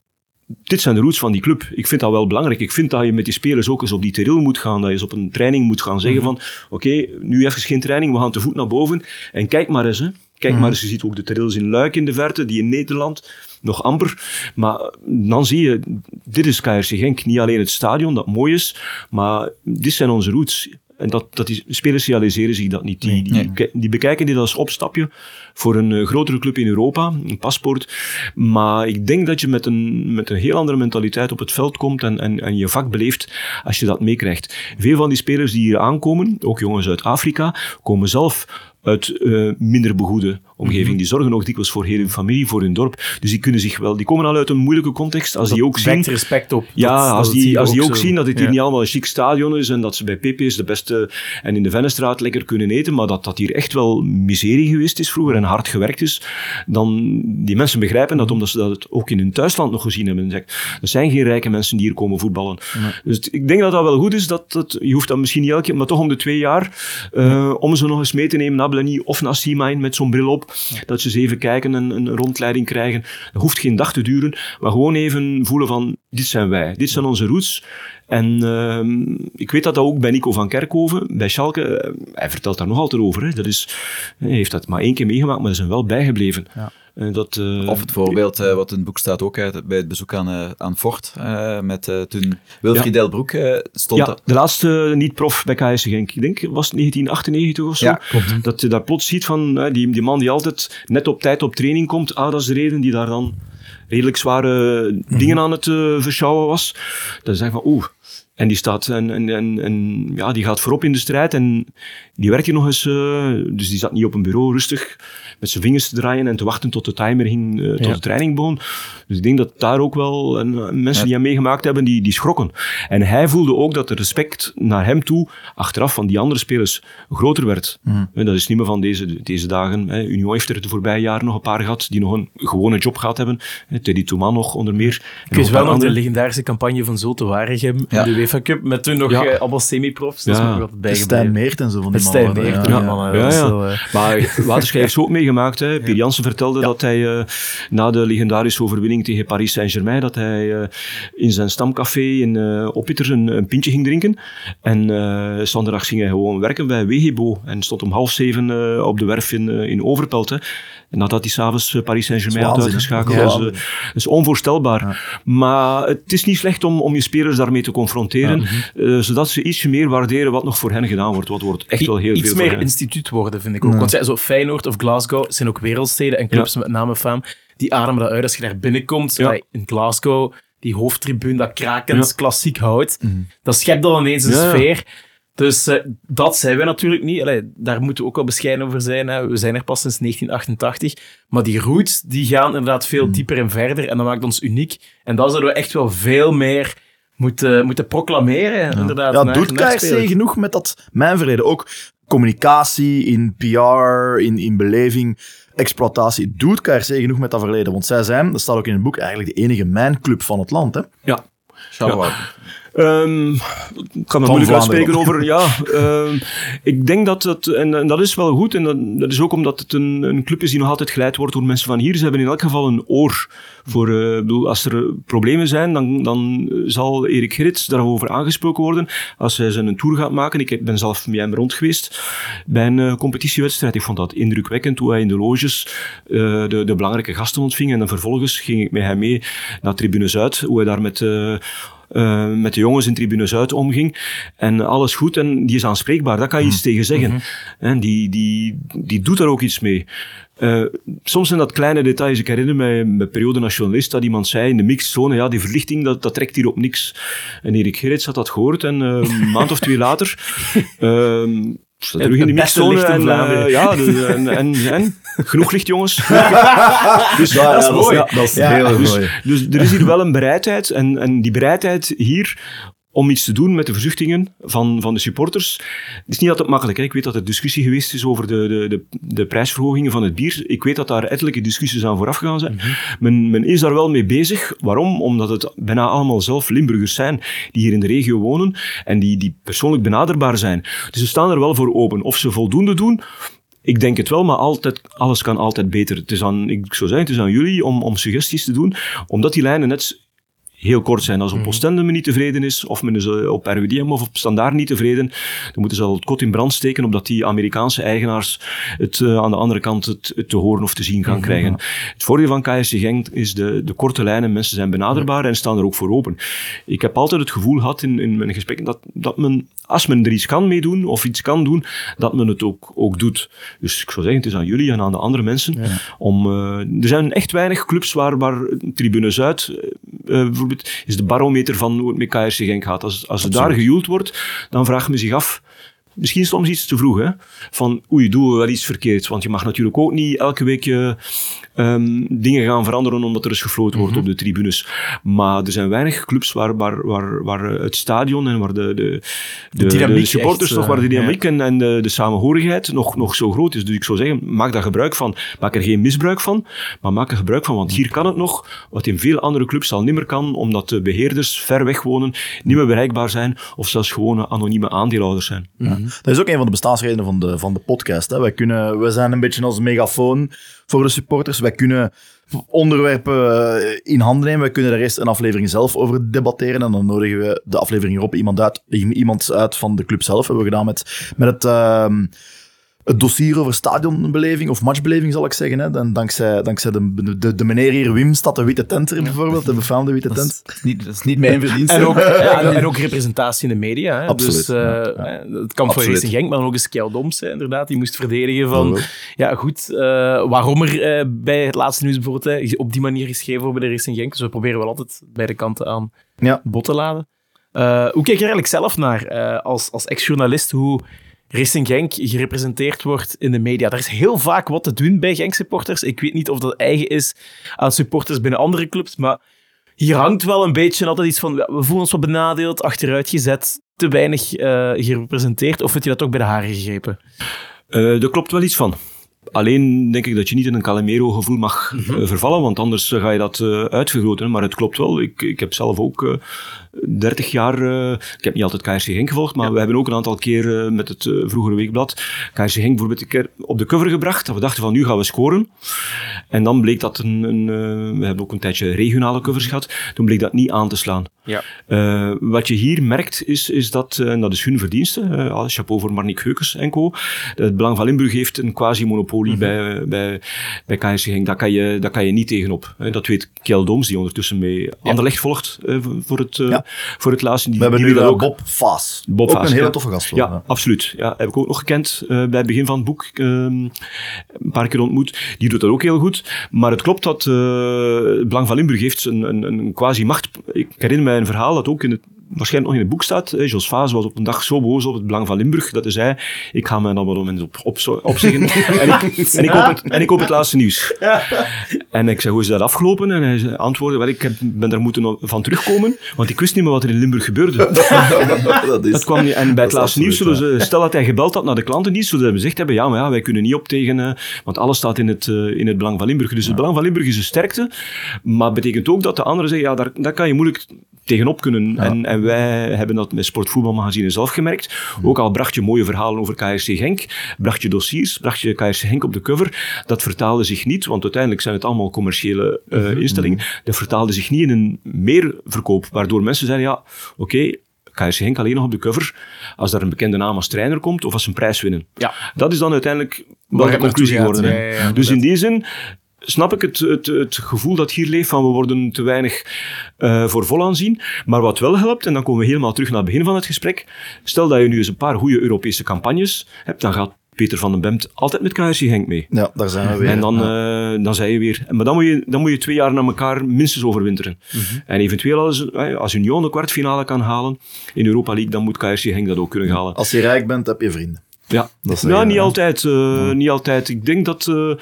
dit zijn de roots van die club. Ik vind dat wel belangrijk. Ik vind dat je met die spelers ook eens op die teril moet gaan. Dat je eens op een training moet gaan zeggen van... Oké, nu even geen training, we gaan te voet naar boven. En kijk maar eens. Hè. Kijk maar eens, je ziet ook de trails in Luik in de verte, die in Nederland nog amper. Maar dan zie je, dit is KRC Genk. Niet alleen het stadion, dat mooi is, maar dit zijn onze roots. En dat, dat die spelers realiseren zich dat niet. Die, die, Nee. die bekijken dit als opstapje voor een eh, grotere club in Europa, een paspoort. Maar ik denk dat je met een, met een heel andere mentaliteit op het veld komt en, en, en je vak beleeft als je dat meekrijgt. Veel van die spelers die hier aankomen, ook jongens uit Afrika, komen zelf uit eh, minder begoede omgeving. Die zorgen ook dikwijls voor heel hun familie, voor hun dorp. Dus die kunnen zich wel, die komen al uit een moeilijke context. Als die ook zien respect op. ja, dat- als die, als die ook, zien dat het hier niet allemaal een chic stadion is en dat ze bij Pepe's de beste en in de Vennestraat lekker kunnen eten, maar dat dat hier echt wel miserie geweest is vroeger en hard gewerkt is, dan die mensen begrijpen dat omdat ze dat ook in hun thuisland nog gezien hebben. Er zijn geen rijke mensen die hier komen voetballen. Dus ik denk dat dat wel goed is. Dat, dat, je hoeft dat misschien niet elke keer, maar toch om de twee jaar, eh, om ze nog eens mee te nemen naar Of naar Seamine met zo'n bril op, dat ze eens even kijken en een rondleiding krijgen. Dat hoeft geen dag te duren, maar gewoon even voelen van, dit zijn wij, dit zijn onze roots. En ehm, ik weet dat dat ook bij Nico van Kerkhoven, bij Schalke, eh, hij vertelt daar nog altijd over. Hè. Dat is, hij heeft dat maar één keer meegemaakt, maar is hem wel bijgebleven. En dat, eh, Of het voorbeeld eh, wat in het boek staat ook uit, bij het bezoek aan, eh, aan Fort. eh, met eh, toen Wilfried Delbroek eh, stond. Ja, dat- de laatste niet-prof bij KS Genk. Ik denk, was het 1998 of zo? Ja, Dat je daar plots ziet van eh, die, die man die altijd net op tijd op training komt. Ah, dat is de reden die daar dan redelijk zware dingen aan het eh verschouwen was. Dan zeg je van, oeh. En die staat en, en, en, en ja, die gaat voorop in de strijd en die werkt hier nog eens. eh, dus die zat niet op een bureau rustig met zijn vingers te draaien en te wachten tot de timer ging, eh, tot Ja. de training begon. Dus ik denk dat daar ook wel en, eh, mensen Ja. die hem meegemaakt hebben, die, die schrokken. En hij voelde ook dat de respect naar hem toe, achteraf van die andere spelers, groter werd. En Dat is niet meer van deze, deze dagen. Hè. Union heeft er de voorbije jaren nog een paar gehad die nog een gewone job gehad hebben. Hè, Teddy Thomas nog onder meer. Ik weet een wel nog de legendarische campagne van Zulte Waregem Ja. in de UEFA Cup, met toen nog Ja. eh, allemaal semi-profs. Dat is nog altijd Stijn. Meert en zo van die Stijn mannen. Meert, ja. ja, eh, Maar Waterschei heeft ook (laughs) meegemaakt. Hè. Pier Jansen vertelde dat hij eh, na de legendarische overwinning tegen Paris Saint-Germain, dat hij eh, in zijn stamcafé in uh, Oppitter een, een pintje ging drinken. En uh, zondag ging hij gewoon werken bij Wegebo en stond om half zeven op de werf in, in Overpelt. Hè. En nadat hij s'avonds Paris Saint-Germain had uitgeschakeld, Ja, was, eh, dat is onvoorstelbaar. Maar het is niet slecht om, om je spelers daarmee te confronteren, eh, zodat ze ietsje meer waarderen wat nog voor hen gedaan wordt. Wat wordt echt wel heel Iets veel meer voor hen. instituut worden, vind ik ook. Want ja, zo Feyenoord of Glasgow zijn ook wereldsteden en clubs met name faam. Die ademen dat uit als je daar binnenkomt. In Glasgow, die hoofdtribune, dat krakens Ja. klassiek hout. Dat schept al ineens een sfeer. Dus eh, dat zijn we natuurlijk niet. Allee, daar moeten we ook wel bescheiden over zijn. Hè. We zijn er pas sinds 1988. Maar die roots die gaan inderdaad veel dieper en verder. En dat maakt ons uniek. En dat zouden we echt wel veel meer moeten, moeten proclameren. Inderdaad, Ja, naar- doet KRC genoeg met dat mijn verleden? Ook communicatie, in PR, in, in beleving, exploitatie. Doet KRC genoeg met dat verleden? Want zij zijn, dat staat ook in het boek, eigenlijk de enige mijnclub van het land. Hè? Ja. Charleroi. Ehm, ik kan er moeilijk uitspreken over, ja. (laughs) ehm, ik denk dat het, en, en dat is wel goed, en dat, dat is ook omdat het een, een club is die nog altijd geleid wordt door mensen van hier. Ze hebben in elk geval een oor voor, eh, ik bedoel, als er problemen zijn, dan, dan zal Erik Gerrits daarover aangesproken worden. Als hij zijn tour gaat maken, ik ben zelf met hem rond geweest bij een eh, competitiewedstrijd. Ik vond dat indrukwekkend hoe hij in de loges eh, de, de belangrijke gasten ontving. En dan vervolgens ging ik met hem mee naar Tribune Zuid, hoe hij daar met... eh, met de jongens in Tribune Zuid omging. En alles goed en die is aanspreekbaar. Daar kan je iets tegen zeggen. En die, die, die doet daar ook iets mee. Eh, soms zijn dat kleine details. Ik herinner mij mijn periode als journalist dat iemand zei in de mixzone, ja, die verlichting, dat, dat trekt hier op niks. En Erik Gerrits had dat gehoord en een maand of twee later (laughs) ehm staat terug in de mixzone. licht in En, Vlaanderen. ja, de- (laughs) en, en, en genoeg licht, jongens. (laughs) dus Ja, dat is mooi. Dat is, dat is Ja, heel Dus, mooi. dus er is hier wel een bereidheid. En, en die bereidheid hier om iets te doen met de verzuchtingen van, van de supporters. Het is niet altijd makkelijk. Hè. Ik weet dat er discussie geweest is over de, de, de, de prijsverhogingen van het bier. Ik weet dat daar ettelijke discussies aan vooraf gegaan zijn. men, men is daar wel mee bezig. Waarom? Omdat het bijna allemaal zelf Limburgers zijn die hier in de regio wonen en die, die persoonlijk benaderbaar zijn. Dus ze staan er wel voor open. Of ze voldoende doen, ik denk het wel, maar altijd, alles kan altijd beter. Het is aan, ik zou zeggen, het is aan jullie om, om suggesties te doen, omdat die lijnen net heel kort zijn. Als op Oostende men niet tevreden is, of men is eh, op RWDM of op Standaard niet tevreden, dan moeten ze al het kot in brand steken, opdat die Amerikaanse eigenaars het eh, aan de andere kant het, het te horen of te zien gaan krijgen. Het voordeel van KSC Genk is de, de korte lijnen, mensen zijn benaderbaar en staan er ook voor open. Ik heb altijd het gevoel gehad in, in mijn gesprekken dat, dat men, als men er iets kan mee doen, of iets kan doen, dat men het ook, ook doet. Dus ik zou zeggen, het is aan jullie en aan de andere mensen om... eh, er zijn echt weinig clubs waar, waar Tribune Zuid bijvoorbeeld is de barometer van hoe het met KRC Genk gaat. Als, als het daar gejoeld wordt, dan vraagt men zich af... Misschien soms iets te vroeg, hè? Van, oei, doen we wel iets verkeerd? Want je mag natuurlijk ook niet elke week eh, ehm, dingen gaan veranderen omdat er eens gefloten wordt op de tribunes. Maar er zijn weinig clubs waar, waar, waar, waar het stadion en waar de, de, de, dynamiek de supporters echt, toch, waar de eh, dynamiek en, en de, de samenhorigheid nog, nog zo groot is. Dus ik zou zeggen, maak daar gebruik van. Maak er geen misbruik van, maar maak er gebruik van. Want hier kan het nog, wat in veel andere clubs al niet meer kan, omdat de beheerders ver weg wonen, niet meer bereikbaar zijn, of zelfs gewoon anonieme aandeelhouders zijn. Dat is ook een van de bestaansredenen van de, van de podcast. Hè. Wij, kunnen, wij zijn een beetje als megafoon voor de supporters. Wij kunnen onderwerpen eh, in handen nemen. Wij kunnen daar eerst een aflevering zelf over debatteren. En dan nodigen we de aflevering erop iemand uit, iemand uit van de club zelf. Hebben we gedaan met, met het, ehm, het dossier over stadionbeleving, of matchbeleving zal ik zeggen. Hè. Dan, dankzij dankzij de, de, de meneer hier Wim staat de witte tent er bijvoorbeeld, de befaamde witte Dat tent. is, niet, dat is niet mijn (laughs) verdienste. En ook, ja, en, en ook representatie in de media. Hè. Absoluut, Dus, eh, ja, eh, Het kan voor. Racing Genk, maar dan ook eens Kjell Doms, hè, inderdaad. Die moest verdedigen van... Ja, goed, eh, waarom er eh, bij het laatste nieuws bijvoorbeeld hè, op die manier geschreven wordt bij de Racing Genk. Dus we proberen wel altijd beide kanten aan Ja. bod te laden. Eh, hoe kijk je er eigenlijk zelf naar, eh, als, als ex-journalist, hoe Racing Genk gerepresenteerd wordt in de media? Er is heel vaak wat te doen bij Genk-supporters. Ik weet niet of dat eigen is aan supporters binnen andere clubs, maar hier hangt wel een beetje altijd iets van, we voelen ons wat benadeeld, achteruit gezet, te weinig eh, gerepresenteerd. Of vind je dat ook bij de haren gegrepen? Eh er klopt wel iets van. Alleen denk ik dat je niet in een Calimero-gevoel mag eh, vervallen, want anders ga je dat eh, uitvergroten. Maar het klopt wel. Ik, ik heb zelf ook 30 jaar, eh, ik heb niet altijd KRC Genk gevolgd, maar we hebben ook een aantal keer met het eh, vroegere weekblad KRC Genk bijvoorbeeld een keer op de cover gebracht. Dat we dachten van nu gaan we scoren. En dan bleek dat een, een eh, we hebben ook een tijdje regionale covers gehad, toen bleek dat niet aan te slaan. Ja. Wat je hier merkt is, is dat, en dat is hun verdienste, chapeau voor Marnik Heukes en co. Het Belang van Limburg heeft een quasi-monopolie bij, bij, bij KRC Genk. Daar kan je, daar kan je niet tegenop. hè. Dat weet Kjell Dooms, die ondertussen mee Anderlecht volgt voor, het, Ja. voor het laatste. Die, We hebben die nu eh, ook- Bob Vaas. Bob ook Vaas, een hele ja. toffe gast. Ja, hoor. absoluut. Ja, heb ik ook nog gekend eh, bij het begin van het boek. ehm, een paar keer ontmoet. Die doet dat ook heel goed. Maar het klopt dat eh, het Belang van Limburg heeft een, een, een quasi-macht. Ik herinner mij een verhaal dat ook in het, waarschijnlijk nog in het boek staat. Eh, Jos Vaas was op een dag zo boos op het Belang van Limburg dat hij zei, ik ga mijn abonnement op, op, opzeggen (laughs) en, ik, en, ik koop het, en ik koop het laatste nieuws. En ik zei, hoe is dat afgelopen? En hij antwoordde, wel, ik heb, ben daar moeten van terugkomen, want ik wist niet meer wat er in Limburg gebeurde. (laughs) dat is, Dat kwam niet. En bij het laatste nieuws zullen ze, stel dat hij gebeld had naar de klantendienst, zullen ze gezegd hebben, ja, maar ja, wij kunnen niet op tegen, eh, want alles staat in het, eh, in het Belang van Limburg. Dus het Belang van Limburg is een sterkte, maar betekent ook dat de anderen zeggen, ja, daar, daar kan je moeilijk tegenop kunnen. En, en wij hebben dat met Sportvoetbalmagazine zelf gemerkt. Ook al bracht je mooie verhalen over KRC Genk, bracht je dossiers, bracht je KRC Genk op de cover, dat vertaalde zich niet, want uiteindelijk zijn het allemaal commerciële eh, instellingen, dat vertaalde zich niet in een meerverkoop, waardoor mensen zeiden, ja, oké, KRC Henk alleen nog op de cover als daar een bekende naam als trainer komt of als ze een prijs winnen. Ja. Dat is dan uiteindelijk Waar wat de conclusie geworden. gaat. hè. Ja, ja, ja, dus in die zin snap ik het, het, het gevoel dat hier leeft van we worden te weinig eh, voor vol aanzien. Maar wat wel helpt, en dan komen we helemaal terug naar het begin van het gesprek, stel dat je nu eens een paar goede Europese campagnes hebt, dan gaat Peter van den Bemt altijd met KRC Henk mee. ja, daar zijn we weer. En dan, Ja. eh dan zei je weer. Maar dan moet je, dan moet je twee jaar naar elkaar minstens overwinteren. Mhm. En eventueel als, eh, als Union de kwartfinale kan halen in Europa League, dan moet KRC Genk dat ook kunnen halen. Als je rijk bent, heb je vrienden. Ja, Dat is ja zeggen, niet, altijd, eh, niet altijd. Ik denk dat, eh,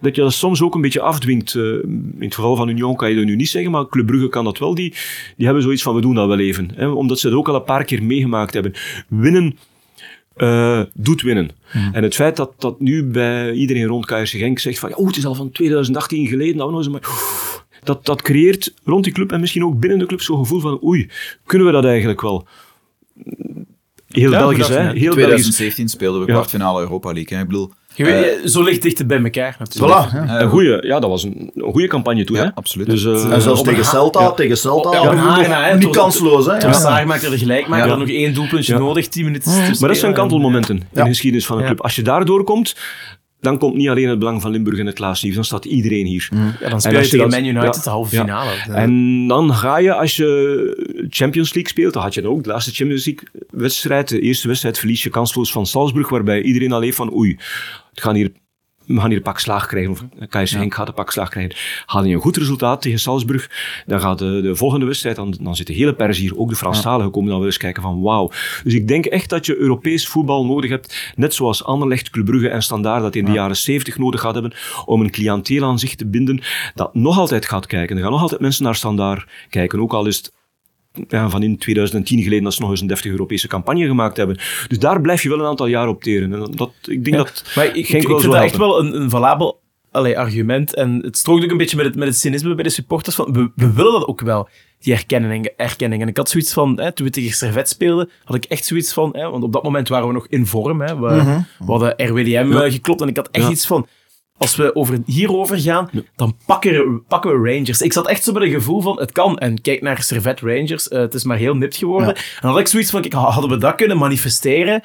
dat je dat soms ook een beetje afdwingt. Eh, in het geval van Union kan je dat nu niet zeggen, maar Club Brugge kan dat wel. Die, die hebben zoiets van, we doen dat wel even. Hè, omdat ze het ook al een paar keer meegemaakt hebben. Winnen doet winnen. Hmm. En het feit dat, dat nu bij iedereen rond KRC Genk zegt van, oh, het is al van 2018 geleden, dat nog eens maar... Dat, dat creëert rond die club en misschien ook binnen de club zo'n gevoel van, oei, kunnen we dat eigenlijk wel? Heel Ja, Belgisch, hè? Heel Belgisch. 2017 speelden we Ja. kwartfinale Europa League. hè. Ik bedoel, Je weet, zo ligt dichter bij elkaar natuurlijk. Voilà. ja. eh, Een goeie, ja, dat was een, een goede campagne toen. Ja, hè? absoluut. Dus, eh, En zelfs tegen Celta, ja. tegen Celta. Ja. Niet kansloos, hè. Toen. Saar maakte de gelijkmaker, Ja. dan nog één doelpuntje Ja. nodig, tien minuten te maar dat zijn kantelmomenten in de geschiedenis van een Ja. club. Als je daardoor komt, dan komt niet alleen het belang van Limburg in het laatste nieuws, dan staat iedereen hier. Ja, dan speel En je als je tegen dat- Man United ja. de halve Ja. finale. En dan ga je, als je Champions League speelt, dan had je dan ook de laatste Champions League wedstrijd, de eerste wedstrijd verlies je kansloos van Salzburg, waarbij iedereen al heeft van oei, het gaan hier, we gaan hier een pak slaag krijgen, of KS Henk gaat een pak slaag krijgen. Haal je een goed resultaat tegen Salzburg, dan gaat de, de volgende wedstrijd, dan, dan zit de hele pers hier, ook de Franstaligen komen dan wel eens kijken van wauw. Dus ik denk echt dat je Europees voetbal nodig hebt, net zoals Anderlecht, Club Brugge en Standaard dat in de jaren 70 nodig gaat hebben, om een cliënteel aan zich te binden dat nog altijd gaat kijken. Er gaan nog altijd mensen naar Standaard kijken, ook al is het ja, van in 2010 geleden dat ze nog eens een deftige Europese campagne gemaakt hebben. Dus daar blijf je wel een aantal jaar op teren. En dat, ik denk dat Maar ik, ik, ik wel vind dat echt wel een, een valabel allee, argument. En het strookt ook een beetje met het, met het cynisme bij de supporters. Van, we, we willen dat ook wel, die erkenning. erkenning. En ik had zoiets van, hè, toen we tegen Servet speelden, had ik echt zoiets van, hè, want op dat moment waren we nog in vorm. Hè, we, we hadden RWDM Ja. eh, geklopt en ik had echt Ja. iets van... Als we over, hierover gaan, dan pakken we, pakken we Rangers. Ik zat echt zo met een gevoel van, het kan. En kijk naar Servet Rangers, eh, het is maar heel nipt geworden. En had ik zoiets van, kijk, hadden we dat kunnen manifesteren,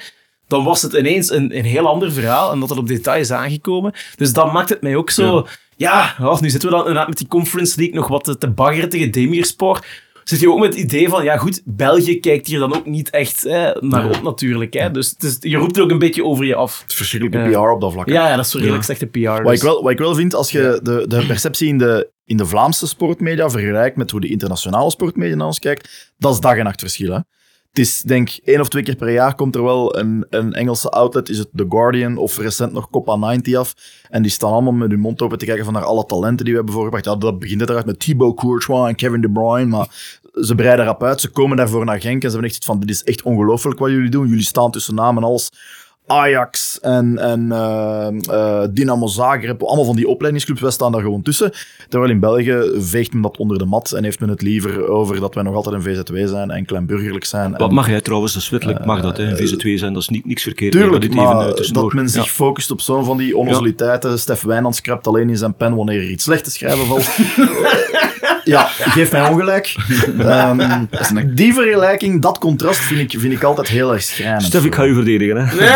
dan was het ineens een, een heel ander verhaal en dat het op details aangekomen. Dus dat maakt het mij ook zo... Ja, oh, nu zitten we dan inderdaad met die Conference League nog wat te, te baggeren tegen Demirspor. Zit je ook met het idee van, ja goed, België kijkt hier dan ook niet echt hè, naar op natuurlijk. Hè. Dus het is, je roept er ook een beetje over je af. Het is verschrikkelijke. PR op dat vlak. Ja, ja dat is redelijk slechte PR. Wat dus- ik, wel, wat ik wel vind, als je de, de perceptie in de, in de Vlaamse sportmedia vergelijkt met hoe de internationale sportmedia naar ons kijkt, dat is dag en nacht verschil. Hè? Het is, denk één of twee keer per jaar komt er wel een, een Engelse outlet, is het The Guardian of recent nog Copa 90 af. En die staan allemaal met hun mond open te kijken van naar alle talenten die we hebben voorgebracht. Ja, dat begint uiteraard met Thibaut Courtois en Kevin De Bruyne, maar ze breiden rap uit. Ze komen daarvoor naar Genk en ze hebben echt van, dit is echt ongelooflijk wat jullie doen. Jullie staan tussen naam en alles Ajax en, en eh, eh, Dynamo Zagreb, allemaal van die opleidingsclubs, wij staan daar gewoon tussen. Terwijl in België veegt men dat onder de mat en heeft men het liever over dat wij nog altijd een VZW zijn en kleinburgerlijk zijn. Wat en, mag jij trouwens, dat is wettelijk, mag dat, hè? Een VZ2 zijn, dat is niet, niks verkeerd. Tuurlijk, dit even, maar eh, tussendoor. dat men zich Ja. focust op zo'n van die onnozeliteiten. Stef Wijnands krapt alleen in zijn pen wanneer er iets slecht te schrijven valt. (laughs) ja, geeft mij ongelijk. Ehm, die vergelijking, dat contrast vind ik, vind ik altijd heel erg schrijnend. Stef, ik ga u verdedigen, hè? (laughs)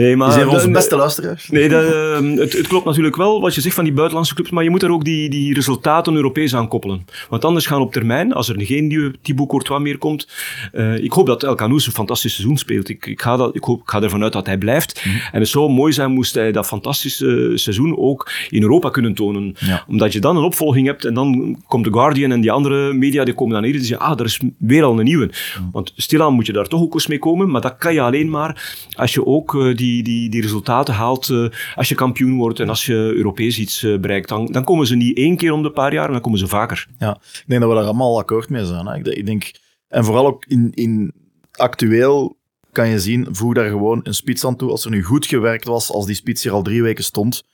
nee, maar... Zijn onze beste luisteraars. Nee, dat, ehm, het, het klopt natuurlijk wel wat je zegt van die buitenlandse clubs, maar je moet er ook die, die resultaten Europees aan koppelen. Want anders gaan op termijn, als er geen nieuwe Thibaut Courtois meer komt, eh, ik hoop dat El Canoes een fantastisch seizoen speelt. Ik, ik, ga dat, ik, hoop, ik ga ervan uit dat hij blijft. En het zou mooi zijn moest hij dat fantastische seizoen ook in Europa kunnen tonen. Ja. Omdat je dan een opvolging hebt en dan komt The Guardian en die andere media die komen dan hier en die zeggen, ah, er is weer al een nieuwe. Want stilaan moet je daar toch ook eens mee komen, maar dat kan je alleen maar als je ook eh, die, die, die resultaten haalt, eh, als je kampioen wordt en als je Europees iets eh, bereikt. Dan, dan komen ze niet één keer om de paar jaar, dan komen ze vaker. Ja, ik denk dat we daar allemaal akkoord mee zijn. Hè. Ik, ik denk, en vooral ook in, in actueel kan je zien, voeg daar gewoon een spits aan toe. Als er nu goed gewerkt was, als die spits hier al drie weken stond,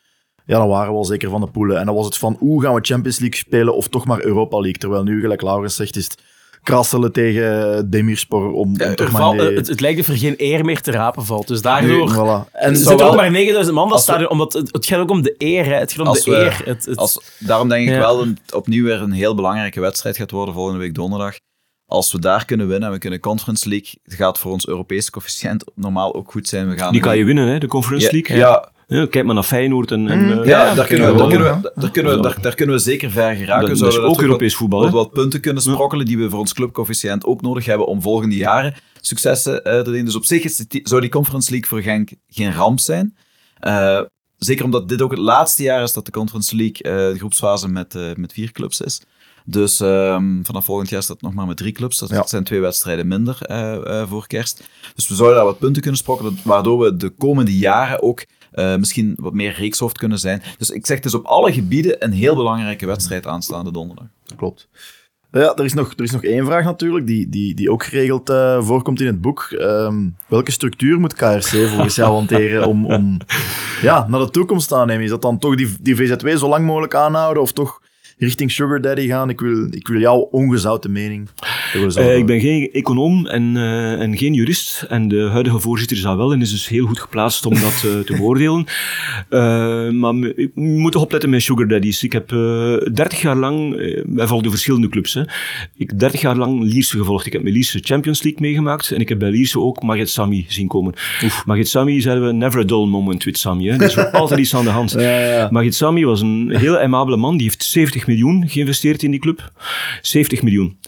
ja, dan waren we al zeker van de poelen. En dan was het van, hoe gaan we Champions League spelen of toch maar Europa League? Terwijl nu, gelijk Laurens zegt, is het krasselen tegen Demirspor om, om Er toch maar... val- het, het lijkt of er geen eer meer te rapen valt. Dus Nu, daardoor... voilà. En Er zitten ook maar 9000 man dat stadion, omdat het, het gaat ook om de eer. Hè. Het gaat om Als de we- eer. Het, het, Als, daarom denk ik wel dat het opnieuw weer een heel belangrijke wedstrijd gaat worden volgende week donderdag. Als we daar kunnen winnen en we kunnen Conference League, gaat voor ons Europese coëfficiënt normaal ook goed zijn. We gaan Die kan je winnen, hè, de Conference ja, League. Ja, Ja, kijk maar naar Feyenoord en... en ja, daar, kunnen we, daar, kunnen we, daar, kunnen we, daar, daar kunnen we zeker ver geraken. Dat, is ook Europees voetbal, wat, punten kunnen sprokkelen die we voor ons clubcoëfficiënt ook nodig hebben om volgende jaren successen eh, te doen. Dus op zich is het- zou die Conference League voor Genk geen ramp zijn. Eh, zeker omdat dit ook het laatste jaar is dat de Conference League eh, de groepsfase met, eh, met vier clubs is. Dus ehm, vanaf volgend jaar staat het nog maar met drie clubs. Dat Ja. zijn twee wedstrijden minder eh, eh, voor kerst. Dus we zouden daar wat punten kunnen sprokkelen, waardoor we de komende jaren ook eh, misschien wat meer reekshoofd kunnen zijn. Dus ik zeg, het is op alle gebieden een heel belangrijke wedstrijd aanstaande donderdag. Klopt. Ja, er is nog, er is nog één vraag natuurlijk, die, die, die ook geregeld eh, voorkomt in het boek. Ehm, welke structuur moet KRC volgens jou hanteren om, om ja, naar de toekomst te aannemen? Is dat dan toch die, die VZW zo lang mogelijk aanhouden of toch richting Sugar Daddy gaan? Ik wil, ik wil jouw ongezouten mening. Eh, ik ben geen econoom en, eh, en geen jurist. En de huidige voorzitter is dat wel en is dus heel goed geplaatst om dat eh, te (laughs) beoordelen. Maar ik moet toch opletten met sugar daddies. Ik heb eh 30 jaar lang, wij volgden verschillende clubs. Hè. Ik heb 30 jaar lang Lierse gevolgd. Ik heb met Lierse Champions League meegemaakt en ik heb bij Lierse ook Magit Sami zien komen. Magit Sami zeiden we never a dull moment with Sami. Hè. Er is (laughs) altijd iets aan de hand. Ja, Sami was een heel aimabele man. Die heeft 70 miljoen geïnvesteerd in die club. 70 miljoen.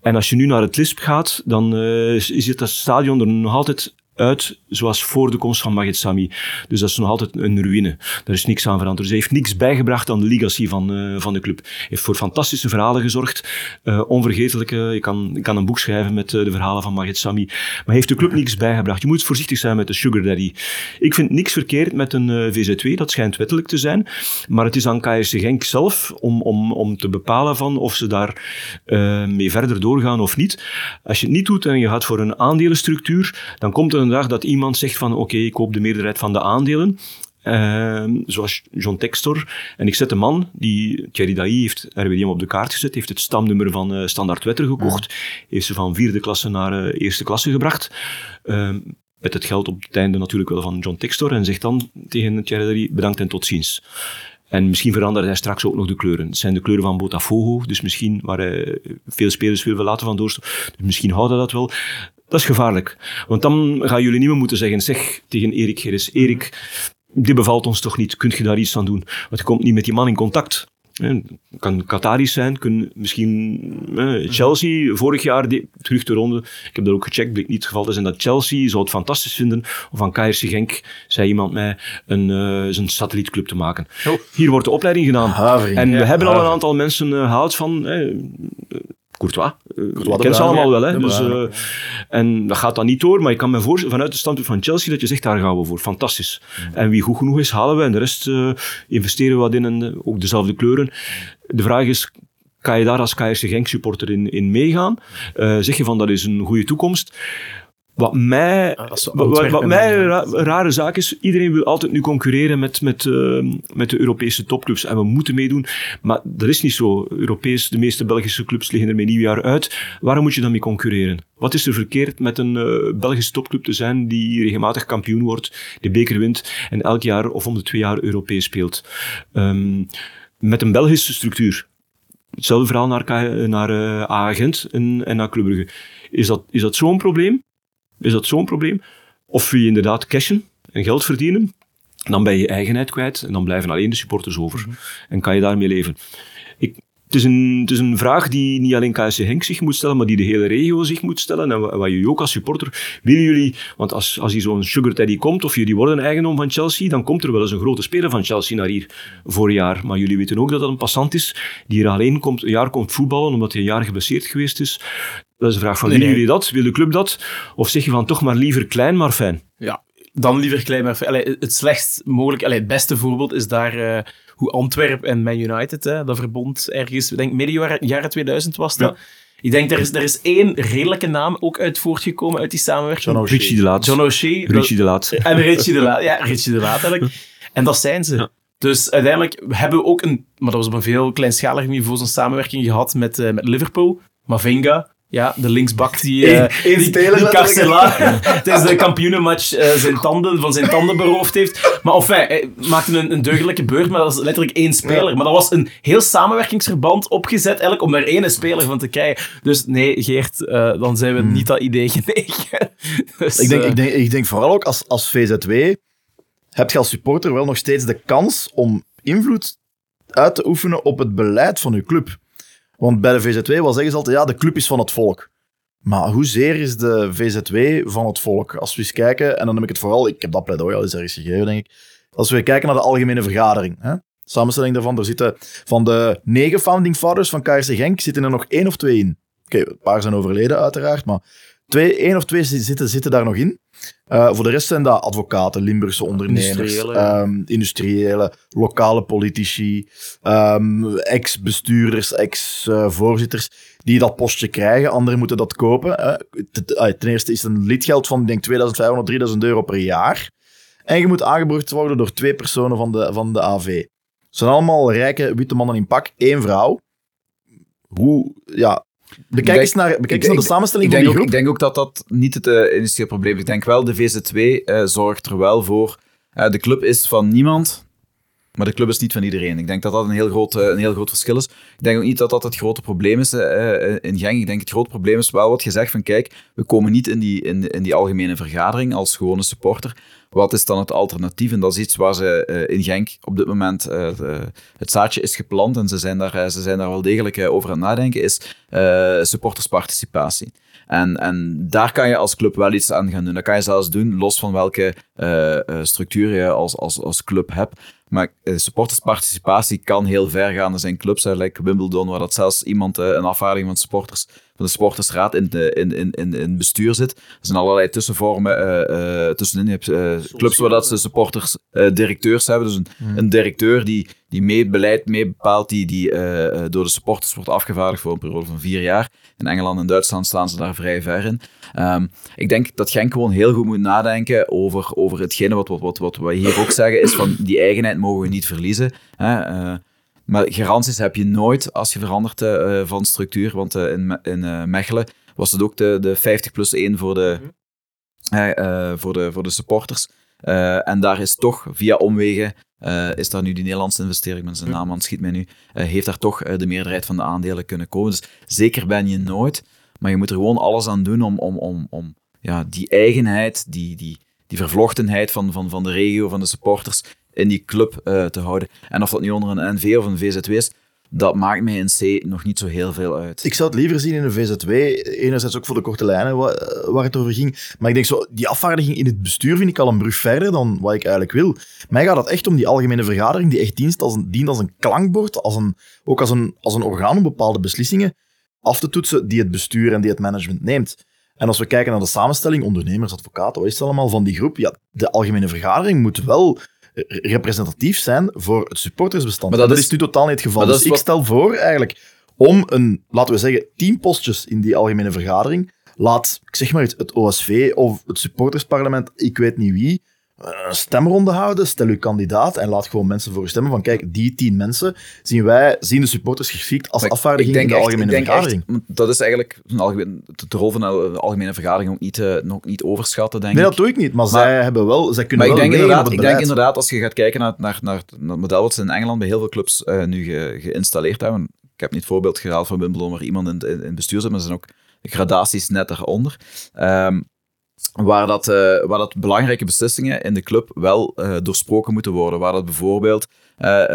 En als je nu naar het Lisp gaat, dan eh, is het dat stadion er nog altijd uit zoals voor de komst van Magit Sami. Dus dat is nog altijd een ruïne. Daar is niks aan veranderd. Dus hij heeft niks bijgebracht aan de legacy van, eh, van de club. Hij heeft voor fantastische verhalen gezorgd. Eh, onvergetelijke. Ik kan, kan een boek schrijven met eh, de verhalen van Magit Sami. Maar heeft de club niks bijgebracht. Je moet voorzichtig zijn met de sugar daddy. Ik vind niks verkeerd met een eh, VZ2. Dat schijnt wettelijk te zijn. Maar het is aan KRC Genk zelf om, om, om te bepalen van of ze daar mee verder doorgaan of niet. Als je het niet doet en je gaat voor een aandelenstructuur, dan komt er een dag dat iemand zegt van oké, ik koop de meerderheid van de aandelen. Ehm, zoals John Textor. En ik zet een man, die Thierry Dailly heeft RWDM op de kaart gezet, heeft het stamnummer van eh, Standaard Wetter gekocht, heeft ze van vierde klasse naar eh, eerste klasse gebracht. Ehm, met het geld op het einde natuurlijk wel van John Textor. En zegt dan tegen Thierry Dailly, bedankt en tot ziens. En misschien verandert hij straks ook nog de kleuren. Het zijn de kleuren van Botafogo, dus misschien waar hij veel spelers wil laten van doorstoten. Dus misschien houdt hij dat wel. Dat is gevaarlijk. Want dan gaan jullie niet meer moeten zeggen, zeg tegen Erik Gerris, Erik, dit bevalt ons toch niet, kunt je daar iets aan doen? Want je komt niet met die man in contact. Het kan Qataris zijn, kunnen misschien eh, Chelsea, vorig jaar, die, terug de ronde, ik heb dat ook gecheckt, bleek niet het geval te zijn dat Chelsea zou het fantastisch vinden om van KRC Genk, zei iemand mij, een, eh, zijn satellietclub te maken. Hier wordt de opleiding gedaan. En we Ja, hebben al een aantal mensen eh, gehaald van... eh, Courtois. Eh, de je kent ze allemaal wel. Hè? De Dus, eh, en dat gaat dan niet door, maar ik kan me voorstellen vanuit het standpunt van Chelsea dat je zegt, daar gaan we voor. Fantastisch. En wie goed genoeg is, halen we. En de rest eh, investeren we wat in. En, ook dezelfde kleuren. De vraag is, kan je daar als KRC Genk supporter in, in meegaan? Zeg je van, dat is een goede toekomst? Wat mij, Ah, wat, mij een ra- rare zaak is, iedereen wil altijd nu concurreren met, met, eh, met de Europese topclubs. En we moeten meedoen. Maar dat is niet zo. Europees, de meeste Belgische clubs liggen er met nieuwjaar uit. Waarom moet je dan mee concurreren? Wat is er verkeerd met een eh, Belgische topclub te zijn die regelmatig kampioen wordt, de beker wint en elk jaar of om de twee jaar Europees speelt? Ehm, met een Belgische structuur. Hetzelfde verhaal naar, naar eh A-agent en, en naar Club Brugge. Is dat, is dat zo'n probleem? Is dat zo'n probleem? Of wil je inderdaad cashen en geld verdienen, dan ben je je eigenheid kwijt en dan blijven alleen de supporters over. En kan je daarmee leven. Het, is een, het is een vraag die niet alleen KSC Henk zich moet stellen, maar die de hele regio zich moet stellen. En wa- wat je ook als supporter, willen jullie, want als, als hier zo'n sugar daddy komt, of jullie worden eigendom van Chelsea, dan komt er wel eens een grote speler van Chelsea naar hier voor een jaar. Maar jullie weten ook dat dat een passant is, die hier alleen komt, een jaar komt voetballen, omdat hij een jaar geblesseerd geweest is. Dat is de vraag van, Nee, willen nee. jullie dat? Wil de club dat? Of zeg je van toch maar liever klein, maar fijn? Ja, dan liever klein, maar allee, het slechtst mogelijk, allee, het beste voorbeeld is daar eh, hoe Antwerp en Man United, hè, dat verbond ergens, ik denk midden jaren, jaren 2000 was dat. Ik denk, er is, er is één redelijke naam ook uit voortgekomen uit die samenwerking. John O'Shea. Richie de Laat. John O'Shea. Richie de Laat. (laughs) En Richie de Laat, ja, Richie de Laat eigenlijk. (laughs) En dat zijn ze. Ja. Dus uiteindelijk hebben we ook een, maar dat was op een veel kleinschaliger niveau, zo'n samenwerking gehad met, eh, met Liverpool. Mavinga, ja, de linksbak die, eh, Eén- één die. Carcela tijdens (laughs) de kampioenenmatch eh, zijn tanden, van zijn tanden beroofd heeft. Maar enfin, hij maakte een, een deugdelijke beurt, maar dat is letterlijk één speler. Maar dat was een heel samenwerkingsverband opgezet eigenlijk om daar één speler van te krijgen. Dus nee, Geert, eh, dan zijn we niet dat idee genegen. (laughs) Dus, Ik denk, ik, denk, ik denk vooral ook als, als VZW heb je als supporter wel nog steeds de kans om invloed uit te oefenen op het beleid van je club. Want bij de VZW wel zeggen ze altijd, ja, de club is van het volk. Maar hoezeer is de VZW van het volk? Als we eens kijken, en dan heb ik het vooral, ik heb dat pleidooi al eens ergens gegeven, denk ik. Als we kijken naar de algemene vergadering, hè? samenstelling daarvan, er zitten van de negen founding fathers van KRC Genk, zitten er nog één of twee in. Oké, een paar zijn overleden uiteraard, maar twee, één of twee zitten, zitten daar nog in. Uh, voor de rest zijn dat advocaten, Limburgse ondernemers, Industriële. industriële, industriële lokale politici, um, ex-bestuurders, ex-voorzitters, die dat postje krijgen. Anderen moeten dat kopen. Ten eerste is het een lidgeld van, ik denk, 2500, 3000 euro per jaar. En je moet aangebracht worden door twee personen van de, van de AV. Het zijn allemaal rijke witte mannen in pak, één vrouw. Hoe, ja, Bekijk eens naar, bekijk eens naar de samenstelling ik van denk, die ook, groep. ik denk ook dat dat niet het eh initiële probleem is. Ik denk wel, de VZ2 eh, zorgt er wel voor. eh, de club is van niemand, maar de club is niet van iedereen. Ik denk dat dat een heel groot, een heel groot verschil is. Ik denk ook niet dat dat het grote probleem is in Genk. Ik denk het grote probleem is wel wat je zegt van kijk, we komen niet in die, in, in die algemene vergadering als gewone supporter. Wat is dan het alternatief? En dat is iets waar ze eh, in Genk op dit moment eh, het zaadje is geplant en ze zijn daar, eh, ze zijn daar wel degelijk over aan het nadenken, is supportersparticipatie. En, en daar kan je als club wel iets aan gaan doen. Dat kan je zelfs doen, los van welke structuur je als, als, als club hebt. Maar eh, supportersparticipatie kan heel ver gaan. Er zijn clubs, eh, like Wimbledon, waar dat zelfs iemand, eh, een afvaardiging van, supporters, van de supportersraad in, de, in, in, in, in bestuur zit. Er zijn allerlei tussenvormen eh, eh, tussenin. Je hebt eh, clubs waar dat ze supporters eh, directeurs hebben. Dus een, een directeur die, die mee beleid mee bepaalt, die, die eh, eh, door de supporters wordt afgevaardigd voor een periode van vier jaar. In Engeland en Duitsland staan ze daar vrij ver in. Ehm, ik denk dat Genk gewoon heel goed moet nadenken over, over hetgene wat, wat, wat, wat we hier ook zeggen, is van die eigenheid mogen we niet verliezen. Hè? Eh, maar garanties heb je nooit als je verandert van structuur. Want in, in Mechelen was het ook de, de 50 plus 1 voor de, eh, eh, voor de, voor de supporters. En daar is toch via omwegen, eh, is daar nu die Nederlandse investering, met zijn naam aan het schiet mij nu, eh, heeft daar toch eh, de meerderheid van de aandelen kunnen komen. Dus zeker ben je nooit, maar je moet er gewoon alles aan doen om, om, om, om ja, die eigenheid, die, die, die vervlochtenheid van, van, van de regio, van de supporters, in die club te houden. En of dat nu onder een NV of een VZW is, dat maakt mij in C nog niet zo heel veel uit. Ik zou het liever zien in een VZW. Enerzijds ook voor de korte lijnen wa- waar het over ging. Maar ik denk zo, die afvaardiging in het bestuur vind ik al een brug verder dan wat ik eigenlijk wil. Mij gaat het echt om die algemene vergadering die echt dient als een, dient als een klankbord, als een, ook als een, als een orgaan om bepaalde beslissingen af te toetsen die het bestuur en die het management neemt. En als we kijken naar de samenstelling, ondernemers, advocaten, wat is allemaal van die groep? Ja, de algemene vergadering moet wel representatief zijn voor het supportersbestand. Maar dat is- is nu totaal niet het geval. Dus ik wat- stel voor eigenlijk om een, laten we zeggen, tien postjes in die algemene vergadering laat, ik zeg maar iets, het OSV of het supportersparlement, ik weet niet wie, een stemronde houden, stel uw kandidaat en laat gewoon mensen voor u stemmen van kijk, die tien mensen zien wij, zien de supporters geschikt als afvaardiging in de echt- algemene vergadering. echt- dat is eigenlijk een algemeen, de rol van de algemene vergadering ook niet, eh, nog niet overschatten, denk Nee, ik. dat doe ik niet, maar, Maar- zij, hebben wel, zij kunnen Maar ik wel denk, inderdaad, ik denk inderdaad, als je gaat kijken naar, naar, naar, het model wat ze in Engeland bij heel veel clubs eh, nu ge- geïnstalleerd hebben. Ik heb niet het voorbeeld gehaald van Wimbledon waar iemand in, in, bestuur zit, maar er zijn ook gradaties net daaronder. Ehm, waar, dat, eh, waar dat belangrijke beslissingen in de club wel eh, doorsproken moeten worden. Waar dat bijvoorbeeld eh,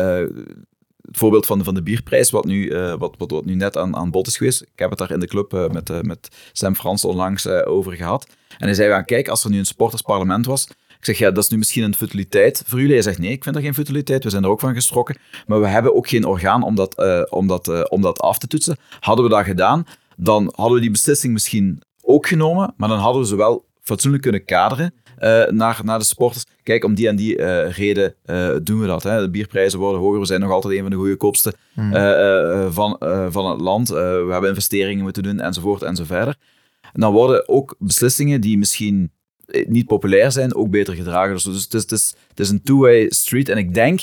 het voorbeeld van, van de bierprijs, wat nu, wat, wat, wat nu net aan, aan bod is geweest. Ik heb het daar in de club met, met Sam Frans onlangs over gehad. En hij zei, van, kijk, als er nu een supportersparlement was, ik zeg, ja, dat is nu misschien een futiliteit voor jullie. Hij zegt, nee, ik vind dat geen futiliteit. We zijn er ook van geschrokken. Maar we hebben ook geen orgaan om dat, om dat, om dat af te toetsen. Hadden we dat gedaan, dan hadden we die beslissing misschien ook genomen, maar dan hadden we ze wel fatsoenlijk kunnen kaderen eh, naar, naar de supporters. Kijk, om die en die eh, reden eh, doen we dat. Hè. De bierprijzen worden hoger. We zijn nog altijd een van de goedkoopste eh, van, van het land. We hebben investeringen moeten doen, enzovoort, en zo verder. En dan worden ook beslissingen die misschien niet populair zijn, ook beter gedragen. Dus, dus het, is, het, is, het is een two-way street. En ik denk,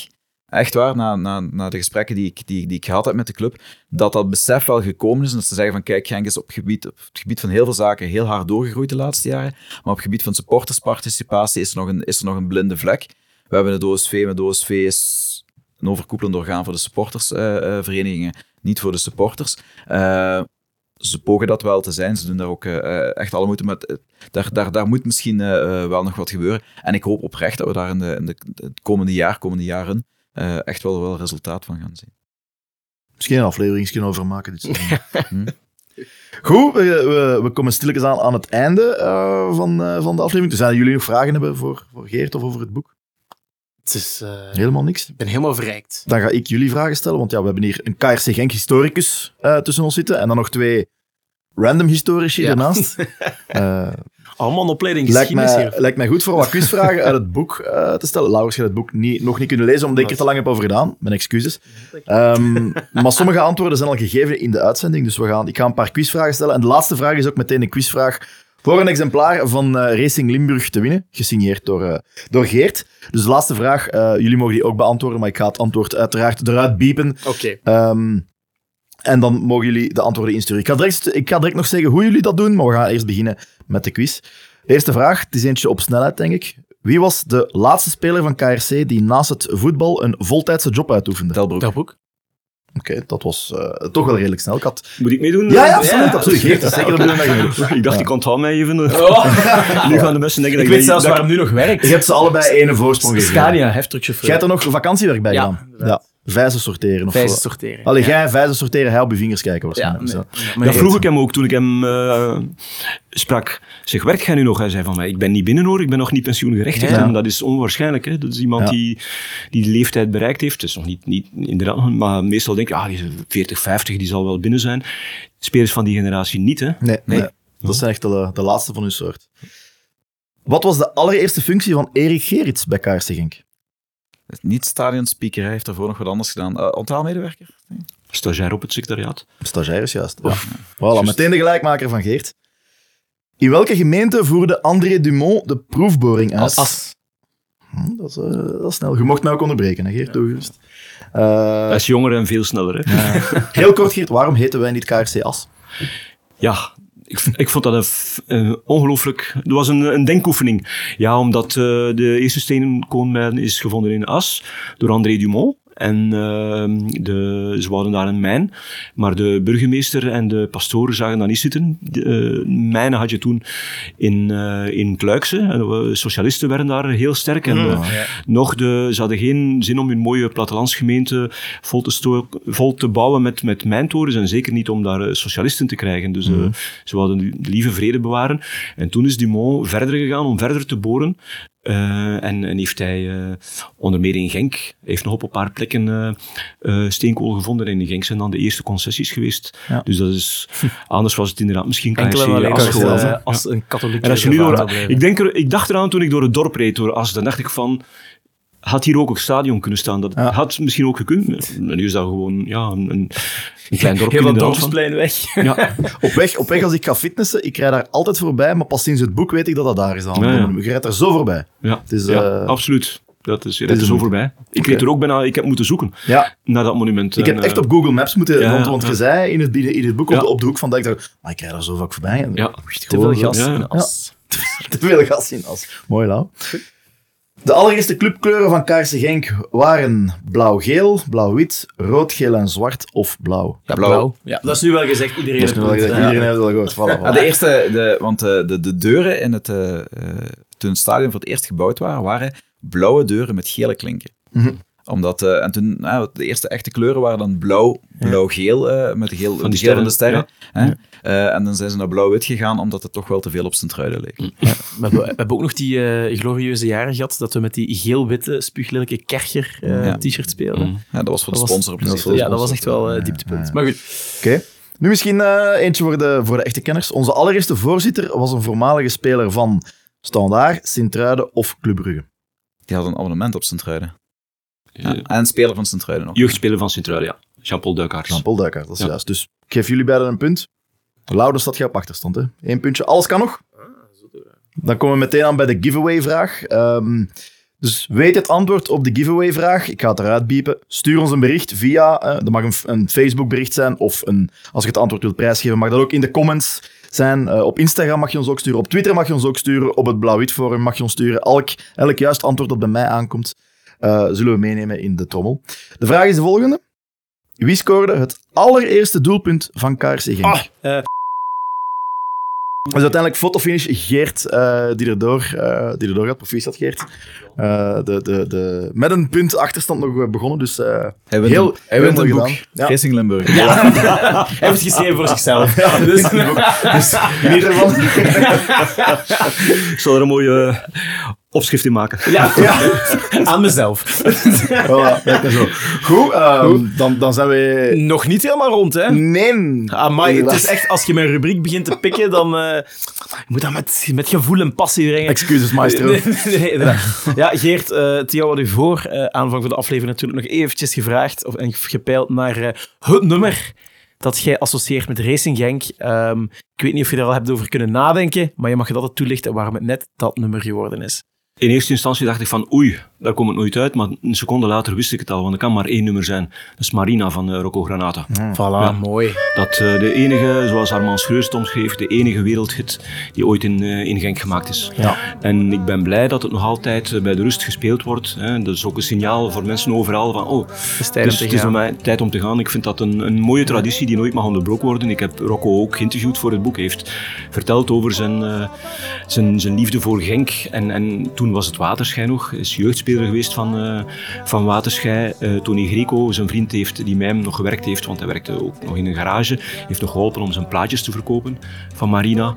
echt waar, na, na, na de gesprekken die ik, die, die ik gehad heb met de club, dat dat besef wel gekomen is. En dat ze zeggen van, kijk, Genk is op, gebied, op het gebied van heel veel zaken heel hard doorgegroeid de laatste jaren. Maar op het gebied van supportersparticipatie is er nog een, is er nog een blinde vlek. We hebben het OSV, maar de OSV is een overkoepelend orgaan voor de supportersverenigingen, niet voor de supporters. Eh, ze pogen dat wel te zijn. Ze doen daar ook eh, echt alle moeite. Maar daar, daar, daar moet misschien eh, wel nog wat gebeuren. En ik hoop oprecht dat we daar in, de, in de, het komende jaar, komende jaren, eh, echt wel, wel resultaat van gaan zien. Misschien een aflevering over maken. Dit seizoen. Hm. Goed, we, we, we komen stilletjes aan aan het einde eh, van, eh, van de aflevering. Dus zijn jullie nog vragen hebben voor, voor Geert of over het boek? Het is, eh, Helemaal niks. ik ben helemaal verrijkt. Dan ga ik jullie vragen stellen, want ja, we hebben hier een KRC Genk historicus eh, tussen ons zitten en dan nog twee random historici Ja. ernaast. (laughs) Allemaal een opleiding lijkt, geschiedenis mij, hier. lijkt mij goed voor wat quizvragen uit het boek eh, te stellen. Laurens gaat het boek niet, nog niet kunnen lezen, omdat ik er te lang heb over gedaan. Mijn excuses. Ehm, maar sommige antwoorden zijn al gegeven in de uitzending, dus we gaan, ik ga een paar quizvragen stellen. En de laatste vraag is ook meteen een quizvraag voor een exemplaar van eh, Racing Limburg te winnen, gesigneerd door, eh, door Geert. Dus de laatste vraag, eh, jullie mogen die ook beantwoorden, maar ik ga het antwoord uiteraard eruit biepen. Oké. Ehm, en dan mogen jullie de antwoorden insturen. Ik ga, direct, ik ga direct nog zeggen hoe jullie dat doen, maar we gaan eerst beginnen met de quiz. De eerste vraag, het is eentje op snelheid, denk ik. Wie was de laatste speler van KRC die naast het voetbal een voltijdse job uitoefende? Oké, Delbroek. Dat boek. dat was eh, toch wel redelijk snel. Ik had... Moet ik meedoen? Ja, ja, absoluut. absoluut. Geert, dat zeker meedoet. Ik dacht, ik onthoud mij even. (laughs) nu gaan de mensen denken Ik dat weet zelfs waarom nu nog werkt. Je hebt ze allebei één voorsprong gegeven. Scania, heftruckchauffeur. Jij hebt er nog vakantiewerk bij Ja, gedaan. Ja. Vijzen sorteren. Of Vijzen zo. sorteren. Allee, Ja. jij vijzen sorteren, hij op je vingers kijken waarschijnlijk. nee. Zo. Ja, maar Dat je- vroeg ik hem ook toen ik hem eh, sprak. Zeg, werkt jij nu nog? Hij zei van mij, ik ben niet binnen hoor, ik ben nog niet pensioengerechtigd. Ja. En dat is onwaarschijnlijk. Hè? Dat is iemand Ja. die, die de leeftijd bereikt heeft. Het is nog niet, niet inderdaad, maar meestal denk ik, ah, die is 40, 50, die zal wel binnen zijn. Spelers van die generatie niet, hè. Nee, nee. dat zijn echt de, de laatste van hun soort. Wat was de allereerste functie van Erik Gerits bij KRC Genk? Niet stadionspeaker, hij heeft daarvoor nog wat anders gedaan. Uh, onthaalmedewerker? Stagiair op het secretariaat. Stagiaires, juist. Ja. Voilà, meteen de gelijkmaker van Geert. In welke gemeente voerde André Dumont de proefboring uit? As. Hm, dat, is, eh, dat is snel. Je mocht mij ook onderbreken, hè, Geert, toegerust. Eh, Hij is jonger en veel sneller, hè. (laughs) heel kort, Geert, waarom heten wij niet KRC As? Ja, ik, ik vond dat een, een ongelooflijk... Het was een, een denkoefening. Ja, omdat eh, de eerste stenen is gevonden in As door André Dumont. En ehm, de, ze wouden daar een mijn. Maar de burgemeester en de pastoren zagen dat niet zitten. De, eh, mijnen had je toen in, eh in Kluikse. En de socialisten werden daar heel sterk. En eh, nog de, ze hadden geen zin om hun mooie plattelandsgemeente vol te, sto- vol te bouwen met, met mijntorens. En zeker niet om daar eh, socialisten te krijgen. Dus eh, ze wilden de lieve vrede bewaren. En toen is Dumont verder gegaan om verder te boren. Eh, en, en heeft hij eh, onder meer in Genk, heeft nog op een paar plekken eh, eh, steenkool gevonden. En in Genk zijn dan de eerste concessies geweest. Ja. Dus dat is, anders was het inderdaad misschien Enkele As als, als een katholiek En als je nu door, ik, denk er, ik dacht eraan toen ik door het dorp reed door As, dan dacht ik van, had hier ook een stadion kunnen staan. Dat Ja. had misschien ook gekund. En nu is dat gewoon ja, een, een, (laughs) klein dorpje Heel weg. Ja, (laughs) Op weg, op weg als ik ga fitnessen, ik rijd daar altijd voorbij, maar pas sinds het boek weet ik dat dat daar is aan. Ja, ja. Ik rijd daar zo voorbij. ja, Het is, ja eh, absoluut. Dat is, dat is zo voorbij. Ik Oké. weet er ook bijna, ik heb moeten zoeken Ja, naar dat monument. ik heb echt eh, op Google Maps moeten, ja, want, ja, want ja. je zei in het, in het boek op, Ja. de, op de hoek van dat ik dacht, maar ik rijd daar zo vaak voorbij. En Ja. echt Te veel gas Ja. in as. (laughs) Te veel gas in as. Mooi, Lau. De allereerste clubkleuren van Kaarsen Genk waren blauw-geel, blauw-wit, rood, geel en zwart of blauw. Ja, Blauw. blauw. Ja, dat is nu wel gezegd. Iedereen heeft wel het. gezegd, Ja. iedereen heeft het al gehoord. Voilà, Ja, voilà. de eerste, de, want eh, de, de deuren in het, eh, eh, toen het stadion voor het eerst gebouwd waren, waren blauwe deuren met gele klinken. Mhm. Omdat, eh, en toen, nou, de eerste echte kleuren waren dan blauw, blauw-geel, eh, met de geel, Van de geel van de sterren, sterren. Eh, en dan zijn ze naar blauw-wit gegaan, omdat het toch wel te veel op zijn truiden leek. We hebben, we hebben ook nog die eh, glorieuze jaren gehad dat we met die geel-witte, spuuglelijke Kercher eh, Ja. t-shirt speelden. Mm. Ja, dat was voor de sponsor op dat was de Ja, dat was echt wel eh, Ja, dieptepunt. ja. Maar goed, Oké. Nu misschien eh, eentje voor de, voor de echte kenners. Onze allereerste voorzitter was een voormalige speler van Standaard, Sint-Truiden of Club Brugge. Die had een abonnement op zijn truiden. eh, Ja. En speler van zijn truiden nog. Jeugdspeler van Sint-Truiden, ja. Jean-Paul Duikaars. Jean-Paul Duikaert, dat is Ja. juist. Dus ik geef jullie beiden een punt. Louder staat je op achterstand. Hè? Eén puntje. Alles kan nog. Dan komen we meteen aan bij de giveaway-vraag. Ehm, dus weet het antwoord op de giveaway-vraag. Ik ga het eruit biepen. Stuur ons een bericht via... eh dat mag een, een Facebook-bericht zijn. Of een, als je het antwoord wilt prijsgeven, mag dat ook in de comments zijn. Eh, op Instagram mag je ons ook sturen. Op Twitter mag je ons ook sturen. Op het Blauw-Wit Forum mag je ons sturen. Elk, elk juist antwoord dat bij mij aankomt, eh, zullen we meenemen in de trommel. De vraag is de volgende. Wie scoorde het allereerste doelpunt van KRC Genk? Ah, eh. Dus uiteindelijk fotofinish Geert uh, die erdoor, uh, die erdoor gaat. Proficiat Geert. Uh, de, de, de, met een punt achterstand nog begonnen. Dus uh, hij wint heel, een, hij wint een gedaan. boek. Ja. Racing Limburg. Ja. (laughs) hij heeft het geschreven voor zichzelf. Ja, (laughs) dus, dus niet ervan. Ik zal er een mooie opschrift in maken. Ja, (laughs) ja. (laughs) aan mezelf. (laughs) voilà, lekker zo. Goed, um, dan, dan zijn we... Nog niet helemaal rond, hè? Nee. Amai, het is echt, als je mijn rubriek begint te pikken, dan uh, je moet dat met, met gevoel en passie brengen. Excuses, maestro. Nee, nee, inderdaad. Ja, Geert, uh, Theo had u voor uh, aanvang van de aflevering natuurlijk nog eventjes gevraagd of, en gepeild naar uh, het nummer dat jij associeert met Racing Genk. Um, ik weet niet of je er al hebt over kunnen nadenken, maar je mag het altijd toelichten waarom het net dat nummer geworden is. In eerste instantie dacht ik van oei, daar komt het nooit uit. Maar een seconde later wist ik het al, want er kan maar één nummer zijn. Dat is Marina van uh, Rocco Granata. Mm. Voilà, ja. mooi. Dat uh, de enige, zoals Armand Schreurs het omschreef, de enige wereldhit die ooit in, uh, in Genk gemaakt is. Ja. En ik ben blij dat het nog altijd uh, bij de rust gespeeld wordt. Hè. Dat is ook een signaal voor mensen overal van oh, het is tijd, dus, om, te het is mij tijd om te gaan. Ik vind dat een, een mooie traditie die nooit mag onderbroken worden. Ik heb Rocco ook geïnterviewd voor het boek. Hij heeft verteld over zijn, uh, zijn, zijn liefde voor Genk. En, en toen was het Waterschijn nog. Is jeugdspeler geweest van, uh, van Waterschei. Uh, Tony Greco, zijn vriend, heeft, die met hem nog gewerkt heeft, want hij werkte ook nog in een garage, heeft nog geholpen om zijn plaatjes te verkopen van Marina.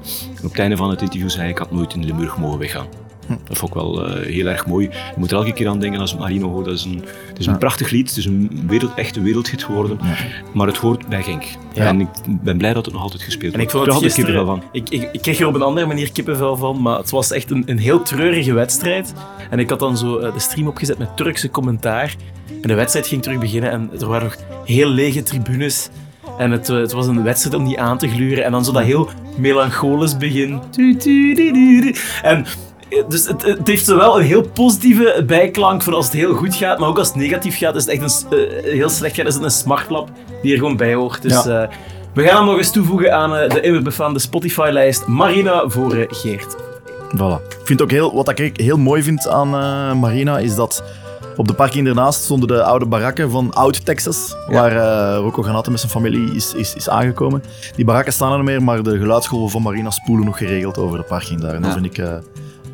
Op het einde van het interview zei ik had nooit in Limburg mogen weggaan. Dat vond ik wel uh, heel erg mooi. Je moet er elke keer aan denken als Marino. Dat is een, het is een ja. prachtig lied. Het is een wereld, echte wereldhit geworden. Ja. Maar het hoort bij Genk. Ja. En ik ben blij dat het nog altijd gespeeld en wordt. Ik vond het gisteren, kippenvel van. Ik, ik, ik, kreeg er op een andere manier kippenvel van. Maar het was echt een, een heel treurige wedstrijd. En ik had dan zo uh, de stream opgezet met Turkse commentaar. En de wedstrijd ging terug beginnen. En er waren nog heel lege tribunes. En het, het, was een wedstrijd om die aan te gluren. En dan zo dat heel melancholisch begin. En dus het, het, heeft zowel een heel positieve bijklank van als het heel goed gaat, maar ook als het negatief gaat, is het echt een uh, heel slecht gaat, is het een smartlap die er gewoon bij hoort. Dus ja. uh, we gaan hem nog eens toevoegen aan uh, de Spotify-lijst Marina voor Geert. Voilà. Ik vind ook heel, wat ik heel mooi vind aan Marina, is dat op de parking ernaast stonden de oude barakken van Oud Texas, ja. waar uh, Rocco Granate met zijn familie is, is, is aangekomen. Die barakken staan er niet meer, maar de geluidsgolven van Marina spoelen nog geregeld over de parking daar. En dat vind ik... Uh,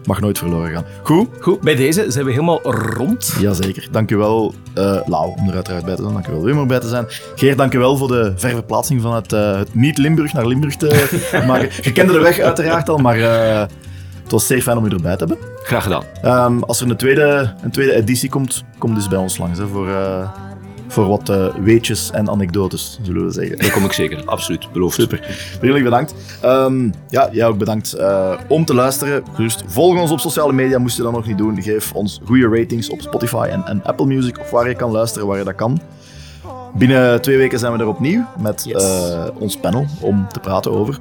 mag nooit verloren gaan. Goed? Goed, bij deze zijn we helemaal rond. Jazeker. Dank u wel, uh, Lau, om er uiteraard bij te zijn. Dank u wel, Wim, om bij te zijn. Geert, dank u wel voor de ververplaatsing van het, uh, het niet-Limburg naar Limburg te (laughs) maken. Je kende de weg uiteraard al, maar uh, het was zeer fijn om u erbij te hebben. Graag gedaan. Um, als er een tweede, een tweede editie komt, kom dus bij ons langs hè, voor, voor wat eh, weetjes en anekdotes, zullen we zeggen. Daar kom ik zeker, absoluut, beloofd. Super. Vriendelijk bedankt. Ehm, ja, jij ook bedankt eh, om te luisteren. Gerust volg ons op sociale media, moest je dat nog niet doen. Geef ons goede ratings op Spotify en, en Apple Music, of waar je kan luisteren, waar je dat kan. Binnen twee weken zijn we er opnieuw met Yes. eh, ons panel om te praten over.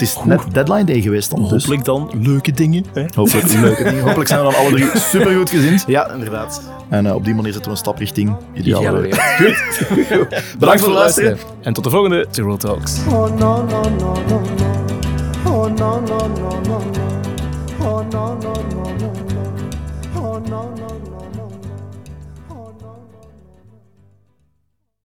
Het is net deadline day geweest dan, dus Hopelijk dan leuke dingen. Hè? hopelijk leuke dingen. Hopelijk zijn we dan alle drie (laughs) super goed gezind. Ja, inderdaad. En eh, op die manier zetten we een stap richting ideale wereld. (laughs) Goed. Bedankt voor het luisteren. En tot de volgende Tyrol Talks. Oh no no no no no. Oh no no no no no. Oh no no no.